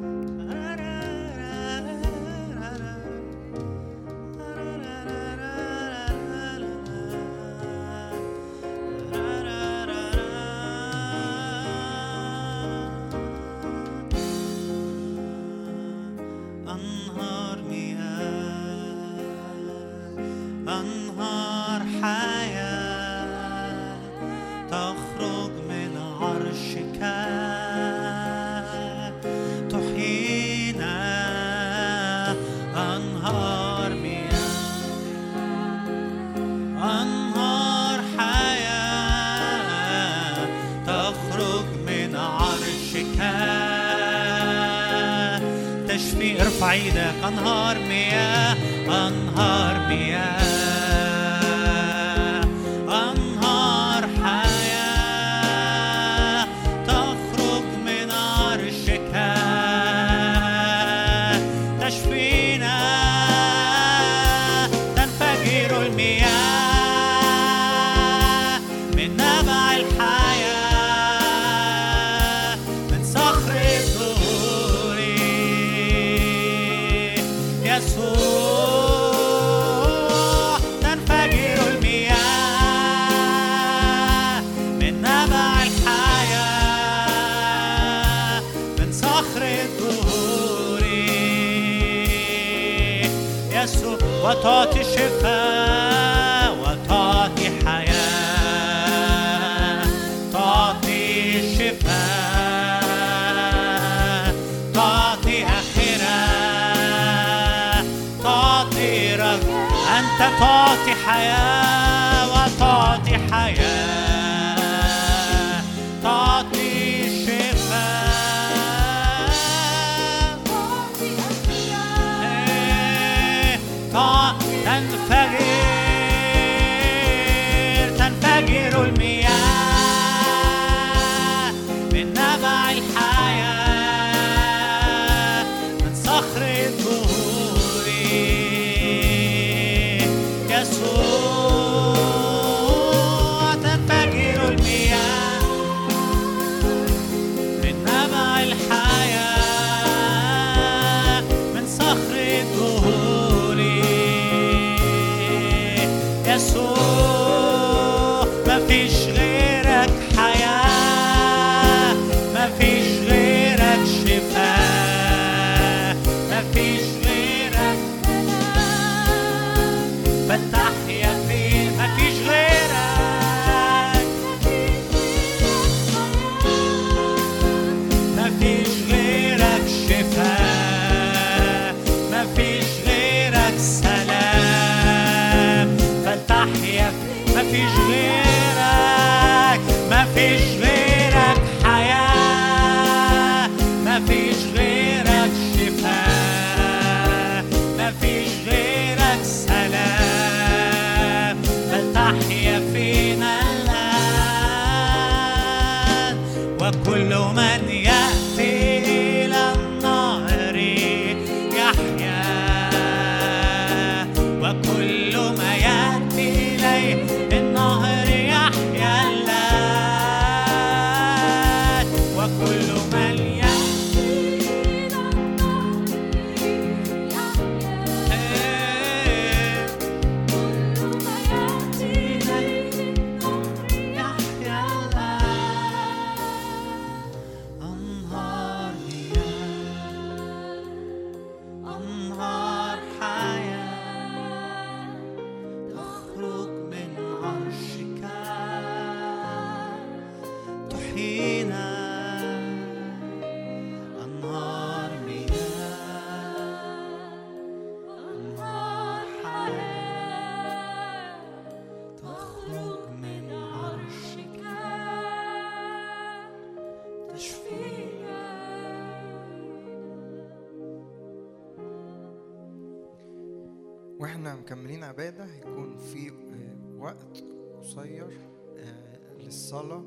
وقت قصير آه، للصلاة.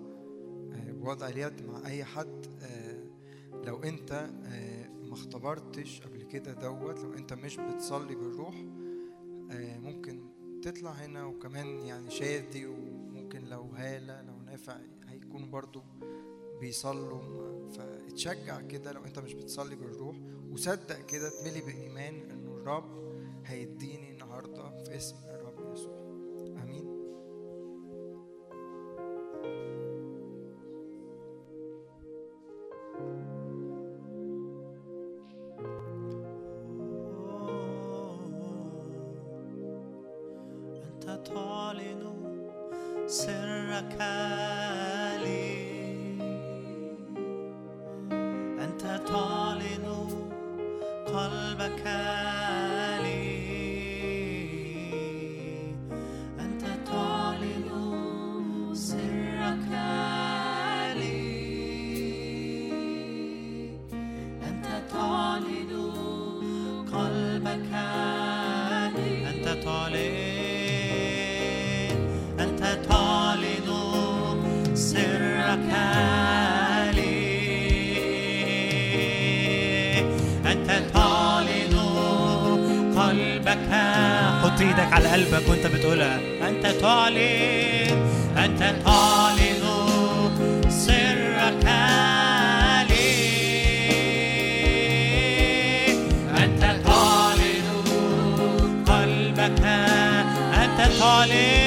آه، بوضع اليد مع أي حد. آه، لو أنت ما اختبرتش قبل كده دوت لو أنت مش بتصلي بالروح ممكن تطلع هنا. وكمان يعني شادي وممكن لو هالة لو نافع هيكونوا برضو بيصلوا. فاتشجع كده لو أنت مش بتصلي بالروح. وصدق كده اتملي بإيمان إن الرب هيديني النهارده في اسم تعلن سرك لي أنت تعلن قلبك لي إيدك على قلبك وانت بتقولها. أنت تعلن أنت تعلن سرك لي أنت تعلن قلبك أنت تعلن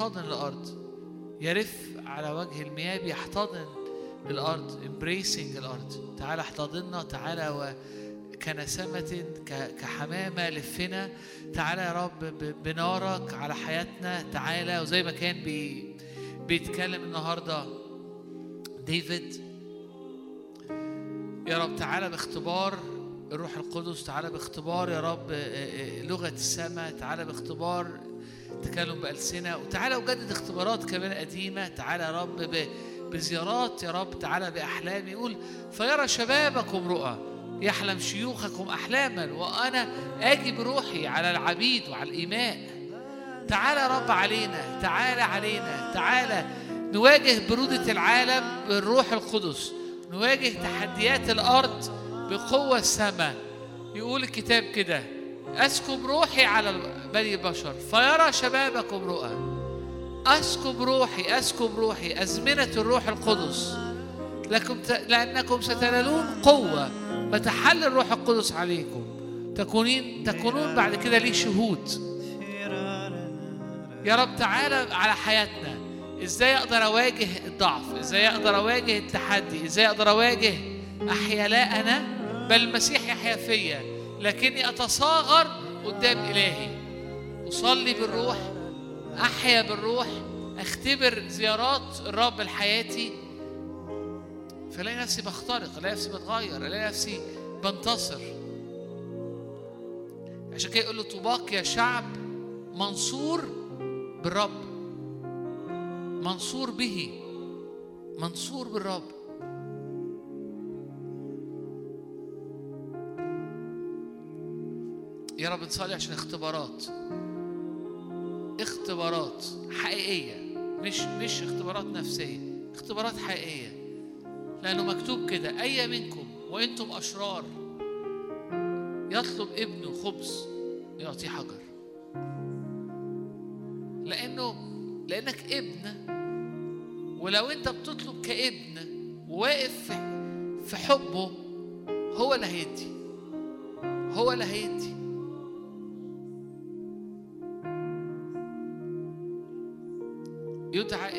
يقول يحتضن الأرض. يرف على وجه المياه بيحتضن الأرض embracing الأرض. تعالى احتضننا تعالى كنسمة كحمامة لفنا. تعالى يا رب بنارك على حياتنا. تعالى وزي ما كان بي بيتكلم النهارده ديفيد. يا رب تعالى باختبار الروح القدس تعالى باختبار يا رب لغة السماء. تعالى باختبار تكلم بألسنة. وتعالى وجدد اختبارات كمان قديمة. تعالى يا رب بزيارات يا رب تعالى بأحلام. يقول فيرى شبابكم رؤى يحلم شيوخكم أحلاما وأنا آجي بروحي على العبيد وعلى الإيماء تعالى يا رب علينا تعالى علينا تعالى نواجه برودة العالم بالروح القدس. نواجه تحديات الأرض بقوة السماء. يقول الكتاب كده أسكب روحي على بني البشر فيرى شبابكم رؤى. أسكب روحي أسكب روحي أزمنة الروح القدس. لكم. لأنكم ستنالون قوة متحل الروح القدس عليكم. تكونين تكونون بعد كده لي شهود. يا رب تعالى على حياتنا. إزاي أقدر أواجه الضعف؟ إزاي أقدر أواجه التحدي؟ إزاي أقدر أواجه أحيا لا أنا؟ بل المسيح يحيا فيا لكني أتصاغر قدام إلهي. أصلي بالروح أحيا بالروح أختبر زيارات الرب لحياتي. فلاقي نفسي بخترق ألاقي نفسي بتغير ألاقي نفسي بنتصر. عشان كده يقول له طوباك يا شعب منصور بالرب. منصور به. منصور بالرب. يا رب نصلي عشان اختبارات. اختبارات حقيقية مش مش اختبارات نفسية اختبارات حقيقية. لأنه مكتوب كده أي منكم وأنتم أشرار يطلب ابنه خبز يعطيه حجر. لأنه لأنك ابن ولو أنت بتطلب كابن وواقف في- في حبه هو اللي هيدي هو اللي هيدي.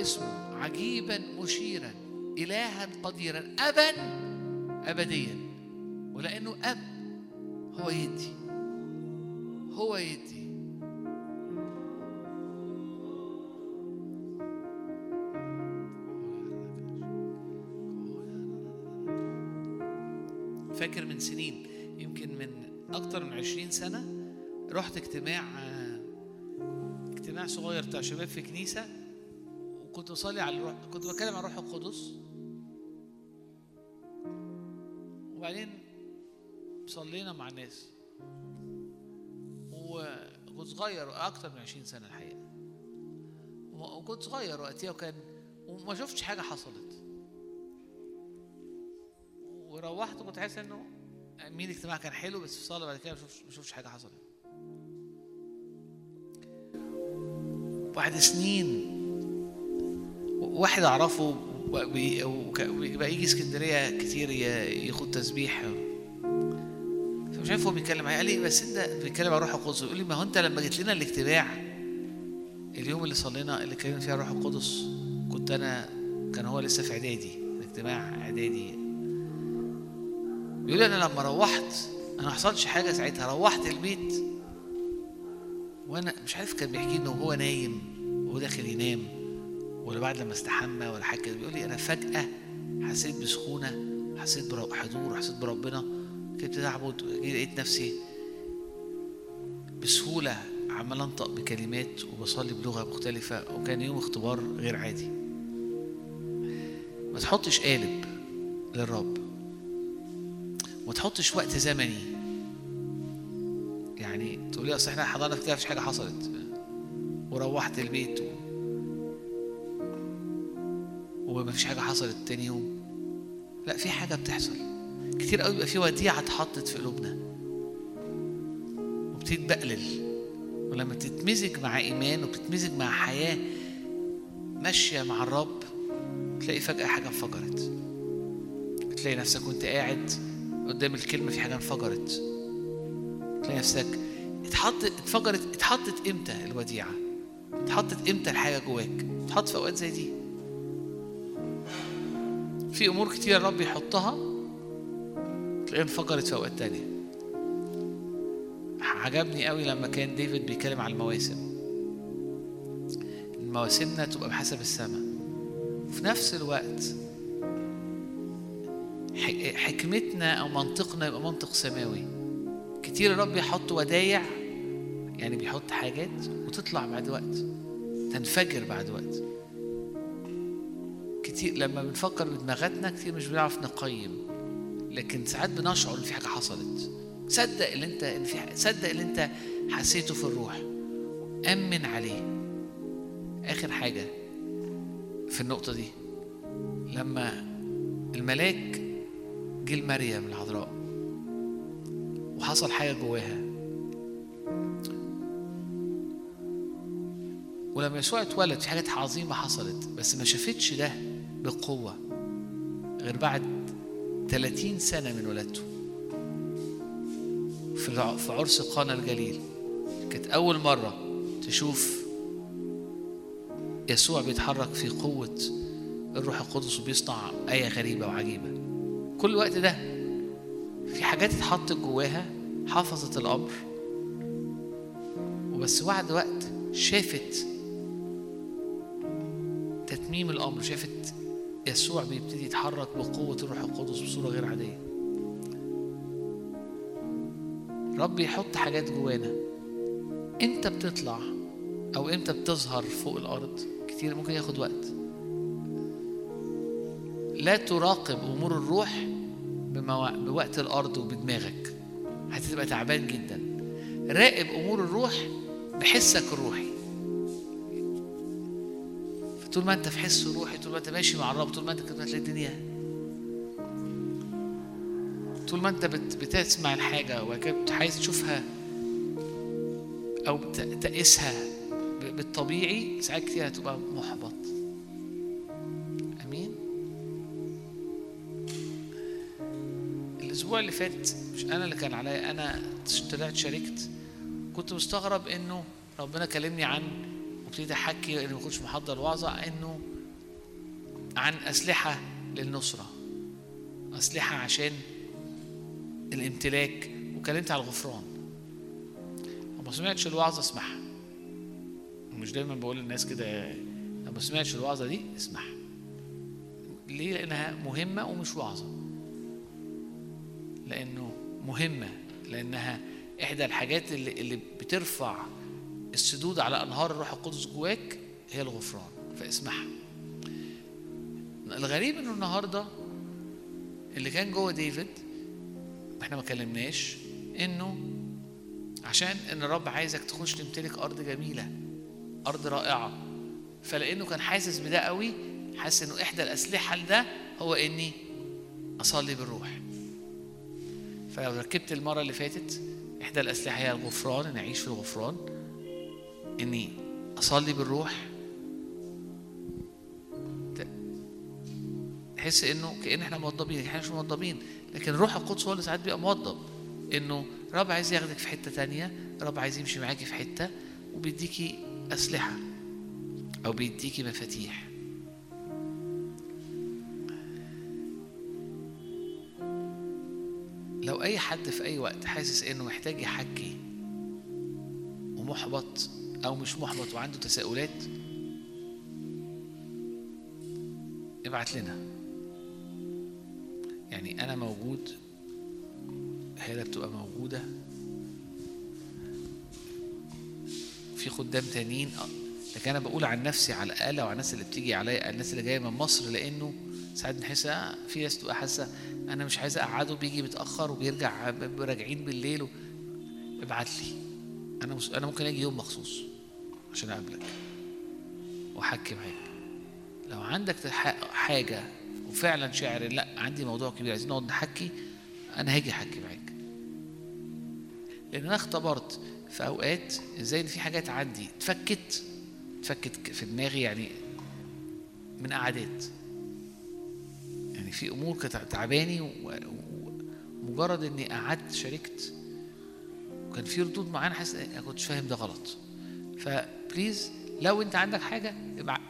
اسمه عجيبا مشيرا إلها قديرا أبا أبديا. ولأنه أب هو يدي هو يدي. فاكر من سنين يمكن من أكتر من عشرين سنة رحت اجتماع اجتماع صغير بتاع شباب في كنيسة. وكنت بصلي على الروح كنت بتكلم عن الروح القدس. وبعدين صلينا مع الناس. وكنت صغير أكتر من 20 سنة الحقيقة. و- وكنت صغير وقتها وكان وما شفتش حاجة حصلت. وروحت كنت حاسس إنه مين الاجتماع كان حلو بس في الصلاة بعد كده ما شفتش- حاجة حصلت. بعد سنين واحد أعرفه وبي- وك- بقى يجي اسكندرية كتير ياخد تسبيح. فمش عارف هو بيتكلم معايا. قال لي بس انت بيتكلم عن روح القدس. يقول لي ما هو انت لما جيت لنا الاجتماع اليوم اللي صلينا اللي اتكلمنا فيه عن روح القدس كنت أنا كان هو لسه في إعدادي الاجتماع إعدادي. بيقول لي أنا لما روحت أنا ما حصلش حاجة ساعتها. روحت البيت وأنا مش عارف كان بيحكي إنه وهو نايم وهو داخل ينام. ولا بعد لما استحمى ولا حاجة بيقول لي أنا فجأة حسيت بسخونة حسيت بحضور حسيت بربنا. كنت اعبد لقيت نفسي بسهولة عمال أنطق بكلمات وبصلي بلغة مختلفة وكان يوم اختبار غير عادي. ما تحطش قالب للرب. وما تحطش وقت زمني. يعني تقول لي أصل إحنا حضرنا في كده مفيش حاجة حصلت. وروحت البيت. ومفيش حاجة حصلت تاني يوم. لا في حاجة بتحصل. كتير قوي بيبقى في وديعة اتحطت في قلوبنا. وبتتبقلل. ولما تتمزج مع إيمان وبتتمزج مع حياة ماشية مع الرب تلاقي فجأة حاجة انفجرت. تلاقي نفسك وانت قاعد قدام الكلمة في حاجة انفجرت. تلاقي نفسك اتحط اتفجرت اتحطت إمتى الوديعة؟ اتحطت إمتى الحاجة جواك؟ اتحط في أوقات زي دي. في أمور كتير الرب يحطها تلاقيها انفجرت في أوقات تانية. عجبني قوي لما كان ديفيد بيتكلم على المواسم. مواسمنا تبقى بحسب السماء وفي نفس الوقت حكمتنا أو منطقنا يبقى منطق سماوي. كتير الرب يحط ودايع يعني بيحط حاجات وتطلع بعد وقت تنفجر بعد وقت. كتير لما بنفكر بدماغاتنا كتير مش بنعرف نقيم. لكن ساعات بنشعر إن في حاجة حصلت. صدق اللي أنت إن في صدق اللي أنت حسيته في الروح. آمن عليه. آخر حاجة في النقطة دي. لما الملاك جه لمريم العذراء وحصل حاجة جواها. ولما يسوع اتولد في حاجات عظيمة حصلت بس ما شافتش ده. بقوة غير بعد 30 سنة من ولادته. في عرس قانا الجليل كانت أول مرة تشوف يسوع بيتحرك في قوة الروح القدس وبيصنع آية غريبة وعجيبة. كل الوقت ده في حاجات اتحطت جواها حفظت الأمر. وبس بعد وقت شافت تتميم الأمر شافت يسوع بيبتدي يتحرك بقوة الروح القدس بصورة غير عادية. رب يحط حاجات جوانا. انت بتطلع أو انت بتظهر فوق الأرض؟ كتير ممكن ياخد وقت. لا تراقب أمور الروح. بوقت الأرض وبدماغك. هتبقى تعبان جدا. راقب أمور الروح بحسك الروحي. طول ما انت في حس روحي طول ما انت ماشي مع الرب طول ما انت كده هتلاقي الدنيا. طول ما انت بت... بتسمع بت- عايز تشوفها بت- تقيسها بالطبيعي ساعات كتير هتبقى محبط. آمين؟ الأسبوع اللي فات مش أنا اللي كان عليا أنا طلعت شاركت كنت مستغرب إنه ربنا كلمني عن وابتديت احكي لاني ما كنتش محضر وعظة انه عن أسلحة للنصرة. أسلحة عشان الامتلاك. وكلمت على الغفران. وما سمعتش الوعظة اسمعها. مش دايما بقول للناس كده. لو ما سمعتش الوعظة دي اسمعها. ليه؟ لأنها مهمة ومش وعظة. لأنه مهمة. لأنها إحدى الحاجات اللي, اللي بترفع السدود على أنهار الروح القدس جواك هي الغفران فاسمعها الغريب إنه النهارده اللي كان جوه ديفيد إحنا ما كلمناش إنه عشان إن الرب عايزك تخش تمتلك أرض جميلة أرض رائعة فلأنه كان حاسس بده قوي حاسس إنه إحدى الأسلحة لده هو إني أصلي بالروح. فلو ركبت المرة اللي فاتت إحدى الأسلحة هي الغفران اني اعيش في الغفران. إني أصلي بالروح. تحس إنه كأن إحنا موضبين إحنا مش موضبين لكن الروح القدس هو اللي ساعات بيبقى موضب. إنه رب عايز ياخدك في حتة تانية رب عايز يمشي معاكي في حتة وبيديكي أسلحة أو بيديكي مفاتيح. لو أي حد في أي وقت حاسس إنه محتاج يحكي ومحبط أو مش محبط وعنده تساؤلات ابعت لنا. يعني أنا موجود هي بتبقى موجودة. في خدام تانيين آه، لكن أنا بقول عن نفسي على الأقل أو عن الناس اللي بتيجي عليا الناس اللي جاية من مصر لأنه ساعات بنحس آه، في ناس تبقى حاسة أنا مش عايز أقعده بيجي متأخر وبيرجع ب- راجعين بالليل. ابعت لي. أنا مس... أنا ممكن أجي يوم مخصوص. عشان أقابلك. واحكي معاك لو عندك حاجة وفعلا شاعر لأ عندي موضوع كبير عايزين نقعد نحكي أنا هاجي احكي معاك لأن أنا اختبرت في أوقات إزاي إن في حاجات عندي اتفكت اتفكت في دماغي يعني من قعدات. يعني في أمور كانت تعباني و... و... مجرد إني قعدت شاركت وكان في ردود معينه حاسس إن أنا كنتش فاهم ده غلط. ف please لو انت عندك حاجة.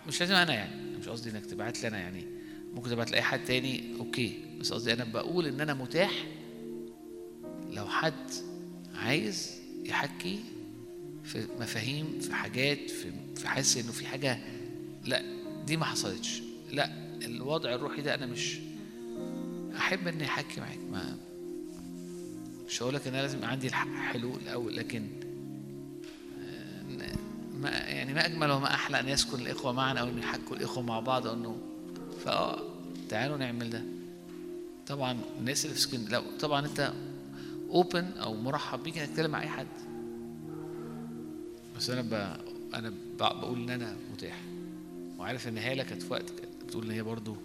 مش لازم أنا يعني مش قصدي إنك تبعت لي أنا يعني ممكن تبعت لأي حد تاني okay بس قصدي أنا بقول إن أنا متاح لو حد عايز يحكي في مفاهيم في حاجات في في حاسس إنه في حاجة لأ دي ما حصلتش لأ الوضع الروحي ده أنا مش أحب إني أحكي معاك ما مش هقول لك إن أنا لازم عندي الح- حلول الأول لكن ما يعني ما أجمل وما أحلى أن يسكن الإخوة معا أو إن يحكوا الإخوة مع بعض أو انه فاه تعالوا نعمل ده. طبعا الناس اللي في سكن لو طبعا أنت اوبن أو مرحب بيك إنك تتكلم مع أي حد. بس أنا ب... أنا ب... بقول إن أنا متاح. وعارف إن هاله كانت في وقت بتقول إن هي برضو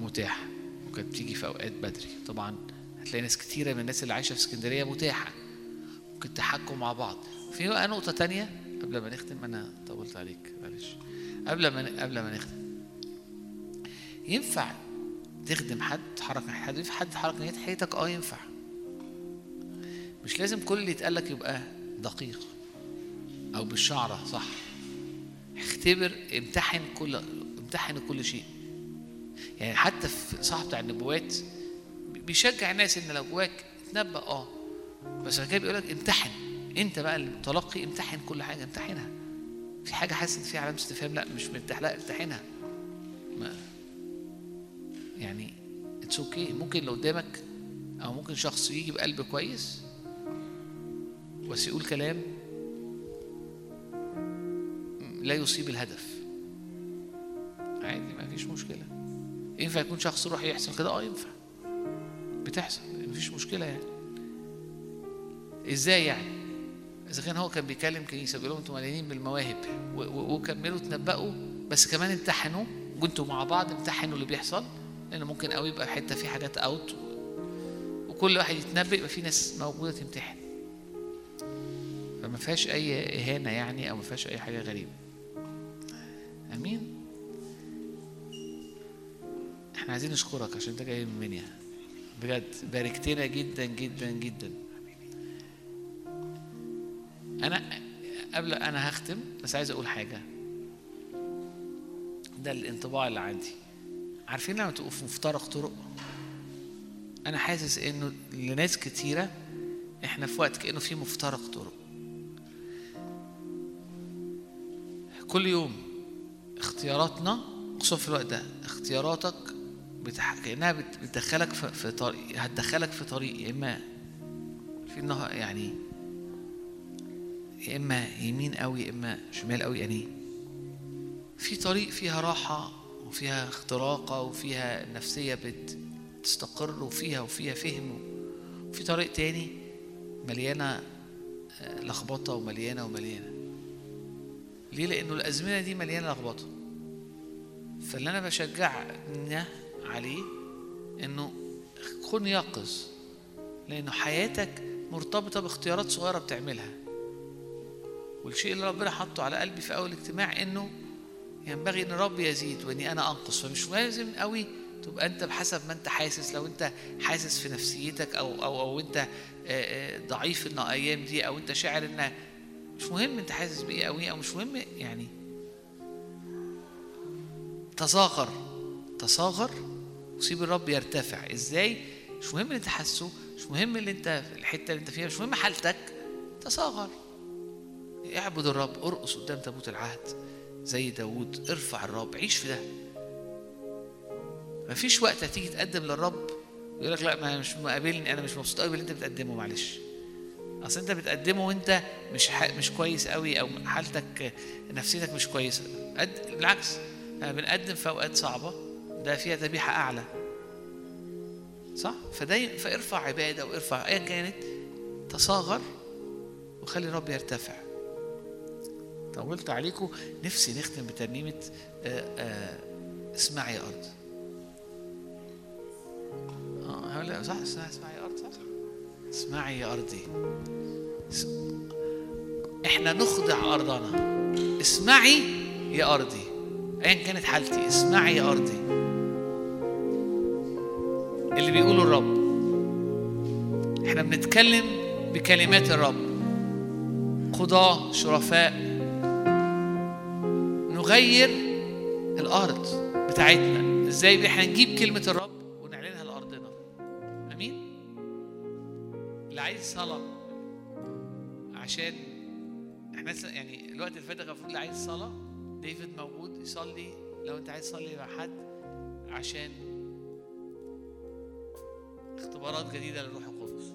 متاحه وكانت بتيجي في أوقات بدري. طبعا هتلاقي ناس كتيرة من الناس اللي عايشة في اسكندرية متاحة. ممكن تحكوا مع بعض. في بقى نقطة تانية؟ قبل ما نختم أنا طولت عليك معلش. قبل ما قبل ما نختم. ينفع تخدم حد تحرك حد؟ ينفع حد يتحرك ناحيه حياتك؟ آه ينفع. مش لازم كل اللي يتقال لك يبقى دقيق أو بالشعرة صح. اختبر امتحن كل امتحن كل شيء. يعني حتى في صاحب بتاع النبوات بيشجع الناس إن لو جواك تنبأ آه. بس كده بيقول لك امتحن. انت بقى المتلقي امتحن كل حاجة امتحنها. في حاجة حاسس إن في علامة استفهام؟ لا مش مرتاح. لا امتحنها. ما يعني it's okay okay. ممكن اللي قدامك أو ممكن شخص يجي بقلب كويس بس يقول كلام لا يصيب الهدف. عادي ما فيش مشكلة. ينفع يكون شخص روحي يحصل كده؟ آه ينفع. بتحصل. مفيش مشكلة يعني. إزاي يعني؟ إذا كان هو كان بيكلم كنيسة بيقول لهم أنتوا مليانين بالمواهب وكملوا تنبأوا بس كمان امتحنوا وانتوا مع بعض امتحنوا اللي بيحصل لأن ممكن قوي يبقى حتة في حاجات اوت وكل واحد يتنبأ يبقى في ناس موجودة تمتحن. فما فيهاش أي إهانة يعني أو ما فيهاش أي حاجة غريبة. آمين. إحنا عايزين نشكرك عشان أنت جاي من منيا. بجد باركتنا جدا جدا جدا. أنا قبل أنا هختم بس عايز أقول حاجة. ده الانطباع اللي عندي. عارفين لما تبقوا في مفترق طرق؟ أنا حاسس إنه لناس كتيرة إحنا في وقت كأنه في مفترق طرق. كل يوم اختياراتنا خصوصا في الوقت ده اختياراتك بتح... كأنها بت... بتدخلك. في طريق هتدخلك في طريق يا إما في النهار يعني يا إما يمين قوي يا إما شمال قوي يعني في طريق فيها راحة وفيها اختراقة وفيها نفسية بتستقر وفيها وفيها فهم. وفي طريق تاني مليانة آه، لخبطة ومليانة ومليانة. ليه؟ لأنه الأزمنة دي مليانة لخبطة. فاللي أنا بشجعنا عليه إنه كن يقظ لأنه حياتك مرتبطة باختيارات صغيرة بتعملها. والشيء اللي ربنا حطه على قلبي في أول اجتماع إنه ينبغي إن الرب يزيد وإني أنا أنقص فمش لازم قوي تبقى أنت بحسب ما أنت حاسس. لو أنت حاسس في نفسيتك أو أنت آه، آه، ضعيف إن الأيام دي أو أنت شاعر إن مش مهم أنت حاسس بإيه قوي أو مش مهم يعني تصاغر تصاغر وسيب الرب يرتفع. إزاي؟ مش مهم اللي أنت حاسه مش مهم اللي أنت الحتة اللي أنت فيها مش مهم حالتك تصاغر. اعبد الرب ارقص قدام تابوت العهد زي داوود ارفع الرب عيش في ده. مفيش وقت هتيجي تقدم للرب يقول لك لا ما مش مقابلني أنا مش مبسوط قوي باللي أنت بتقدمه معلش. أصل أنت بتقدمه وأنت مش. مش كويس قوي أو حالتك نفسيتك مش كويسة. قد... بالعكس بنقدم في أوقات صعبة ده فيها ذبيحة أعلى. صح؟ فده فارفع عبادة وارفع ايا كانت تصاغر وخلي الرب يرتفع. طولت عليكم نفسي نختم بترنيمة آه، آه، اسمعي يا أرض. آه صح اسمعي يا أرض صح؟ اسمعي يا أرضي إحنا نخضع أرضنا. اسمعي يا أرضي أيا كانت حالتي اسمعي يا أرضي اللي بيقوله الرب. إحنا بنتكلم بكلمات الرب. قضاة شرفاء. يغير الأرض بتاعتنا. إزاي؟ إحنا نجيب كلمة الرب ونعلنها لأرضنا. أمين؟ اللي عايز صلاة عشان إحنا يعني الوقت اللي فات المفروض اللي عايز صلاة. ديفيد موجود يصلي. لو أنت عايز تصلي مع حد عشان اختبارات جديدة للروح القدس.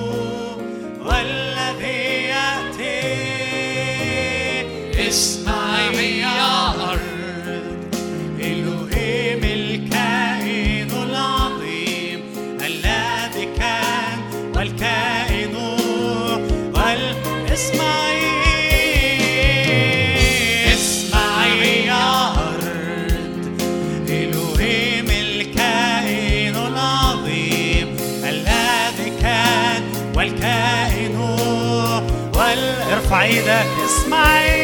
Fire is mine.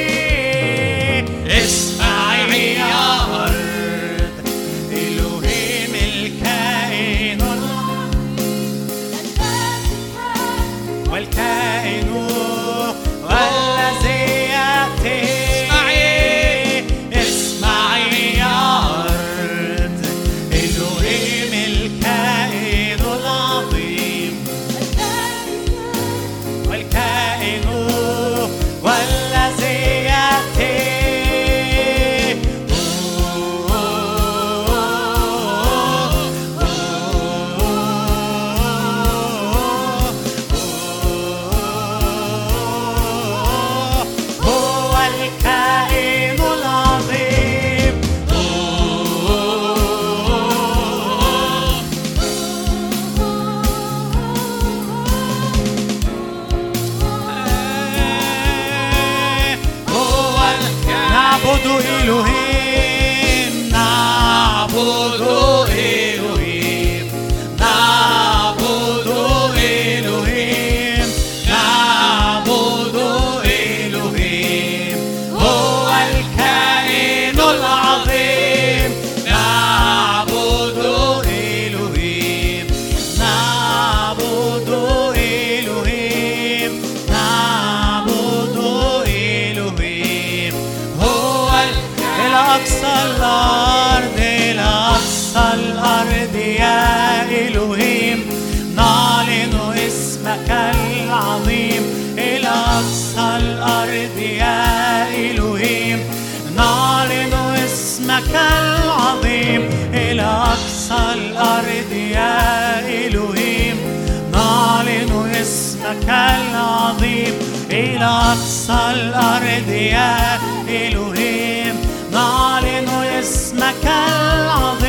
العظيم إلى أقصى الأرض يا إلهيم نعلن اسمك العظيم.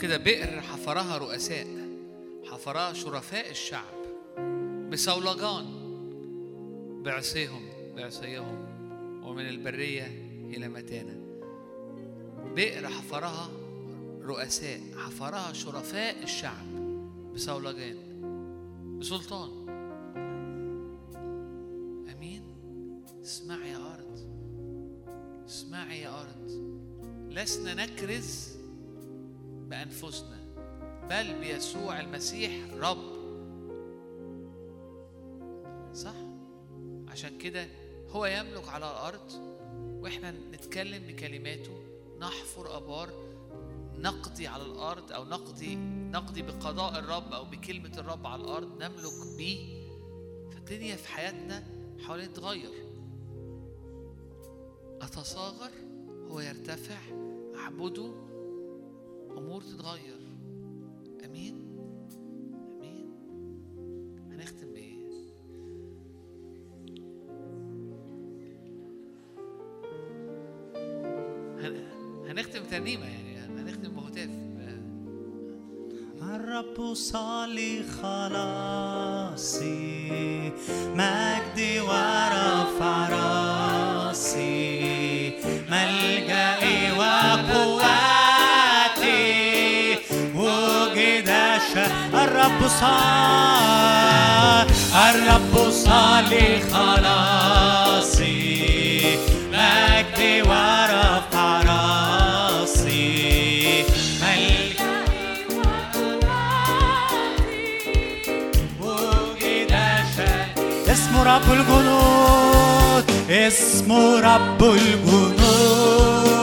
كده بئر حفرها رؤساء حفرها شرفاء الشعب بصولجان بعصيهم بعصيهم ومن البرية إلى متانة. بئر حفرها رؤساء حفرها شرفاء الشعب بصولجان بسلطان. أمين؟ اسمعي يا أرض اسمعي يا أرض. لسنا نكرز بانفسنا بل بيسوع المسيح رب. صح؟ عشان كده هو يملك على الأرض وإحنا نتكلم بكلماته. نحفر أبار نقضي على الأرض أو نقضي نقضي بقضاء الرب أو بكلمة الرب على الأرض. نملك بيه. فالدنيا في حياتنا حوالين تتغير أتصاغر هو يرتفع أعبده امور تتغير. آمين؟ آمين؟ هنختم بإيه؟ هن- هنختم ترنيمة يعني هنختم بهتاف. الرب صالي خلاصي مجدي ورفع راسي ملجئي الرب صال الرب صالي خلاصي مجدي ورفع راسي ملجئي وجد اسمه رب الجنود اسمه رب الجنود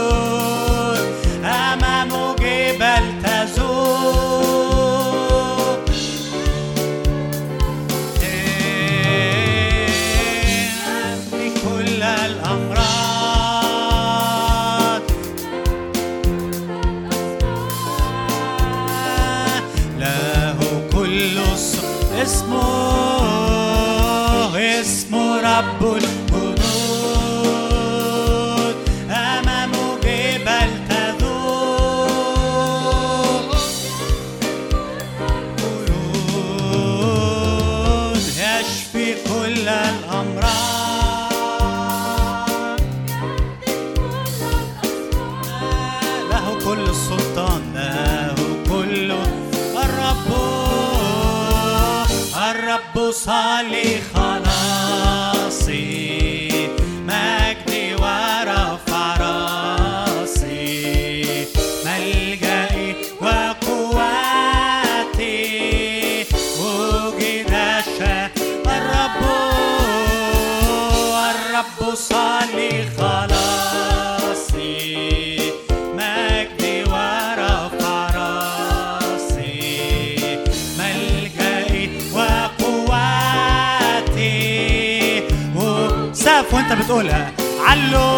علو علو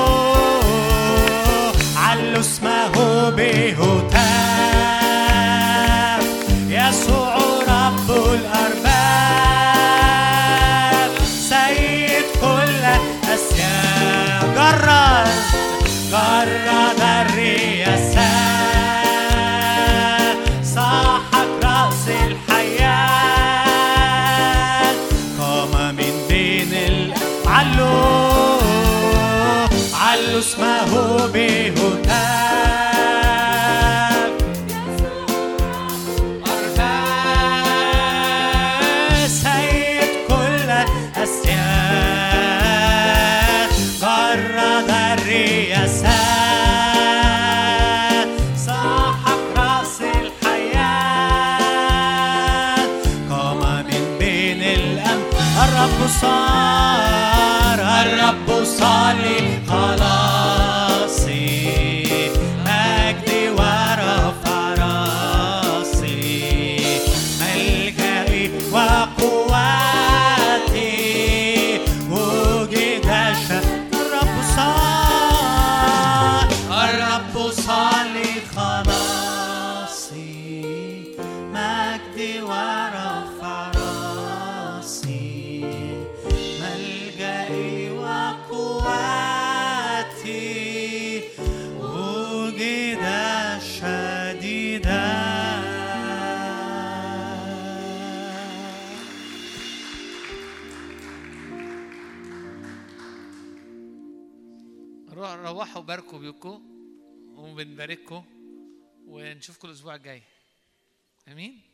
وبنبارككم ونشوفكم الأسبوع الجاي. آمين.